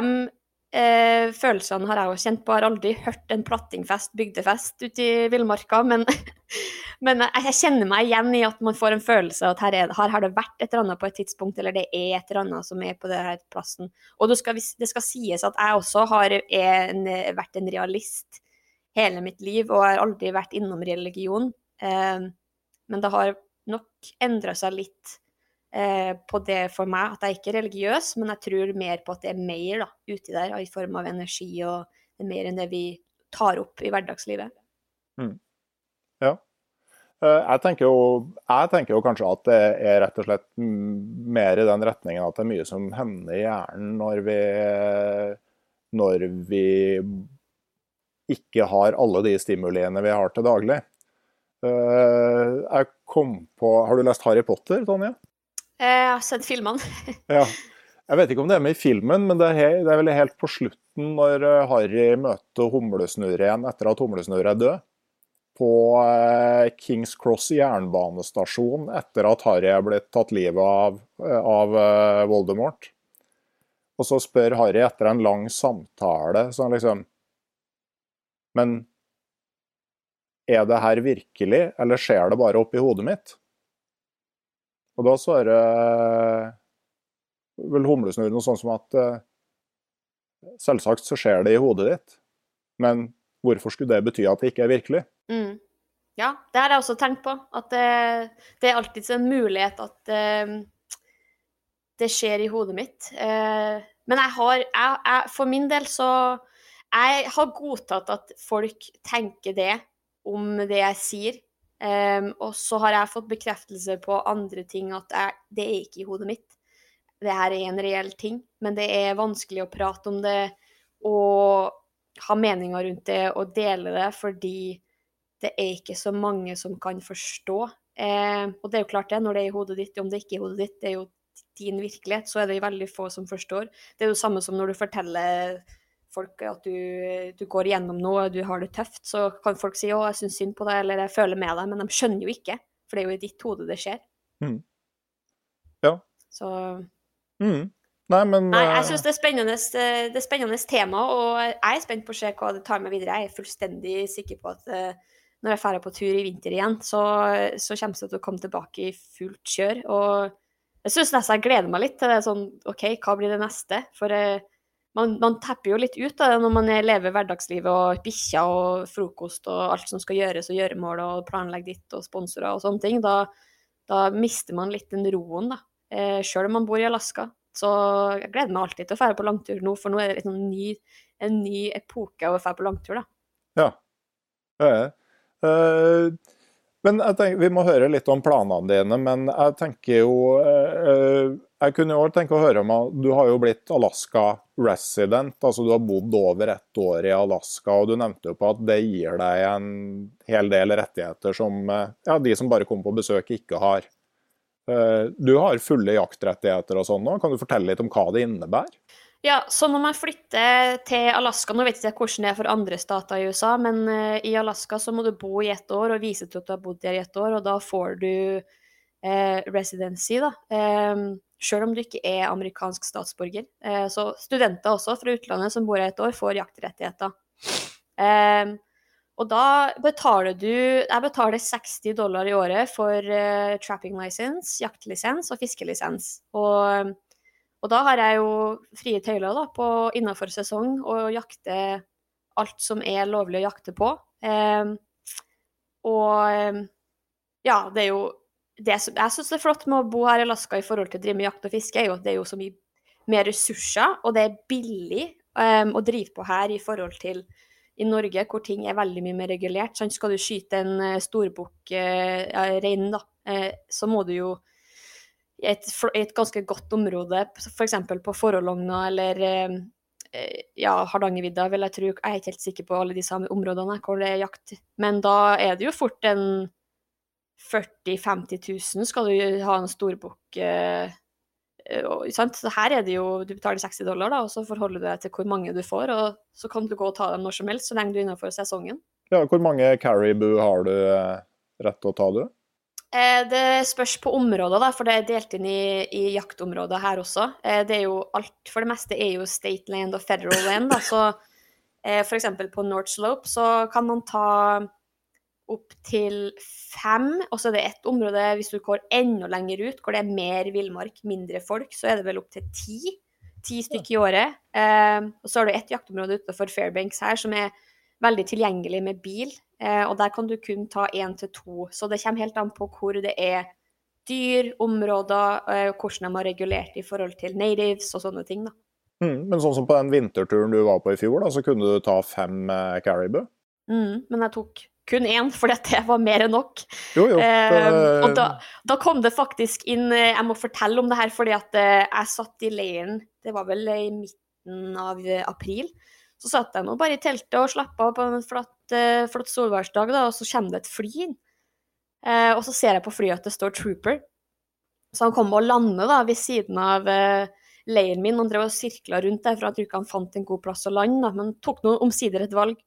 Eh, følelsene har jeg jo kjent på. Jeg har aldri hørt en plattingfest, bygdefest ute i villmarka, men, (laughs) men jeg, jeg, kjenner meg igjen i at man får en følelse av at her, er, her, har det vært et eller annet på et tidspunkt, eller det er et eller annet som er på denne plassen. Og det skal, det skal sies at jeg også har en, vært en realist hele mitt liv, og har aldri vært innom religion. Eh, men det har nok endra seg litt eh, på det for meg at jeg ikke er religiøs, men jeg tror mer på at det er mer da, uti der i form av energi, og det er mer enn det vi tar opp i hverdagslivet. Mm. Ja. Eh, jeg tenker, jo, jeg tenker, jo, kanskje at det er rett og slett mer i den retningen at det er mye som hender i hjernen når vi, når vi ikke har alle de stimuliene vi har til daglig. Eh, jeg kom på Har du lest Harry Potter, Tonje? Jeg har sett filmene. (laughs) ja. Jeg vet ikke om det er med i filmen, men det er, det er vel helt på slutten når eh, Harry møter Humlesnurre igjen etter at Humlesnurre er død. På eh, Kings Cross jernbanestasjon etter at Harry er blitt tatt livet av, eh, av Voldemort. Og så spør Harry etter en lang samtale sånn liksom Men er det her virkelig, eller skjer det bare oppi hodet mitt? Og da svarer vel humlesnurr noe sånn som at uh, selvsagt så skjer det i hodet ditt, men hvorfor skulle det bety at det ikke er virkelig? Mm. Ja, det har jeg også tenkt på. At det, det er alltids en mulighet at uh, det skjer i hodet mitt. Uh, men jeg har jeg, jeg, For min del så Jeg har godtatt at folk tenker det om det jeg sier. Um, og så har jeg fått bekreftelse på andre ting, at jeg, det er ikke i hodet mitt. Det her er en reell ting, men det er vanskelig å prate om det og ha meninger rundt det og dele det, fordi det er ikke så mange som kan forstå. Um, og det er jo klart det, når det er i hodet ditt, om det ikke er i hodet ditt, det er jo din virkelighet, så er det veldig få som forstår. Det er jo samme som når du forteller folk at du, du, går gjennom noe, du har det tøft, så kan folk si 'å, jeg syns synd på deg', eller 'jeg føler med deg', men de skjønner jo ikke, for det er jo i ditt hode det skjer. Mm. Ja. Så mm. Nei, men Nei, jeg eh, syns det, det, er spennende tema, og jeg er spent på å se hva det tar meg videre. Jeg er fullstendig sikker på at uh, når jeg drar på tur i vinter igjen, så, så kommer det til å komme tilbake i fullt kjør. Og jeg syns nesten jeg gleder meg litt til det sånn OK, hva blir det neste? For uh, man, man tepper jo litt ut det når man lever hverdagslivet og bikkjer og frokost og alt som skal gjøres og gjøremål og planlegge ditt og sponsorer og sånne ting. Da, da mister man litt den roen, da. Eh, Sjøl om man bor i Alaska. Så jeg gleder meg alltid til å dra på langtur nå, for nå er det liksom en ny, en ny epoke å dra på langtur, da. Ja. Det er uh, men tenker, Vi må høre litt om planene dine, men jeg tenker jo uh, Jeg kunne jo tenke å høre om Du har jo blitt Alaska resident, altså du har bodd over ett år i Alaska, og du nevnte jo på at det gir deg en hel del rettigheter som ja, de som bare kommer på besøk, ikke har. Eh, du har fulle jaktrettigheter og sånn nå, kan du fortelle litt om hva det innebærer? Ja, så når man flytter til Alaska Nå vet jeg ikke hvordan det er for andre stater i USA, men uh, i Alaska så må du bo i ett år og vise til at du har bodd der i ett år, og da får du eh, residency, da. Um, Sjøl om du ikke er amerikansk statsborger. Uh, så studenter også fra utlandet som bor her et år, får jaktrettigheter. Um, og da betaler du Jeg betaler 60 dollar i året for trapping license, jaktlisens og fiskelisens. Og og da har jeg jo frie tøyler da, på innafor sesong og jakter alt som er lovlig å jakte på. Eh, og eh, ja, det er jo det som jeg syns er flott med å bo her i Alaska i forhold til å drive med jakt og fiske, er jo at det er jo så mye mer ressurser, og det er billig um, å drive på her i forhold til i Norge, hvor ting er veldig mye mer regulert. Sånn, skal du skyte en uh, storbukk-rein, uh, da, uh, så må du jo i et, et, ganske godt område, f.eks. For på Forhologna eller eh, ja, Hardangervidda, vil jeg tro. Jeg er ikke helt sikker på alle de samme områdene hvor det er jakt. Men da er det jo fort en 40 000-50 000 skal du ha en storbukk eh, Så her er det jo Du betaler 60 dollar, da, og så forholder du deg til hvor mange du får. Og så kan du gå og ta dem når som helst, så lenge du er innenfor sesongen. Ja, Hvor mange caribou har du rett til å ta, du? Eh, det spørs på områder, da, for det er delt inn i, i jaktområder her også. Eh, det er jo alt, For det meste er jo state land og federal land. Da, så eh, f.eks. på North Slope så kan man ta opp til fem, og så er det ett område hvis du går enda lenger ut, hvor det er mer villmark, mindre folk, så er det vel opp til ti. Ti stykker i året. Eh, og så har du ett jaktområde utenfor Fairbanks her som er veldig tilgjengelig med bil. Eh, og der kan du kun ta én til to. Så det kommer helt an på hvor det er dyr, områder, eh, hvordan de har regulert i forhold til natives og sånne ting. da. Mm, men sånn som på den vinterturen du var på i fjor, da, så kunne du ta fem eh, caribou? Mm, men jeg tok kun én, for det var mer enn nok. Jo, jo. Eh, og da, da, kom det faktisk inn eh, Jeg må fortelle om det her, fordi at jeg satt i leiren Det var vel i midten av april. Så satt jeg nå bare i teltet og slappa av på en flott, flott solværsdag, da, og så kommer det et fly inn. Uh, og så ser jeg på flyet at det står 'Trooper'. Så han kom og landet da, ved siden av uh, leiren min. Han drev og sirkla rundt der, for jeg tror ikke han fant en god plass å lande, men tok nå omsider et valg.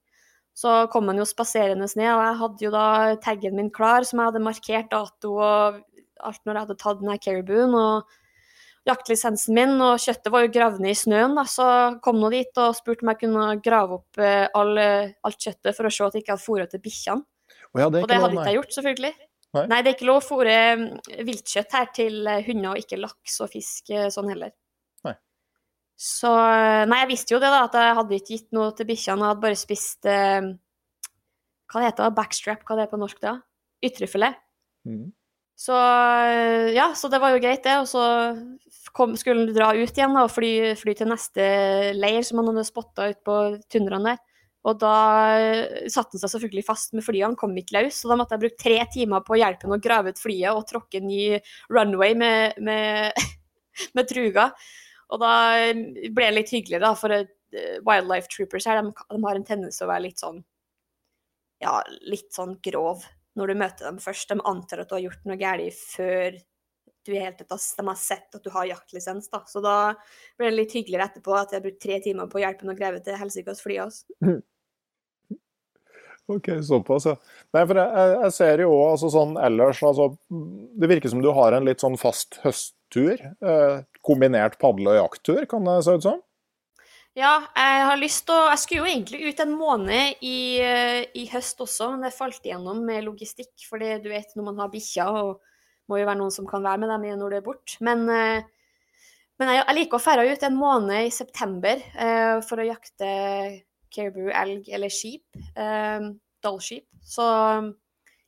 Så kom han jo spaserende ned, og jeg hadde jo da taggen min klar, som jeg hadde markert dato og alt når jeg hadde tatt den her caribouen, og jaktlisensen min, og kjøttet var jo gravd ned i snøen. Da, så kom nå dit og spurte om jeg kunne grave opp eh, all, alt kjøttet for å se at jeg ikke hadde fôret til bikkjene. Oh, ja, og det hadde ikke jeg gjort, selvfølgelig. Nei. nei. det er ikke lov å fôre mm, viltkjøtt her til eh, hunder, og ikke laks og fisk eh, sånn heller. Så Nei, jeg visste jo det, da, at jeg hadde ikke gitt noe til bikkjene. Jeg hadde bare spist eh, Hva det heter det? Backstrap, hva det er på norsk da? Ytrefilet. Mm. Så ja, så det var jo greit, det. Og så kom, skulle han dra ut igjen da, og fly, fly, til neste leir som han hadde spotta ute på tundraen der. Og da satte han seg selvfølgelig fast med flyet, han kom ikke løs. Så da måtte jeg bruke tre timer på å hjelpe ham å grave ut flyet og tråkke en ny runway med, med, (laughs) med truga. Og da ble det litt hyggelig, da, for uh, Wildlife Troopers her, de, de har en tendens til å være litt sånn ja, litt sånn grov når du møter dem først. De antar at du har gjort noe galt før du i hele tatt de har sett at du har jaktlisens. da. Så da ble det litt hyggeligere etterpå at jeg har brukt tre timer på å hjelpe noen greve til helsikas fly. Altså. (laughs) OK, såpass, ja. Nei, for jeg, jeg ser jo òg altså, sånn ellers altså, Det virker som du har en litt sånn fast høsttur. Eh, kombinert padle- og jakttur, kan det se ut som? Ja, jeg har lyst til å Jeg skulle jo egentlig ut en måned i, eh, i høst også, men det falt igjennom med logistikk. fordi du vet når man har bikkjer, og må jo være noen som kan være med dem når du er borte. Men, eh, men jeg, jeg, liker å fære ut en måned i september eh, for å jakte caribou, elg eller skip. Eh, Dollskip. Så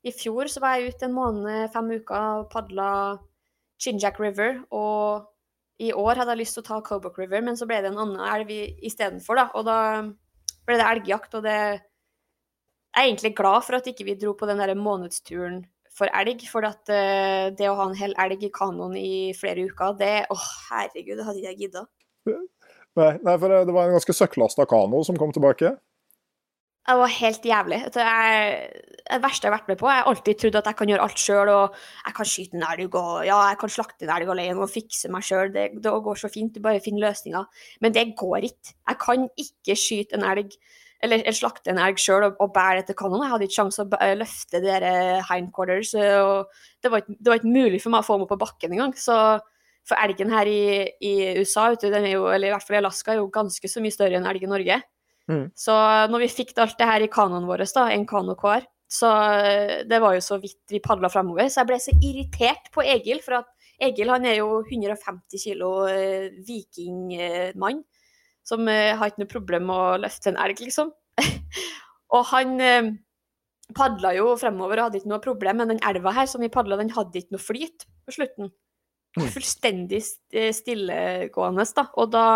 i fjor så var jeg ute en måned, fem uker, og padla Chinjack River og i år hadde jeg lyst til å ta Cobok River, men så ble det en annen elv istedenfor, da. Og da ble det elgjakt, og det Jeg er egentlig glad for at ikke vi dro på den der månedsturen for elg, for at uh, det å ha en hel elg i kanoen i flere uker, det Å, herregud, det hadde ikke jeg gidda. Nei, nei, for det var en ganske søkklasta kano som kom tilbake? Det var helt jævlig. Det er det verste jeg har vært med på. Jeg har alltid trodd at jeg kan gjøre alt sjøl, jeg kan skyte en elg, og ja, jeg kan slakte en elg alene og fikse meg sjøl. Det, det, går så fint, du bare finner løsninger. Men det går ikke. Jeg kan ikke skyte en elg, eller, slakte en elg sjøl og, og, bære det til kanonen. Jeg hadde ikke sjanse å løfte dere hindquarters, og det var, ikke, det var, ikke, mulig for meg å få meg på bakken engang. Så for elgen her i, i USA, den er jo, eller i hvert fall i Alaska, er jo ganske så mye større enn elg i Norge. Mm. Så når vi fikk alt det her i kanoen vår, da, en kano hver, så eh, det var jo så vidt vi padla framover. Så jeg ble så irritert på Egil, for at Egil han er jo 150 kilo eh, vikingmann. Som eh, har ikke noe problem med å løfte en elg, liksom. (laughs) og han eh, padla jo fremover og hadde ikke noe problem, men den elva her som vi padla, den hadde ikke noe flyt på slutten. Mm. Fullstendig eh, stillegående, da. Og da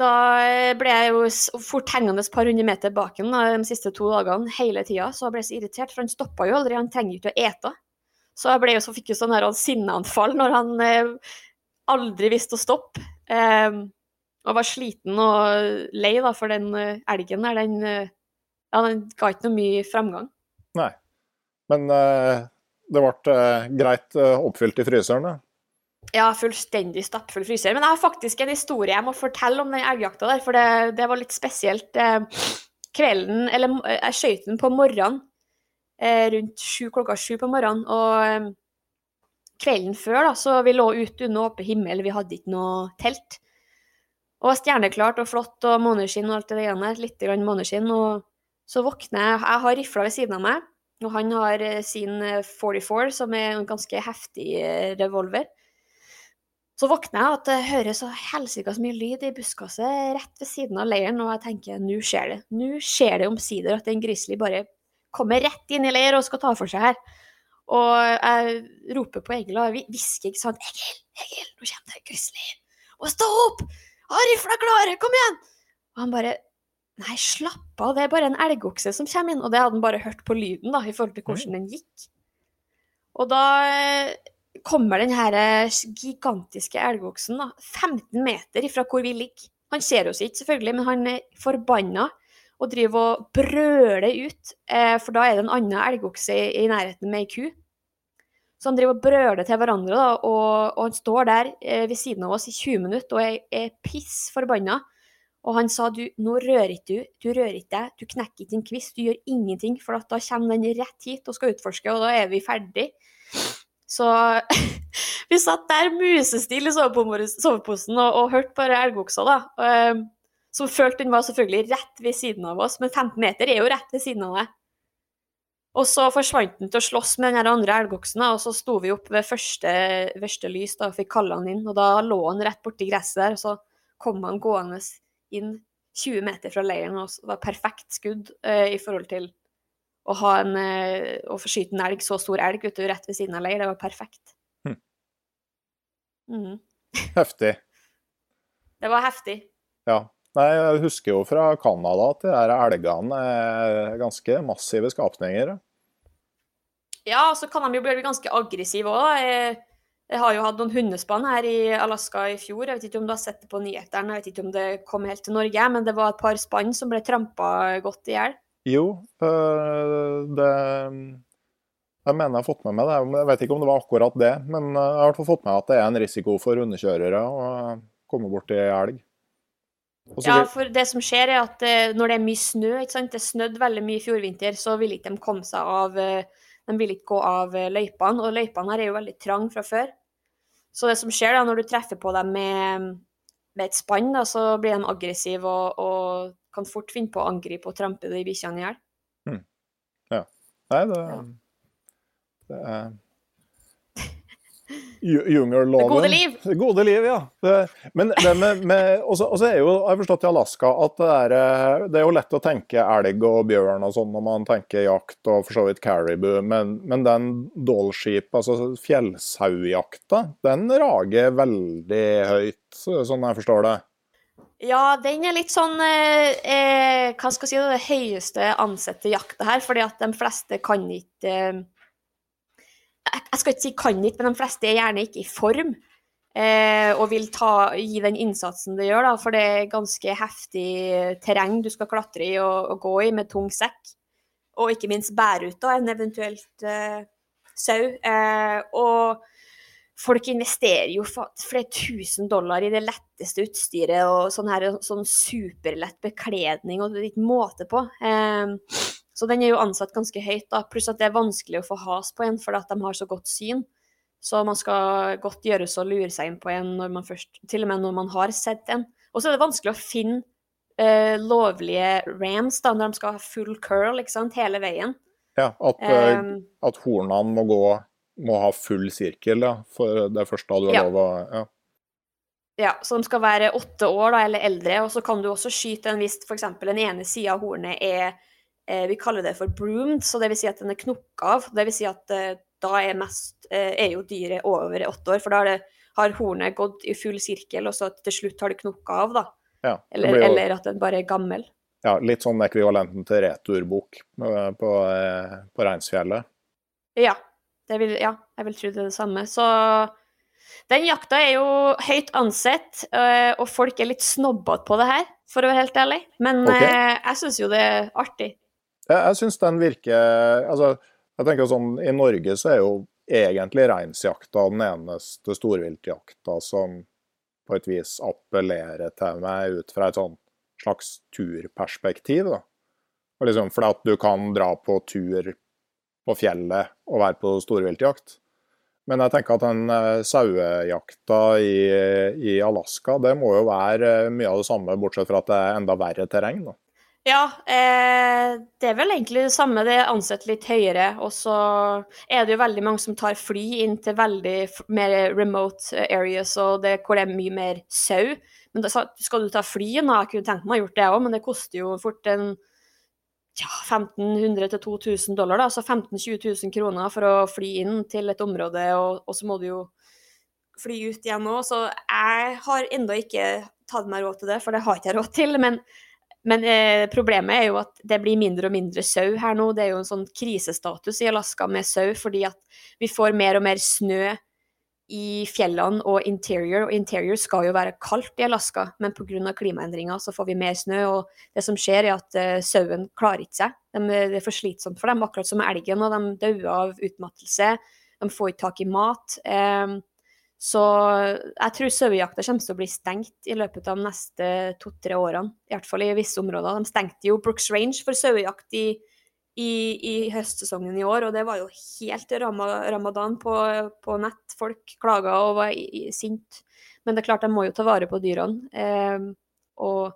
da ble jeg jo fort hengende et par hundre meter bak ham de siste to dagene hele tida. Så jeg ble så irritert, for han stoppa jo aldri, han trenger ikke å ete. Så jeg ble jo, så fikk jo sånn sinneanfall når han eh, aldri visste å stoppe. Eh, og var sliten og lei da, for den eh, elgen der. Den, eh, ja, den ga ikke noe mye framgang. Nei, men eh, det ble eh, greit oppfylt i fryseren? Ja, fullstendig stappfull fryser. Men jeg har faktisk en historie jeg må fortelle om den elgjakta der, for det, det var litt spesielt. Eh, kvelden Eller eh, jeg skjøt den på morgenen eh, rundt sju, klokka sju på morgenen. Og eh, kvelden før da, så vi lå ute under åpen himmel, vi hadde ikke noe telt. Og stjerneklart og flott og måneskinn og alt det der. Litt måneskinn. Og så våkner jeg Jeg har rifla ved siden av meg, og han har eh, sin 44, eh, som er en ganske heftig eh, revolver. Så våkner jeg at det høres så helsika mye lyd i buskaset rett ved siden av leiren, og jeg tenker nå skjer det. Nå skjer det omsider at en grizzly bare kommer rett inn i leir og skal ta for seg her. Og jeg roper på Egil og hvisker ikke sånn Egil, Egil, nå kommer det en grizzly. Og stå opp! Har rifla klare, kom igjen! Og han bare Nei, slapp av, det er bare en elgokse som kommer inn. Og det hadde han bare hørt på lyden, da, i forhold til hvordan den gikk. Og da kommer den her eh, gigantiske elgoksen da, 15 meter ifra hvor vi ligger. Han ser oss ikke, selvfølgelig, men han er forbanna og driver og brøler ut, eh, for da er det en annen elgokse i, nærheten med ei ku. Så han driver og brøler til hverandre, da, og, og han står der eh, ved siden av oss i 20 minutter og er, er piss forbanna. Og han sa du, nå rører ikke du, du rører ikke deg, du knekker ikke en kvist, du gjør ingenting, for da kommer den rett hit og skal utforske, og da er vi ferdig. Så (laughs) vi satt der musestille i soveposen og, og hørte på elgoksa, da. Um, som følte den var selvfølgelig rett ved siden av oss, men 15 meter er jo rett ved siden av deg. Og så forsvant den til å slåss med den andre elgoksen, og så sto vi opp ved første, første lys da, og fikk kalle han inn. Og da lå han rett borti gresset der, og så kom han gående inn 20 meter fra leiren, og det var perfekt skudd uh, i forhold til å, ha en, uh, å få skyte en elg, så stor elg ute rett ved siden av leir. Det var perfekt. Hm. Mm. Heftig. Det var heftig. Ja. Nei, jeg husker jo fra Canada at de der elgene er ganske massive skapninger. Ja, så kan de jo bli ganske aggressive òg. Jeg, har jo hatt noen hundespann her i Alaska i fjor. Jeg vet ikke om du har sett det på nyhetene, jeg vet ikke om det kom helt til Norge, men det var et par spann som ble trampa godt i hjel. Jo, øh, det jeg mener jeg har fått med meg det. Jeg vet ikke om det var akkurat det, men jeg har i hvert fall fått med at det er en risiko for hundekjørere å komme borti elg. Ja, for det som skjer er at når det er mye snø, ikke sant? det snødde veldig mye i fjor vinter, så vil ikke de komme seg av De vil ikke gå av løypene, og løypene her er jo veldig trang fra før. Så det som skjer da, når du treffer på dem med, med et spann, da, så blir de aggressive og, og, kan fort finne på å angripe og trampe de bikkjene i hjel. Mm. Ja. Nei, det, ja. det er Jungerloven. Det gode liv. Det gode liv, ja. Det, men det med, med Og så er jo, jeg har forstått i Alaska at det er, eh, det er, jo lett å tenke elg og bjørn og sånn når man tenker jakt og for så vidt caribou, men, men den dålskip, altså fjellsaujakta, den rager veldig høyt, sånn jeg forstår det? Ja, den er litt sånn eh, eh, Hva skal jeg si, det høyeste ansette jakta her, fordi at de fleste kan ikke eh, jeg skal ikke si kan ikke, men de fleste er gjerne ikke i form. Eh, og vil ta, gi den innsatsen det gjør, da, for det er ganske heftig terreng du skal klatre i og, og gå i med tung sekk. Og ikke minst bære ut da, en eventuelt eh, sau. Eh, og folk investerer jo flere tusen dollar i det letteste utstyret og sånn, her, sånn superlett bekledning, og det er ikke måte på. Eh, så den er jo ansatt ganske høyt, da. pluss at det er vanskelig å få has på en fordi at de har så godt syn. Så man skal godt gjøres å lure seg inn på en når man først, til og med når man har sett en. Og så er det vanskelig å finne eh, lovlige rams da, når de skal ha full curl ikke sant, hele veien. Ja, at, um, at hornene må gå må ha full sirkel, ja, for det første da du har ja. lov å ja. ja. så de skal være åtte år da, eller eldre, og så kan du også skyte en hvis f.eks. den ene sida av hornet er Vi kaller det for broomed, så det vil si at den er knokka av. Det vil si at eh, da er, mest, eh, er jo dyret over åtte år, for da det, har hornet gått i full sirkel, og så til slutt har det knokka av, da. Ja, eller, jo, eller, at den bare er gammel. Ja, litt sånn ekvivalenten til returbukk eh, på, eh, på Reinsfjellet. Ja, vil, ja, jeg vil tro det er det samme. Så den jakta er jo høyt ansett, eh, og folk er litt snobbete på det her, for å være helt ærlig. Men okay. jeg syns jo det er artig. Jeg, jeg syns den virker Altså, jeg tenker sånn I Norge så er jo egentlig reinsjakta den eneste storviltjakta som på et vis appellerer til meg ut fra et sånn slags turperspektiv. da. Og liksom, for at du kan dra på tur på fjellet og være på storviltjakt. Men jeg tenker at den uh, sauejakta i, i, Alaska, det må jo være mye av det samme, bortsett fra at det er enda verre terreng? da. Ja, eh, det er vel egentlig det samme. Det er ansett litt høyere. Og så er det jo veldig mange som tar fly inn til veldig mer remote areas og det, hvor det er mye mer sau. Men da, skal du ta fly nå, jeg kunne tenkt meg å gjort det òg, men det koster jo fort en ja, 1500-2000 dollar, da, altså 15 000-20 000 kroner for å fly inn til et område, og, og så må du jo fly ut igjen òg. Så jeg har ennå ikke tatt meg råd til det, for det har ikke jeg råd til. men men eh, problemet er jo at det blir mindre og mindre sau her nå. Det er jo en sånn krisestatus i Alaska med sau, fordi at vi får mer og mer snø i fjellene og interior. Og interior skal jo være kaldt i Alaska, men pga. klimaendringer så får vi mer snø. Og det som skjer, er at eh, sauen klarer ikke seg. De, det er for slitsomt for dem, akkurat som elgen. Og de dauer av utmattelse. De får ikke tak i mat. Um, så jeg tror sauejakta kommer til å bli stengt i løpet av de neste to-tre årene. I hvert fall i visse områder. De stengte jo Brooks Range for sauejakt i, i, i, høstsesongen i år, og det var jo helt ramadan på, på nett. Folk klaga og var sinte. Men det er klart, de må jo ta vare på dyrene eh, og,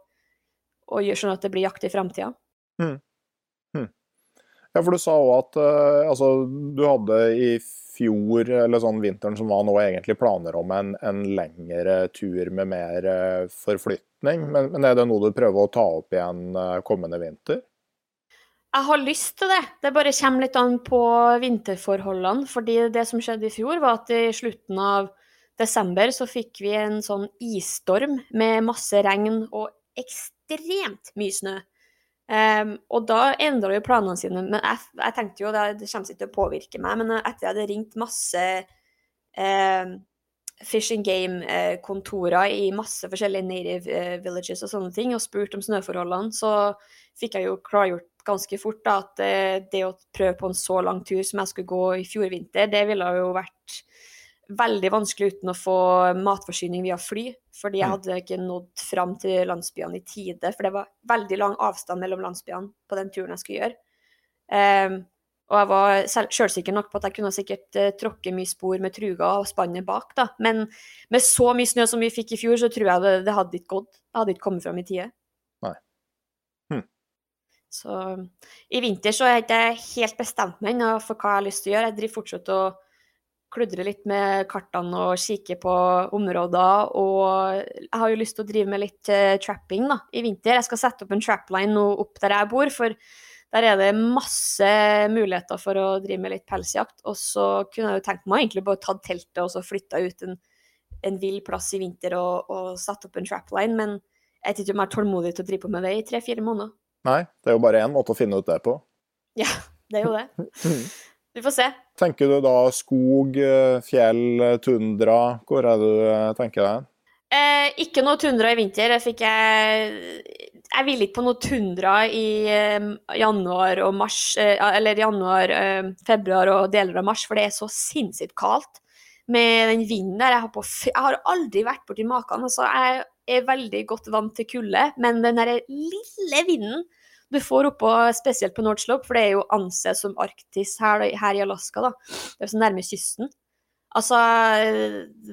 og, gjøre sånn at det blir jakt i framtida. Mm. Ja, for du sa òg at uh, altså, du hadde i fjor, eller sånn vinteren som var nå, egentlig planer om en, en lengre tur med mer uh, forflytning. Men, men, er det noe du prøver å ta opp igjen uh, kommende vinter? Jeg har lyst til det. Det bare kommer litt an på vinterforholdene. fordi det som skjedde i fjor, var at i slutten av desember så fikk vi en sånn isstorm med masse regn og ekstremt mye snø. Um, og da endra jo planene sine. Men jeg, jeg tenkte jo det, det kommer ikke til å påvirke meg. Men etter jeg hadde ringt masse um, Fish and Game-kontorer i masse forskjellige native uh, villages og sånne ting, og spurt om snøforholdene, så fikk jeg jo klargjort ganske fort da, at uh, det å prøve på en så lang tur som jeg skulle gå i fjor vinter, det ville jo vært veldig vanskelig uten å få matforsyning via fly, fordi jeg mm. hadde ikke nådd fram til landsbyene i tide. For det var veldig lang avstand mellom landsbyene på den turen jeg skulle gjøre. Um, og jeg var sjølsikker nok på at jeg kunne sikkert uh, tråkke mye spor med truga og spannet bak, da. Men med så mye snø som vi fikk i fjor, så tror jeg det, det hadde ikke gått. Det hadde ikke kommet fram i tide. Nei. Hm. Så i vinter så har jeg ikke helt bestemt meg ennå for hva jeg har lyst til å gjøre. Jeg driver fortsatt og kludre litt med kartene og kikke på områder. Og jeg har jo lyst til å drive med litt uh, trapping da, i vinter. Jeg skal sette opp en trapline nå opp der jeg bor, for der er det masse muligheter for å drive med litt pelsjakt. Og så kunne jeg jo tenkt meg egentlig bare tatt teltet og så flytta ut en, en vill plass i vinter og, og satt opp en trapline, men jeg vet ikke om jeg er tålmodig til å drive på med det i tre-fire måneder. Nei, det er jo bare én måte å finne ut det på. Ja, det er jo det. (laughs) Vi får se. Tenker du da skog, eh, fjell, tundra? Hvor er det du eh, tenker deg? Eh, ikke noe tundra i vinter. Jeg fikk jeg Jeg ville ikke på noe tundra i eh, januar og mars, eh, eller januar, eh, februar og deler av mars, for det er så sinnssykt kaldt med den vinden der. Jeg har, på, jeg har aldri vært borti maken. Altså, jeg er veldig godt vant til kulde, men den der lille vinden du får oppå, spesielt på North Slope, for det er jo ansett som Arktis her, her, i Alaska, da. Det er så nærme kysten. Altså,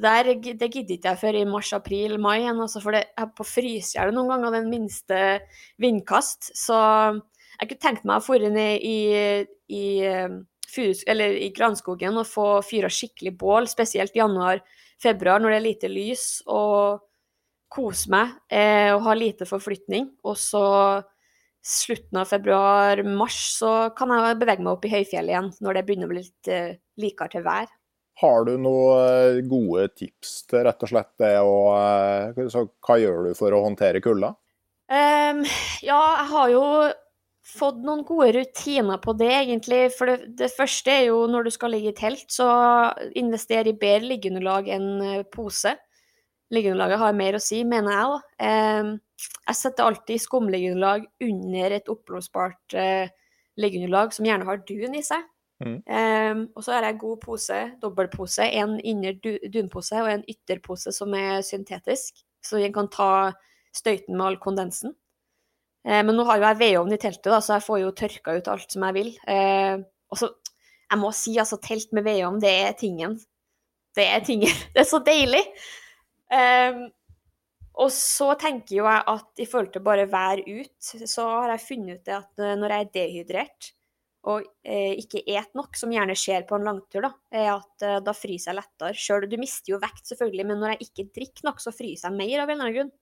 der, det gidder ikke jeg før i mars, april, mai igjen, altså, for det er på frysegjerdet noen ganger den minste vindkast. Så jeg kunne tenkt meg å dra ned i, i, eller i granskogen og få fyra skikkelig bål, spesielt januar-februar når det er lite lys, og kose meg eh, og ha lite forflytning. Og så slutten av februar-mars så kan jeg bevege meg opp i høyfjellet igjen når det begynner å bli litt uh, likere til vær. Har du noen eh, gode tips til rett og slett det å uh, Så hva gjør du for å håndtere kulda? Um, ja, jeg har jo fått noen gode rutiner på det, egentlig. For det, det, første er jo når du skal ligge i telt, så invester i bedre liggeunderlag enn pose. Liggeunderlaget har mer å si, mener jeg. da. Um, jeg setter alltid skumliggeunderlag under et oppblåsbart eh, liggeunderlag som gjerne har dun i seg. Mm. Um, og så har jeg god pose, dobbeltpose, en inner dunpose og en ytterpose som er syntetisk, så den kan ta støyten med all kondensen. Uh, men nå har jo jeg vedovn i teltet, da, så jeg får jo tørka ut alt som jeg vil. Uh, og så jeg må si altså telt med vedovn, det er tingen. Det er tingen. (laughs) Det er så deilig. Um, og så tenker jo jeg at i forhold til bare være ut, så har jeg funnet ut det at eh, når jeg er dehydrert og eh, ikke et nok, som gjerne skjer på en langtur, da, er at eh, da fryser jeg lettere sjøl. Du mister jo vekt, selvfølgelig, men når jeg ikke drikker nok, så fryser jeg mer av en eller annen grunn.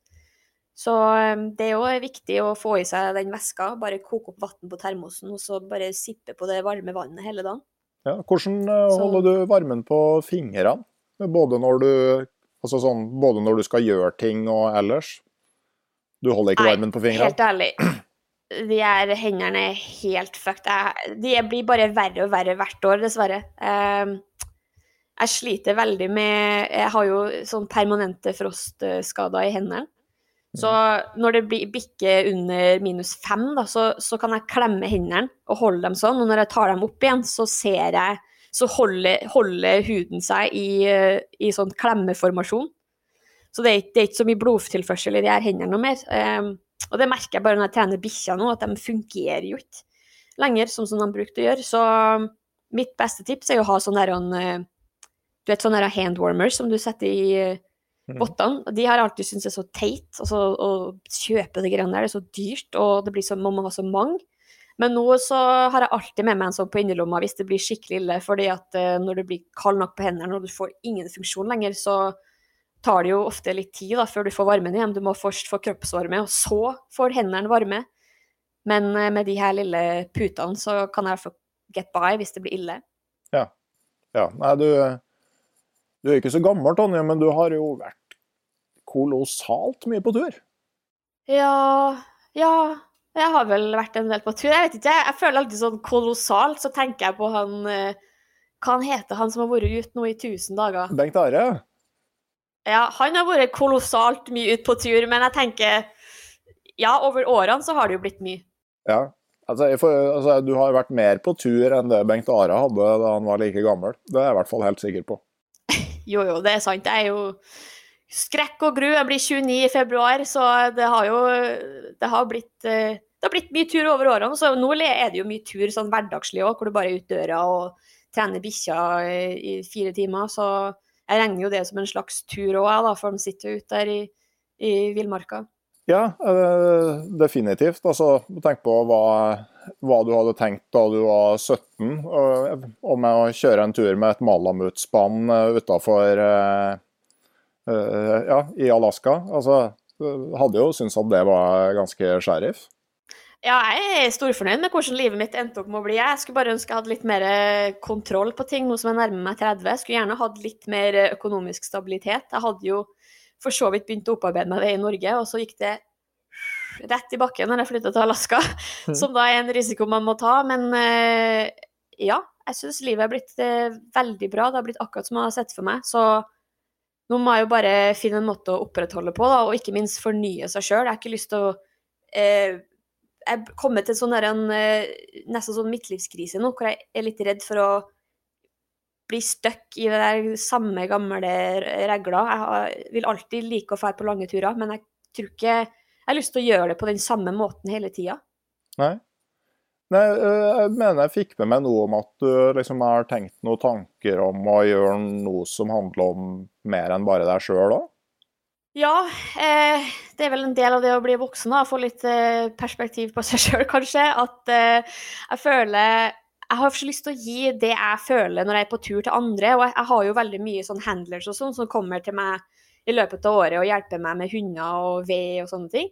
Så eh, det er jo viktig å få i seg den væska. Bare koke opp vann på termosen, og så bare sippe på det varme vannet hele dagen. Ja, hvordan holder holder du varmen på fingrene? Både når du Altså sånn, både når du skal gjøre ting og ellers? Du holder ikke varmen på fingrene? Helt ærlig. (clears throat) De her hendene er helt fucked. De blir bare verre og verre hvert år, dessverre. Ehm, jeg sliter veldig med Jeg har jo sånn permanente frostskader i hendene. Så mm. når det blir bikker under minus fem, da, så, så, kan jeg klemme hendene og holde dem sånn. Og når jeg tar dem opp igjen, så ser jeg så holder, holder huden seg i, i, sånn klemmeformasjon. Så det er, det er, ikke så mye blodtilførsel i de her hendene noe mer. Um, og det merker jeg bare når jeg trener bikkja nå, at de fungerer jo ikke lenger sånn som de brukte å gjøre. Så mitt beste tips er å ha sånn der uh, Du vet sånne handwarmers som du setter i vottene. De har jeg alltid syntes er så teit. Altså, å kjøpe de greiene der, det er så dyrt, og det blir så, man må ha så mange. Men nå så har jeg alltid med meg en sånn på innerlomma hvis det blir skikkelig ille. fordi at uh, når du blir kald nok på hendene og du får ingen funksjon lenger, så tar det jo ofte litt tid da, før du får varmen igjen. Du må først få kroppsvarme, og så får hendene varme. Men uh, med de her lille putene så kan jeg i hvert fall get by hvis det blir ille. Ja. ja. Nei, du, du er ikke så gammel, Tonje, men du har jo vært kolossalt mye på tur. Ja, ja jeg har vel vært en del på tur. Jeg vet ikke, jeg føler alltid sånn kolossalt, så tenker jeg på han eh, Hva han heter han som har vært ute nå i 1000 dager? Bengt Are? Ja, han har vært kolossalt mye ute på tur, men jeg tenker Ja, over årene så har det jo blitt mye. Ja. Altså, får, altså, du har vært mer på tur enn det Bengt Are hadde da han var like gammel. Det er jeg i hvert fall helt sikker på. (laughs) jo, jo, det er sant. Jeg er jo skrekk og gru. Jeg blir 29 i februar, så det har jo det har blitt, eh, det har blitt mye tur over årene. Så nå er det jo mye tur sånn hverdagslig òg, hvor du bare er ute døra og trener bikkja i fire timer. Så jeg regner jo det som en slags tur òg, for de sitter ute der i, i villmarka. Ja, eh, definitivt. Altså, tenk på hva, hva, du hadde tenkt da du var 17, om å kjøre en tur med et malamutspann eh, utafor Eh, ja, i Alaska. Altså, hadde jo syntes at det var ganske sheriff. Ja, jeg er storfornøyd med hvordan livet mitt endte opp med å bli. Jeg skulle bare ønske jeg hadde litt mer kontroll på ting nå som jeg nærmer meg 30. Jeg skulle gjerne hatt litt mer økonomisk stabilitet. Jeg hadde jo for så vidt begynt å opparbeide meg det i Norge, og så gikk det rett i bakken når jeg flytta til Alaska, (laughs) mm. som da er en risiko man må ta. Men eh, ja, jeg syns livet er blitt eh, veldig bra. Det har blitt akkurat som jeg har sett for meg. Så nå må jeg jo bare finne en måte å opprettholde på, da, og ikke minst fornye seg sjøl. Jeg har ikke lyst til å eh, Jeg kommer til sånn en eh, nesten sånn midtlivskrise nå, hvor jeg er litt redd for å bli stuck i det der samme gamle regla. Jeg har, vil alltid like å dra på lange turer, men jeg tror ikke jeg har lyst til å gjøre det på den samme måten hele tida. Nei. Nei, eh, jeg mener jeg fikk med meg noe om at du liksom har tenkt noen tanker om å gjøre noe som handler om mer enn bare deg sjøl òg? Ja, eh, det er vel en del av det å bli voksen, da. Få litt eh, perspektiv på seg sjøl, (laughs) kanskje. At eh, jeg føler Jeg har så lyst til å gi det jeg føler når jeg er på tur til andre. Og jeg, jeg har jo veldig mye sånn handlers og sånn som kommer til meg i løpet av året og hjelper meg med hunder og ved og sånne ting.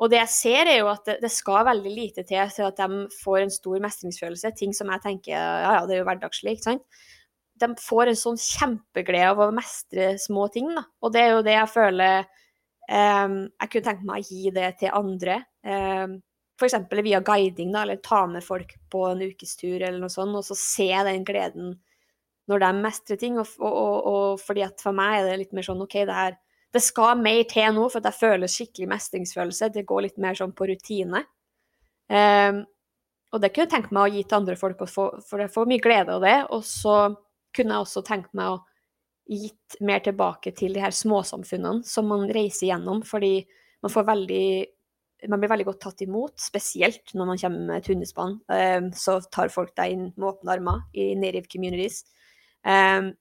Og det jeg ser, er jo at det, det, skal veldig lite til til at de får en stor mestringsfølelse. Ting som jeg tenker ja, ja, det er jo hverdagslig, ikke sant. De får en sånn kjempeglede av å mestre små ting, da. Og det er jo det jeg føler um, Jeg kunne tenkt meg å gi det til andre. Um, F.eks. via guiding, da, eller ta med folk på en ukestur eller noe sånt, og så se den gleden når de mestrer ting. Og, og, og, og fordi at for meg er det litt mer sånn OK, det her det skal mer til nå, for jeg føler skikkelig mestringsfølelse. Det går litt mer sånn på rutine. Um, og det kunne jeg tenkt meg å gi til andre folk, for jeg får mye glede av det. Og så kunne jeg også tenkt meg å gitt mer tilbake til de her småsamfunnene som man reiser gjennom, fordi man får veldig man blir veldig godt tatt imot, spesielt når man kommer med et hundespann. Um, så tar folk deg inn med åpne armer i native communities. Um,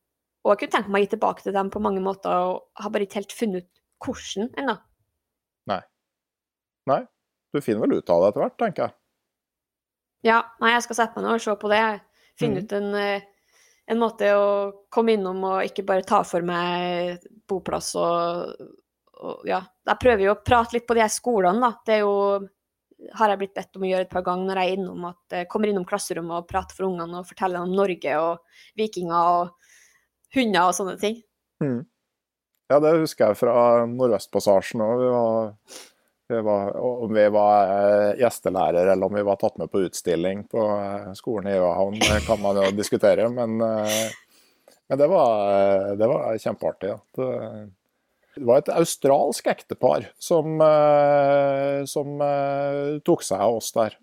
og jeg kunne tenkt meg å gi tilbake til dem på mange måter, og har bare ikke helt funnet ut hvordan ennå. Nei. Nei. Du finner vel ut av det etter hvert, tenker jeg. Ja, nei, jeg skal sette meg ned og se på det. Finne mm. ut en, eh, en måte å komme innom og ikke bare ta for meg boplass og, og Ja. Jeg prøver jo å prate litt på de her skolene, da. Det er jo har jeg blitt bedt om å gjøre et par ganger når jeg er innom at jeg kommer innom klasserommet og prater for ungene og forteller om Norge og vikinger og hunder og sånne ting. Mm. Ja, det husker jeg fra Nordvestpassasjen òg. Vi om vi var eh, gjestelærer eller om vi var tatt med på utstilling på eh, skolen i Øahavn, kan man jo (laughs) diskutere. Men, eh, men det, var, det var kjempeartig. Det, det var et australsk ektepar som, som tok seg av oss der.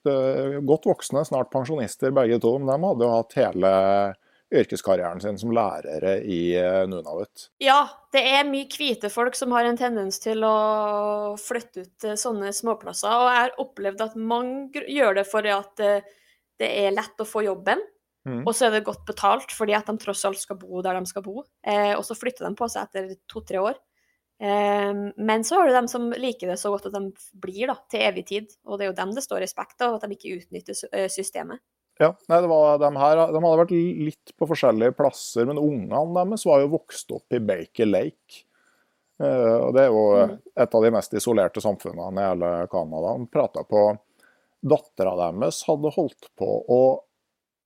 Godt voksne, snart pensjonister begge to. Men de hadde jo hatt hele yrkeskarrieren sin som lærere i eh, Nunavut. Ja, det er mye hvite folk som har en tendens til å flytte ut til sånne småplasser. Og jeg har opplevd at mange gjør det for at eh, det er lett å få jobben. Mm. Og så er det godt betalt fordi at de tross alt skal bo der de skal bo. Eh, og så flytter de på seg etter to-tre år. Eh, men så har du dem som liker det så godt at de blir da, til evig tid. Og det er jo dem det står respekt av, at de ikke utnytter eh, systemet. Ja, nei, det var de her, de hadde vært litt på forskjellige plasser, men ungene deres var jo vokst opp i Baker Lake. Uh, og Det er jo Mm. et av de mest isolerte samfunnene i hele Canada. De prata på Dattera deres hadde holdt på å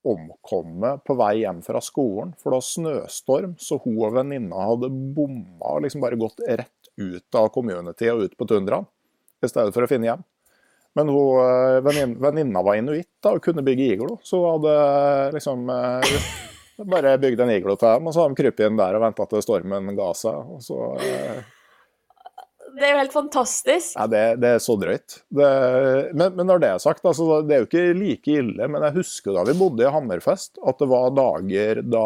omkomme på vei hjem fra skolen, for det var snøstorm, så hun og venninna hadde bomma og liksom bare gått rett ut av community og ut på tundraen, i stedet for å finne hjem. Men eh, venninna var inuitt da, og kunne bygge iglo, så hun hadde liksom eh, bare bygd en iglo til dem, og så hadde de krypet inn der og venta til stormen ga seg. og så... eh, Det er jo helt fantastisk. Nei, det, det er så drøyt. Det, men, men når det er sagt, altså, det er jo ikke like ille. Men jeg husker da vi bodde i Hammerfest, at det var dager da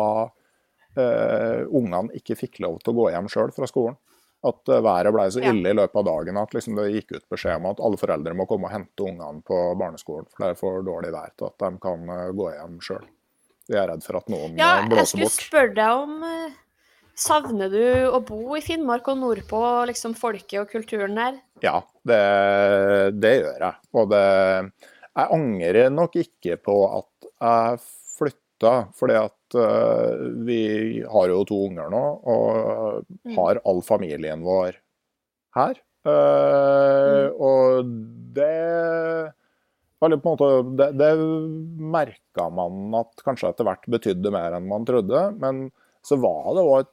eh, ungene ikke fikk lov til å gå hjem sjøl fra skolen. At eh, været ble så ille i løpet av dagen at liksom, det gikk ut beskjed om at alle foreldre må komme og hente ungene på barneskolen, for det er for dårlig vær til at de kan eh, gå hjem sjøl. Jeg er redd for at noen Ja, eh, jeg skulle spørre deg om Savner du å bo i Finnmark og nordpå, liksom folket og kulturen der? Ja, det, det gjør jeg. Og det Jeg angrer nok ikke på at jeg flytta, fordi at eh, vi har jo to unger nå, og Mm. har all familien vår her. Eh, Og det eller på en måte, Det, det merka man at kanskje etter hvert betydde mer enn man trodde. Men så var det òg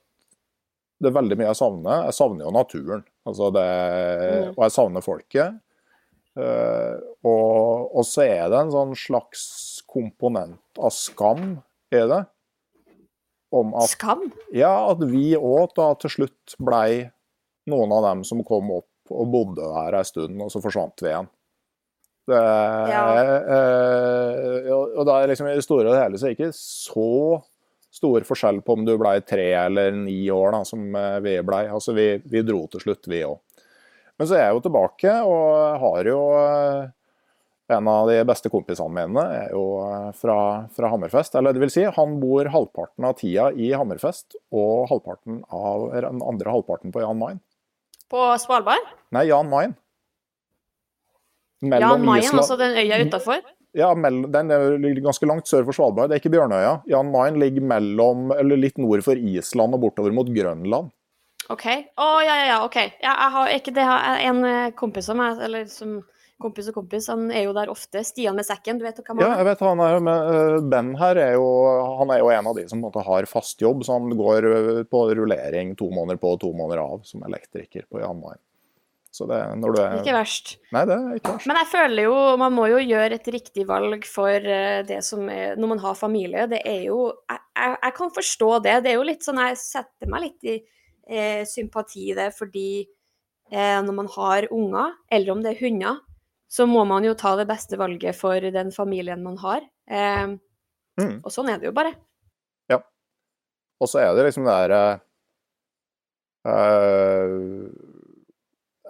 det er veldig mye jeg savner. Jeg savner jo naturen. Altså det, Mm. Og jeg savner folket. Uh, og, og så er det en sånn slags komponent av skam i det. Om at, Skam? ja, at vi òg da til slutt blei noen av dem som kom opp og bodde der ei stund, og så forsvant vi igjen. Det, eh, og og da er liksom i det store og hele så er det ikke så stor forskjell på om du blei tre eller ni år, da, som eh, vi blei. Altså, vi, vi dro til slutt, vi òg. Men så er jeg jo tilbake, og har jo eh, en av de beste kompisene mine er jo eh, fra, fra Hammerfest. Eller det vil si, han bor halvparten av tida i Hammerfest, og halvparten av, den andre halvparten på Jan Mayen. På Svalbard? Nei, Jan Mayen. Jan Mayen, altså den øya utafor? Ja, den er- ligger ganske langt sør for Svalbard. Det er ikke Bjørnøya. Jan Mayen ligger mellom, eller litt nord for Island og bortover mot Grønland. OK. Å, ja, ja, ja, OK. Ja, jeg har ikke det. Jeg har en eh, kompis av meg, eller som kompis og kompis, han er jo der ofte. Stian med sekken, du vet hvem han er? Ja, jeg vet han er, men øh, Ben her er jo, han er jo en av de som måte har fast jobb, så han går øh, på rullering to måneder på og to måneder av som elektriker på Jan Mayen. Så det når du er Ikke verst. Nei, det er ikke verst. Men jeg føler jo man må jo gjøre et riktig valg for eh, det som er Når man har familie. Det er jo Jeg, jeg, jeg kan forstå det. Det er jo litt sånn Jeg setter meg litt i eh, sympati i det fordi eh, når man har unger, eller om det er hunder, så må man jo ta det beste valget for den familien man har. Eh, Mm. og sånn er det jo bare. Ja. Og så er det liksom det der eh,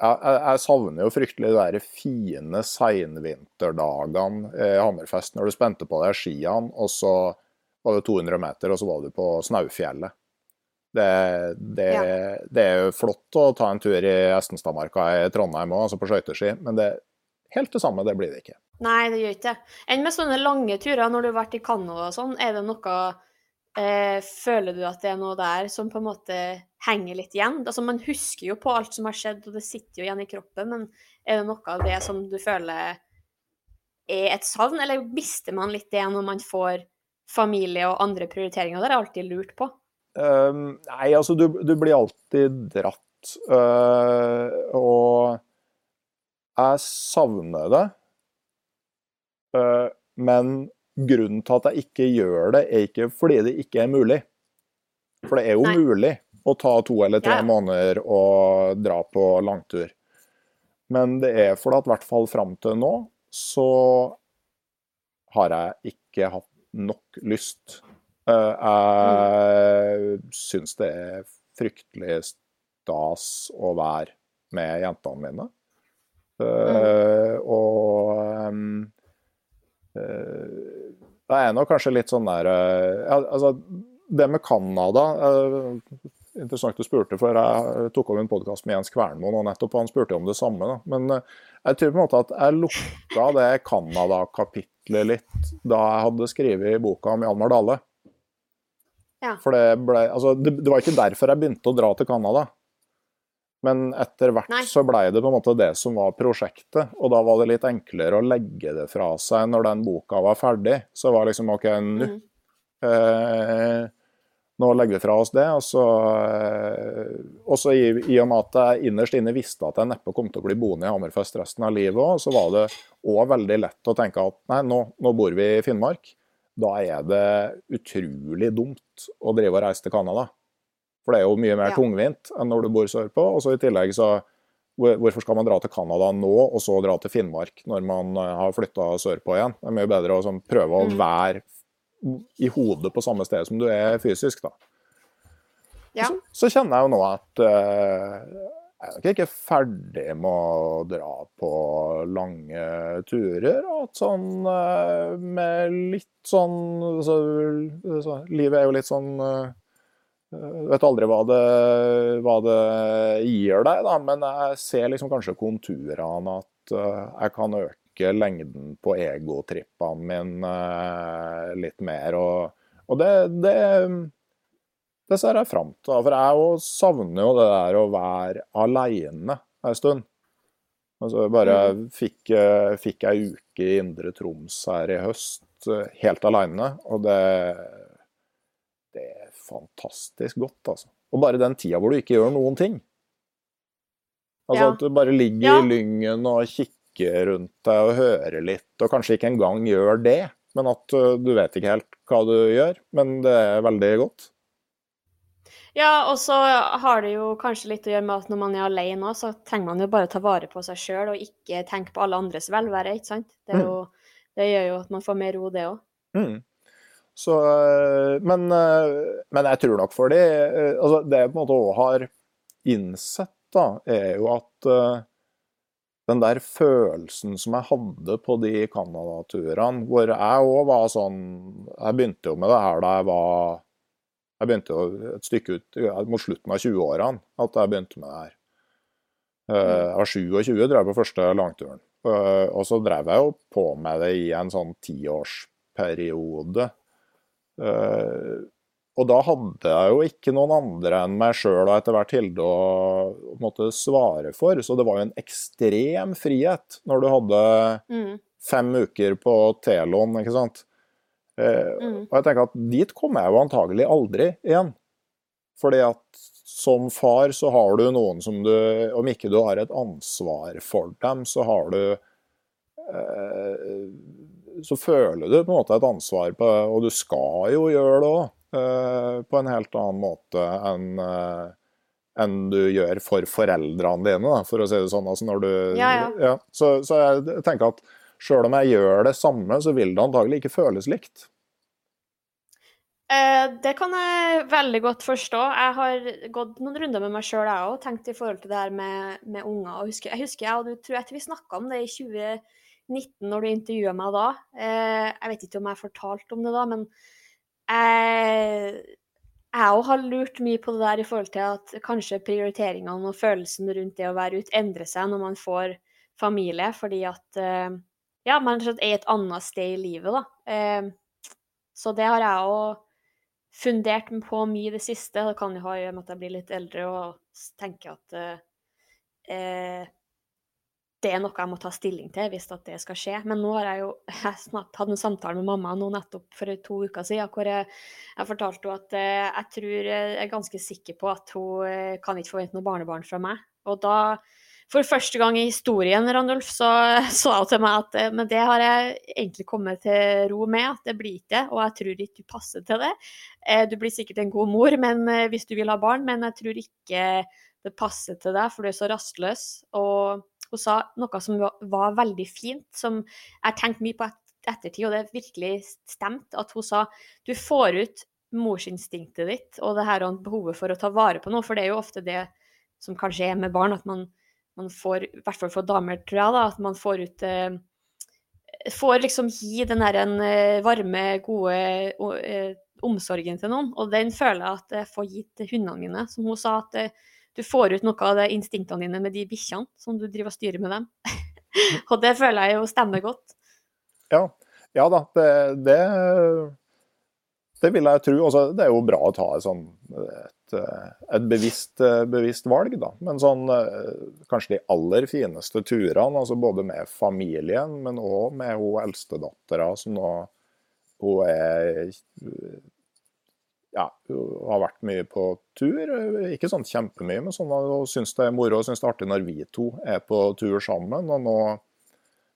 jeg, jeg, savner jo fryktelig de der fine seinvinterdagene i Hammerfest, når du spente på deg skiene, og så var det 200 meter, og så var du på Snaufjellet. Det, det, ja. det er jo flott å ta en tur i Estenstadmarka i Trondheim òg, altså på skøyteski, men det helt det samme, det blir det ikke. Nei, det gjør ikke det. Enn med sånne lange turer, når du har vært i Canada og sånn, er det noe eh, Føler du at det er noe der som på en måte henger litt igjen? Altså, Man husker jo på alt som har skjedd, og det sitter jo igjen i kroppen, men er det noe av det som du føler er et savn, eller mister man litt det når man får familie og andre prioriteringer? Det har jeg alltid lurt på. Um, nei, altså du, du, blir alltid dratt. Uh, og jeg savner det. Uh, men grunnen til at jeg ikke gjør det, er ikke fordi det ikke er mulig. For det er jo nei. mulig å ta to eller tre ja. måneder og dra på langtur. Men det er fordi at i hvert fall fram til nå så har jeg ikke hatt nok lyst Eh, jeg syns det er fryktelig stas å være med jentene mine. Mm. Og um, det er nok kanskje litt sånn der altså, Det med Canada Interessant du spurte, for jeg tok over en podkast med Jens Kvernmo og nettopp han spurte om det samme. Da. Men jeg tror på en måte at jeg lukka det Canada-kapitlet litt da jeg hadde skrevet boka om Hjalmar Dale. Ja. For det ble Altså, det, det, var ikke derfor jeg begynte å dra til Canada. Men etter hvert Nei. så blei det på en måte det som var prosjektet. Og da var det litt enklere å legge det fra seg når den boka var ferdig. Så var liksom OK, nå mm. eh, Nå legger vi fra oss det. Og så, eh, også i, i, og med at jeg innerst inne visste at jeg neppe kom til å bli boende i Hammerfest resten av livet òg, så var det òg veldig lett å tenke at nei, nå, nå bor vi i Finnmark da er det utrolig dumt å drive og reise til Canada. For det er jo mye mer ja. tungvint enn når du bor sørpå. Og så i tillegg så Hvorfor skal man dra til Canada nå, og så dra til Finnmark når man eh, har flytta sørpå igjen? Det er mye bedre å sånn, prøve å mm. være i hodet på samme sted som du er fysisk, da. Ja. Så, så, kjenner jeg jo nå at uh, jeg er nok ikke ferdig med å dra på lange turer. At sånn eh, med litt sånn så, så, Livet er jo litt sånn Du vet aldri hva det, hva det, gir deg, da. Men jeg ser liksom kanskje konturene at eh, jeg kan øke lengden på egotrippene mine litt mer. Og, og det, det det ser jeg fram til. For jeg savner jo det der å være aleine en stund. Altså bare mm. fikk, eh, fikk ei uke i Indre Troms her i høst eh, helt aleine, og det, fantastisk godt, altså. Og bare den tida hvor du ikke gjør noen ting. Altså ja. At du bare ligger ja. i lyngen og kikker rundt deg og hører litt, og kanskje ikke engang gjør det, men at eh, du vet ikke helt hva du gjør, men det er veldig godt. Ja, og så har det jo kanskje litt å gjøre med at når man er alene òg, så trenger man jo bare ta vare på seg sjøl og ikke tenke på alle andres velvære, ikke sant. Det, mm. jo, det, gjør jo at man får mer ro, det òg. Mm. Så eh, men, eh, men, jeg tror nok for det eh, altså Det jeg på en måte òg har innsett, da, er jo at den der følelsen som jeg hadde på de Canada-turene, hvor jeg òg var sånn Jeg begynte jo med det her da jeg var jeg begynte jo et stykke ut mot slutten av 20-årene at jeg begynte med det her. Jeg var 27 drev på første langturen. Og så drev jeg jo på med det i en sånn tiårsperiode. Eh, og da hadde jeg jo ikke noen andre enn meg sjøl og etter hvert Hilde å måtte svare for. Så det var jo en ekstrem frihet når du hadde mm. fem uker på Telon, ikke sant. Eh, mm. Og jeg tenker at dit kommer jeg jo antagelig aldri igjen. Fordi at som far så har du noen som du Om ikke du har et ansvar for dem, så har du eh, Så føler du på en måte et ansvar på Og du skal jo gjøre det òg, eh, på en helt annen måte enn enn du gjør for foreldrene dine, da, for å si det sånn. Altså når du, ja, ja. Ja, så, så jeg tenker at Sjøl om jeg gjør det samme, så vil det antagelig ikke føles likt. Eh, det kan jeg veldig godt forstå. Jeg har gått noen runder med meg sjøl, jeg òg, tenkt i forhold til det her med, med unger. Husker, jeg husker jeg og du tror jeg vi snakka om det i 2019 når du intervjua meg da. Eh, jeg vet ikke om jeg fortalte om det da, men jeg òg har lurt mye på det der i forhold til at kanskje prioriteringene og følelsen rundt det å være ute endrer seg når man får familie, fordi at eh, ja, man er et annet sted i livet, da. Så det har jeg òg fundert på mye i det siste. Det kan jo ha å gjøre med at jeg blir litt eldre og tenker at eh, det er noe jeg må ta stilling til hvis det skal skje. Men nå har jeg jo (laughs) jeg snart hatt en samtale med mamma nå nettopp for to uker siden, hvor jeg, jeg fortalte henne at eh, jeg tror jeg er ganske sikker på at hun eh, kan ikke forvente noe barnebarn fra meg. Og da for første gang i historien, Randulf, så (laughs) sa hun til meg at eh, men det har jeg egentlig kommet til ro med, at det blir ikke og jeg tror ikke du passer til det. Eh, du blir sikkert en god mor men, eh, hvis du vil ha barn, men jeg tror ikke det passer til deg, for du er så rastløs. Og hun sa noe som var veldig fint, som jeg tenkte mye på ettertid, og det virkelig stemte, at hun sa du får ut morsinstinktet ditt og det her behovet for å ta vare på noe, for det er jo ofte det som kanskje er med barn, at man man får, i hvert fall for damer, tror jeg, da, at man får ut eh, Får liksom gi den der en eh, varme, gode eh, omsorgen til noen. Og den føler jeg at jeg får gitt til hundene mine. Som hun sa, at eh, du får ut noe av de instinktene dine med de bikkjene som du driver og styrer med dem. (laughs) og det føler jeg jo stemmer godt. Ja, ja da. Det, det, det vil jeg tro. Altså, det er jo bra å ta et sånn et et bevisst, bevisst, valg, da. Men sånn, eh, kanskje de aller fineste turene, altså både med familien, men òg med hun eldstedattera som nå hun er ja, hun har vært mye på tur. Ikke sånn kjempemye, men sånn hun syns det er moro og syns det er artig når vi to er på tur sammen. Og nå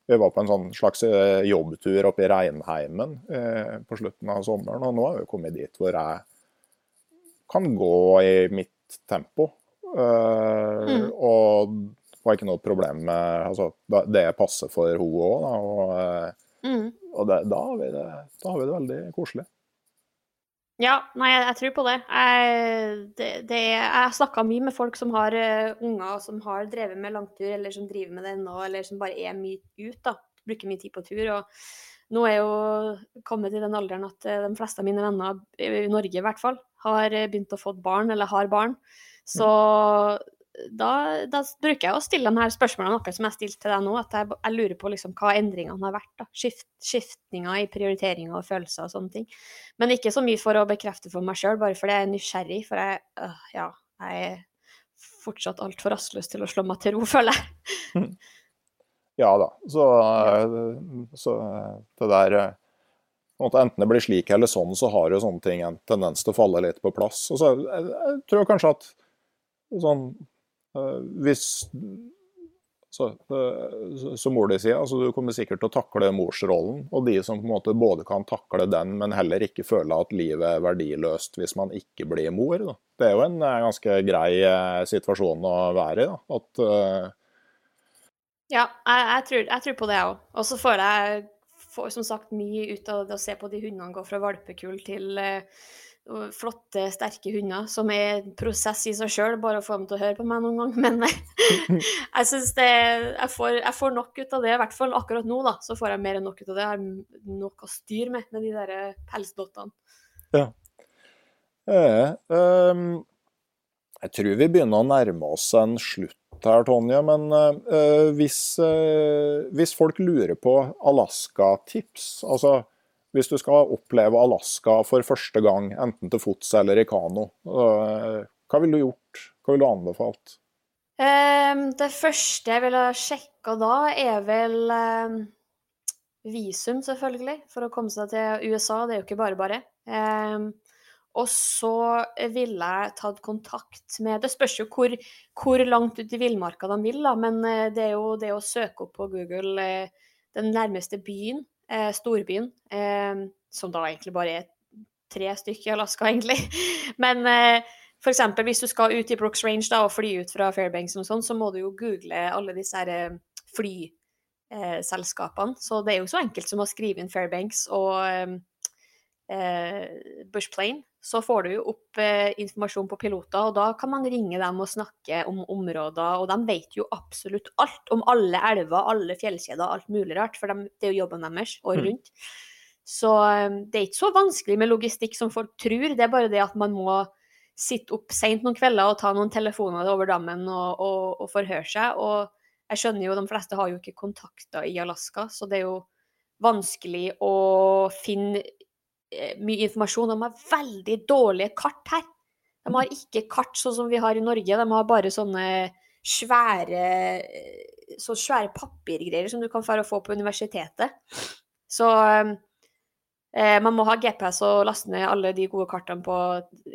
vi var på en sånn slags jobbtur oppe i Reinheimen eh, på slutten av sommeren, og nå har vi kommet dit hvor jeg kan gå i mitt tempo. Eh, mm. Og har ikke noe problem med altså, Det passer for henne òg, og, eh, mm. og det, da, har det, da, har vi det, veldig koselig. Ja, nei, jeg, jeg tror på det. Jeg, det, det, jeg snakka mye med folk som har uh, unger som har drevet med langtur, eller som driver med det nå, eller som bare er mye ut, da. Bruker mye tid på tur. og nå er jeg jo kommet i den alderen at de fleste av mine venner, i Norge i hvert fall, har eh, begynt å få barn, eller har barn. Så da, da, bruker jeg å stille de her spørsmålene, akkurat som jeg stilte til deg nå. At jeg, jeg lurer på liksom hva endringene har vært. da, Skift, Skiftninger i prioriteringer og følelser og sånne ting. Men ikke så mye for å bekrefte for meg sjøl, bare fordi jeg er nysgjerrig. For jeg, øh, ja, jeg er fortsatt altfor rastløs til å slå meg til ro, (laughs) føler jeg. (laughs) Ja da. Så, så det der enten det blir slik eller sånn, så har jo sånne ting en tendens til å falle litt på plass. Og så jeg, jeg tror kanskje at sånn øh, Hvis så, øh, Som mor di sier, altså du kommer sikkert til å takle morsrollen. Og de som på en måte både kan takle den, men heller ikke føle at livet er verdiløst hvis man ikke blir mor. Da. Det er jo en øh, ganske grei situasjon å være i. Da. At ja, jeg, jeg, tror, jeg, tror, på det, jeg òg. Og så får jeg får som sagt mye ut av det å se på de hundene gå fra valpekull til uh, flotte, sterke hunder, som er en prosess i seg sjøl, bare å få dem til å høre på meg noen gang. (laughs) Men jeg syns det jeg får, jeg får, nok ut av det, i hvert fall akkurat nå, da. Så får jeg mer enn nok ut av det. Jeg har nok å styre med med de der eh, pelsdottene. Ja. Eh, um, jeg tror vi begynner å nærme oss en slutt her, Tonje, men uh, hvis, uh, hvis, folk lurer på Alaska-tips, altså hvis du skal oppleve Alaska for første gang, enten til fots eller i kano, uh, hva ville du gjort? Hva ville du anbefalt? Um, det første jeg ville sjekka da, er vel um, visum, selvfølgelig, for å komme seg til USA. Det er jo ikke bare bare. Um, og så ville jeg tatt kontakt med Det spørs jo hvor, hvor langt ut i villmarka de vil, da, men eh, det er jo det å søke opp på Google eh, den nærmeste byen, eh, storbyen, som da egentlig bare er tre stykker i Alaska, (laughs) egentlig. Men f.eks. hvis du skal ut i Brooks Range da, og fly ut fra Fairbanks, og sånn, så må du jo google alle disse her flyselskapene. Så det er jo så enkelt som å skrive inn Fairbanks og eh, bushplane, så får du jo opp eh, informasjon på piloter, og da kan man ringe dem og snakke om områder, og de vet jo absolutt alt om alle elver, alle fjellkjeder, alt mulig rart, for de, det er jo jobben deres året Mm. rundt. Så eh, det er ikke så vanskelig med logistikk som folk tror, det er bare det at man må sitte opp seint noen kvelder og ta noen telefoner over dammen og, og, og forhøre seg. Og jeg skjønner jo, de fleste har jo ikke kontakter i Alaska, så det er jo vanskelig å finne mye informasjon. De har veldig dårlige kart her. De har ikke kart sånn som vi har i Norge, de har bare sånne svære eh, så svære papirgreier som du kan få på universitetet. Så eh, man må ha GPS og laste ned alle de gode kartene på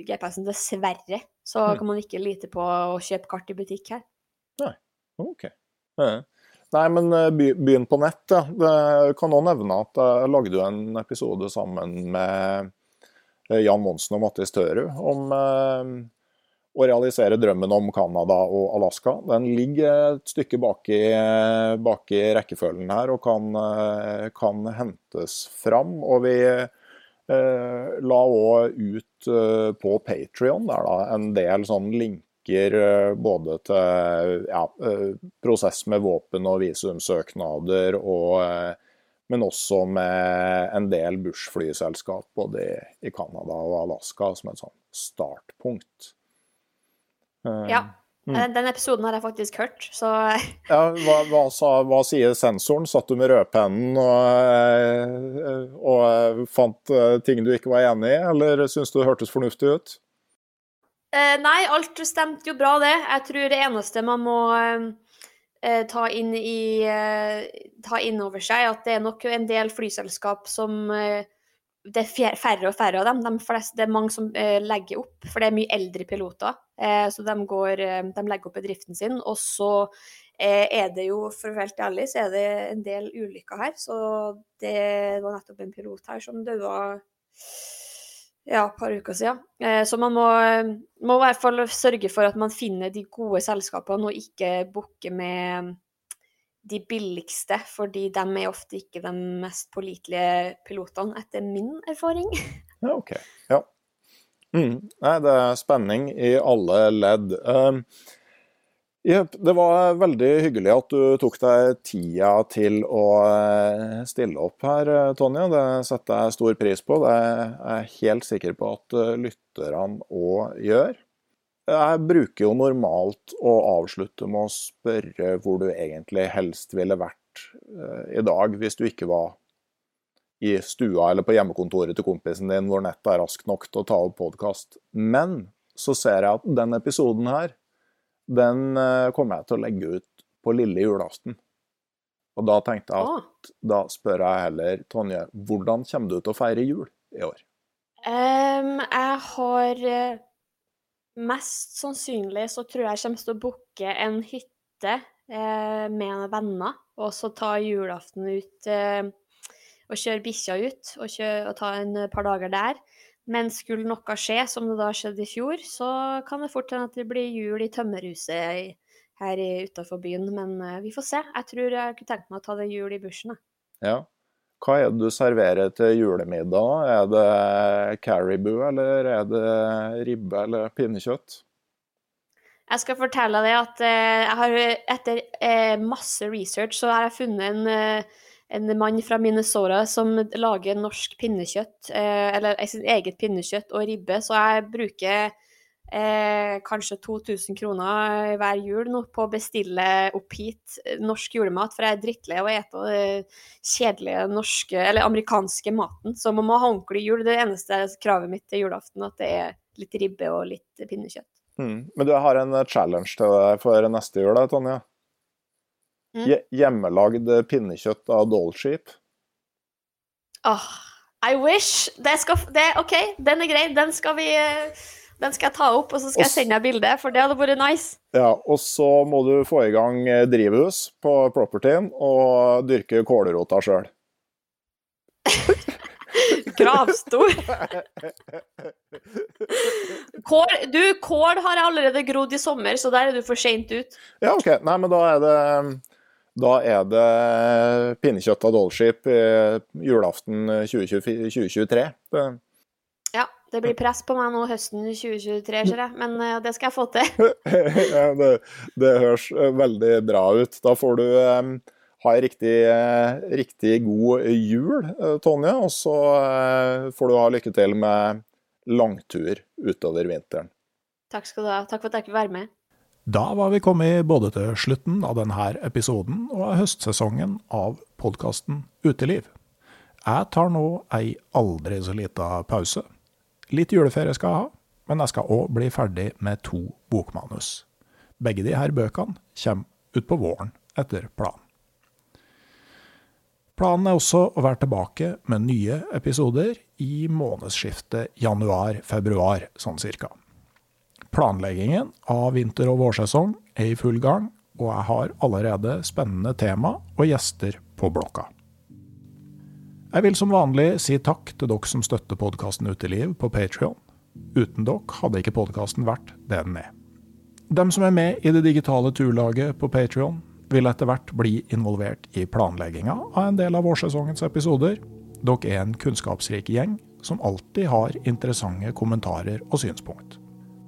GPS-en, dessverre. Så Mm. kan man ikke lite på å kjøpe kart i butikk her. Nei, Ok. Ja. Nei, men eh, begynn på nett, ja. Det kan også nevne at jeg lagde en episode sammen med eh, Jan Monsen og Mattis Tørud om eh, å realisere drømmen om Canada og Alaska. Den ligger et stykke bak i, bak i rekkefølgen her og kan, eh, kan hentes fram. Og vi eh, la òg ut eh, på Patrion en del sånn linker eh, både til ja, eh, prosess med våpen og visumsøknader, og, eh, men også med en del Bush-flyselskap både i, Canada og Alaska som et sånn startpunkt. Ja. Mm. Den episoden har jeg faktisk hørt, så Ja, hva, hva, sa, hva sier sensoren? Satt du med rødpennen og, og fant ting du ikke var enig i, eller syns du det hørtes fornuftig ut? Eh, nei, alt stemte jo bra, det. Jeg tror det eneste man må eh, ta inn i eh, Ta inn over seg, at det er nok en del flyselskap som eh, Det er færre og færre av dem. De fleste, det er mange som eh, legger opp, for det er mye eldre piloter. Eh, så de, går, eh, de legger opp bedriften sin. Og så eh, er det jo, for å være helt ærlig, så er det en del ulykker her. Så det var nettopp en pilot her som døde ja, et par uker siden. Eh, Så man må, må i hvert fall sørge for at man finner de gode selskapene, og ikke booke med de billigste, fordi de er ofte ikke de mest pålitelige pilotene, etter min erfaring. Ja, OK. Ja. Mm. Nei, det er spenning i alle ledd. Um, Jep, det var veldig hyggelig at du tok deg tida til å eh, stille opp her, eh, Tonje. Det setter jeg stor pris på. Det er jeg helt sikker på at eh, lytterne òg gjør. Jeg bruker jo normalt å avslutte med å spørre hvor du egentlig helst ville vært i dag, hvis du ikke var i stua eller på hjemmekontoret til kompisen din hvor nettet er raskt nok til å ta opp podkast. Men så ser jeg at den episoden her, den eh, kommer jeg til å legge ut på lille julaften. Og da tenkte jeg at ah. da spør jeg heller Tonje, hvordan kommer du til å feire jul i år? Um, jeg har eh, Mest sannsynlig så tror jeg jeg kommer til å booke en hytte eh, med venner, og så ta julaften ut eh, og kjøre bikkja ut og, kjøre, og ta en par dager der. Men skulle noe skje, som det da skjedde i fjor, så kan det fort hende at det blir jul i tømmerhuset her utafor byen. Men eh, vi får se. Jeg tror jeg kunne tenkt meg å ta det jul i bushen. jeg. Ja. Hva er det du serverer til julemiddag? Er det caribou, eller er det ribbe eller pinnekjøtt? Jeg skal fortelle deg at eh, jeg har, etter eh, masse research så har jeg funnet en, en mann fra Minnesota som lager norsk pinnekjøtt, eh, eller eh, sitt eget pinnekjøtt og ribbe, så jeg bruker eh, kanskje 2000 kroner hver jul nå på å bestille opp hit eh, norsk julemat, for jeg er drittlei av å ete den kjedelige norske, eller amerikanske maten, så man må ha ordentlig jul. Det eneste kravet mitt til julaften, at det er litt ribbe og litt pinnekjøtt. Mm. Men du har en challenge til deg for neste jul, da, Tonje. Mm. Hjemmelagd pinnekjøtt av Dollsheep. Åh, I wish! Det skal, det, OK, den er grei. Den skal vi eh, Den skal jeg ta opp, og så skal jeg sende deg bilde, for det hadde vært nice. Ja, og så må du få i gang eh, drivhus på propertyen og dyrke kålrota sjøl. (laughs) Gravstor. (laughs) Kål, du, kål har jeg allerede grodd i sommer, så der er du for seint ut. Ja, OK. Nei, men da er det Da er det pinnekjøtt av Dollskip julaften 2023. Ja, det blir press på meg nå høsten 2023, ser jeg. Men uh, det skal jeg få til. (laughs) ja, det, det, høres veldig bra ut. Da får du um, ha ei riktig, riktig, god jul, Tonje. Og så får du ha lykke til med langtur utover vinteren. Takk skal du ha. Takk for at jeg fikk være med. Da var vi kommet både til slutten av denne episoden og av høstsesongen av podkasten Uteliv. Jeg tar nå ei aldri så lita pause. Litt juleferie skal jeg ha, men jeg skal òg bli ferdig med to bokmanus. Begge de her bøkene kommer utpå våren, etter planen. Planen er også å være tilbake med nye episoder i månedsskiftet januar-februar, sånn cirka. Planleggingen av vinter- og vårsesong er i full gang, og jeg har allerede spennende tema og gjester på blokka. Jeg vil som vanlig si takk til dere som støtter podkasten Uteliv på Patrion. Uten dere hadde ikke podkasten vært det den er. Dem som er med i det digitale turlaget på Patrion, vil etter hvert bli involvert i planlegginga av en del av vårsesongens episoder. Dere er en kunnskapsrik gjeng som alltid har interessante kommentarer og synspunkt.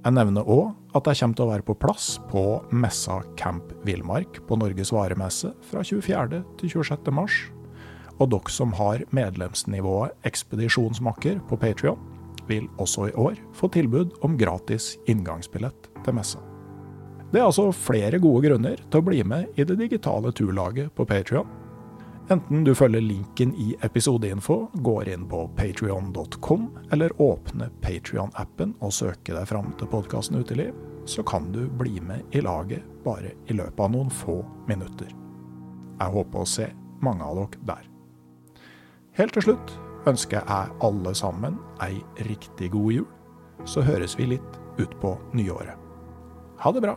Jeg nevner òg at jeg kommer til å være på plass på messa Camp Villmark på Norges varemesse fra 24. til 26. mars. Og dere som har medlemsnivået Ekspedisjonsmakker på Patrion, vil også i år få tilbud om gratis inngangsbillett til messa. Det er altså flere gode grunner til å bli med i det digitale turlaget på Patrion Enten du følger linken i episodeinfo, går inn på patrion.com, eller åpner Patrion-appen og søker deg fram til podkasten Uteliv, så kan du bli med i laget bare i løpet av noen få minutter. Jeg håper å se mange av dere der. Helt til slutt ønsker jeg alle sammen ei riktig god jul. Så høres vi litt utpå nyåret. Ha det bra!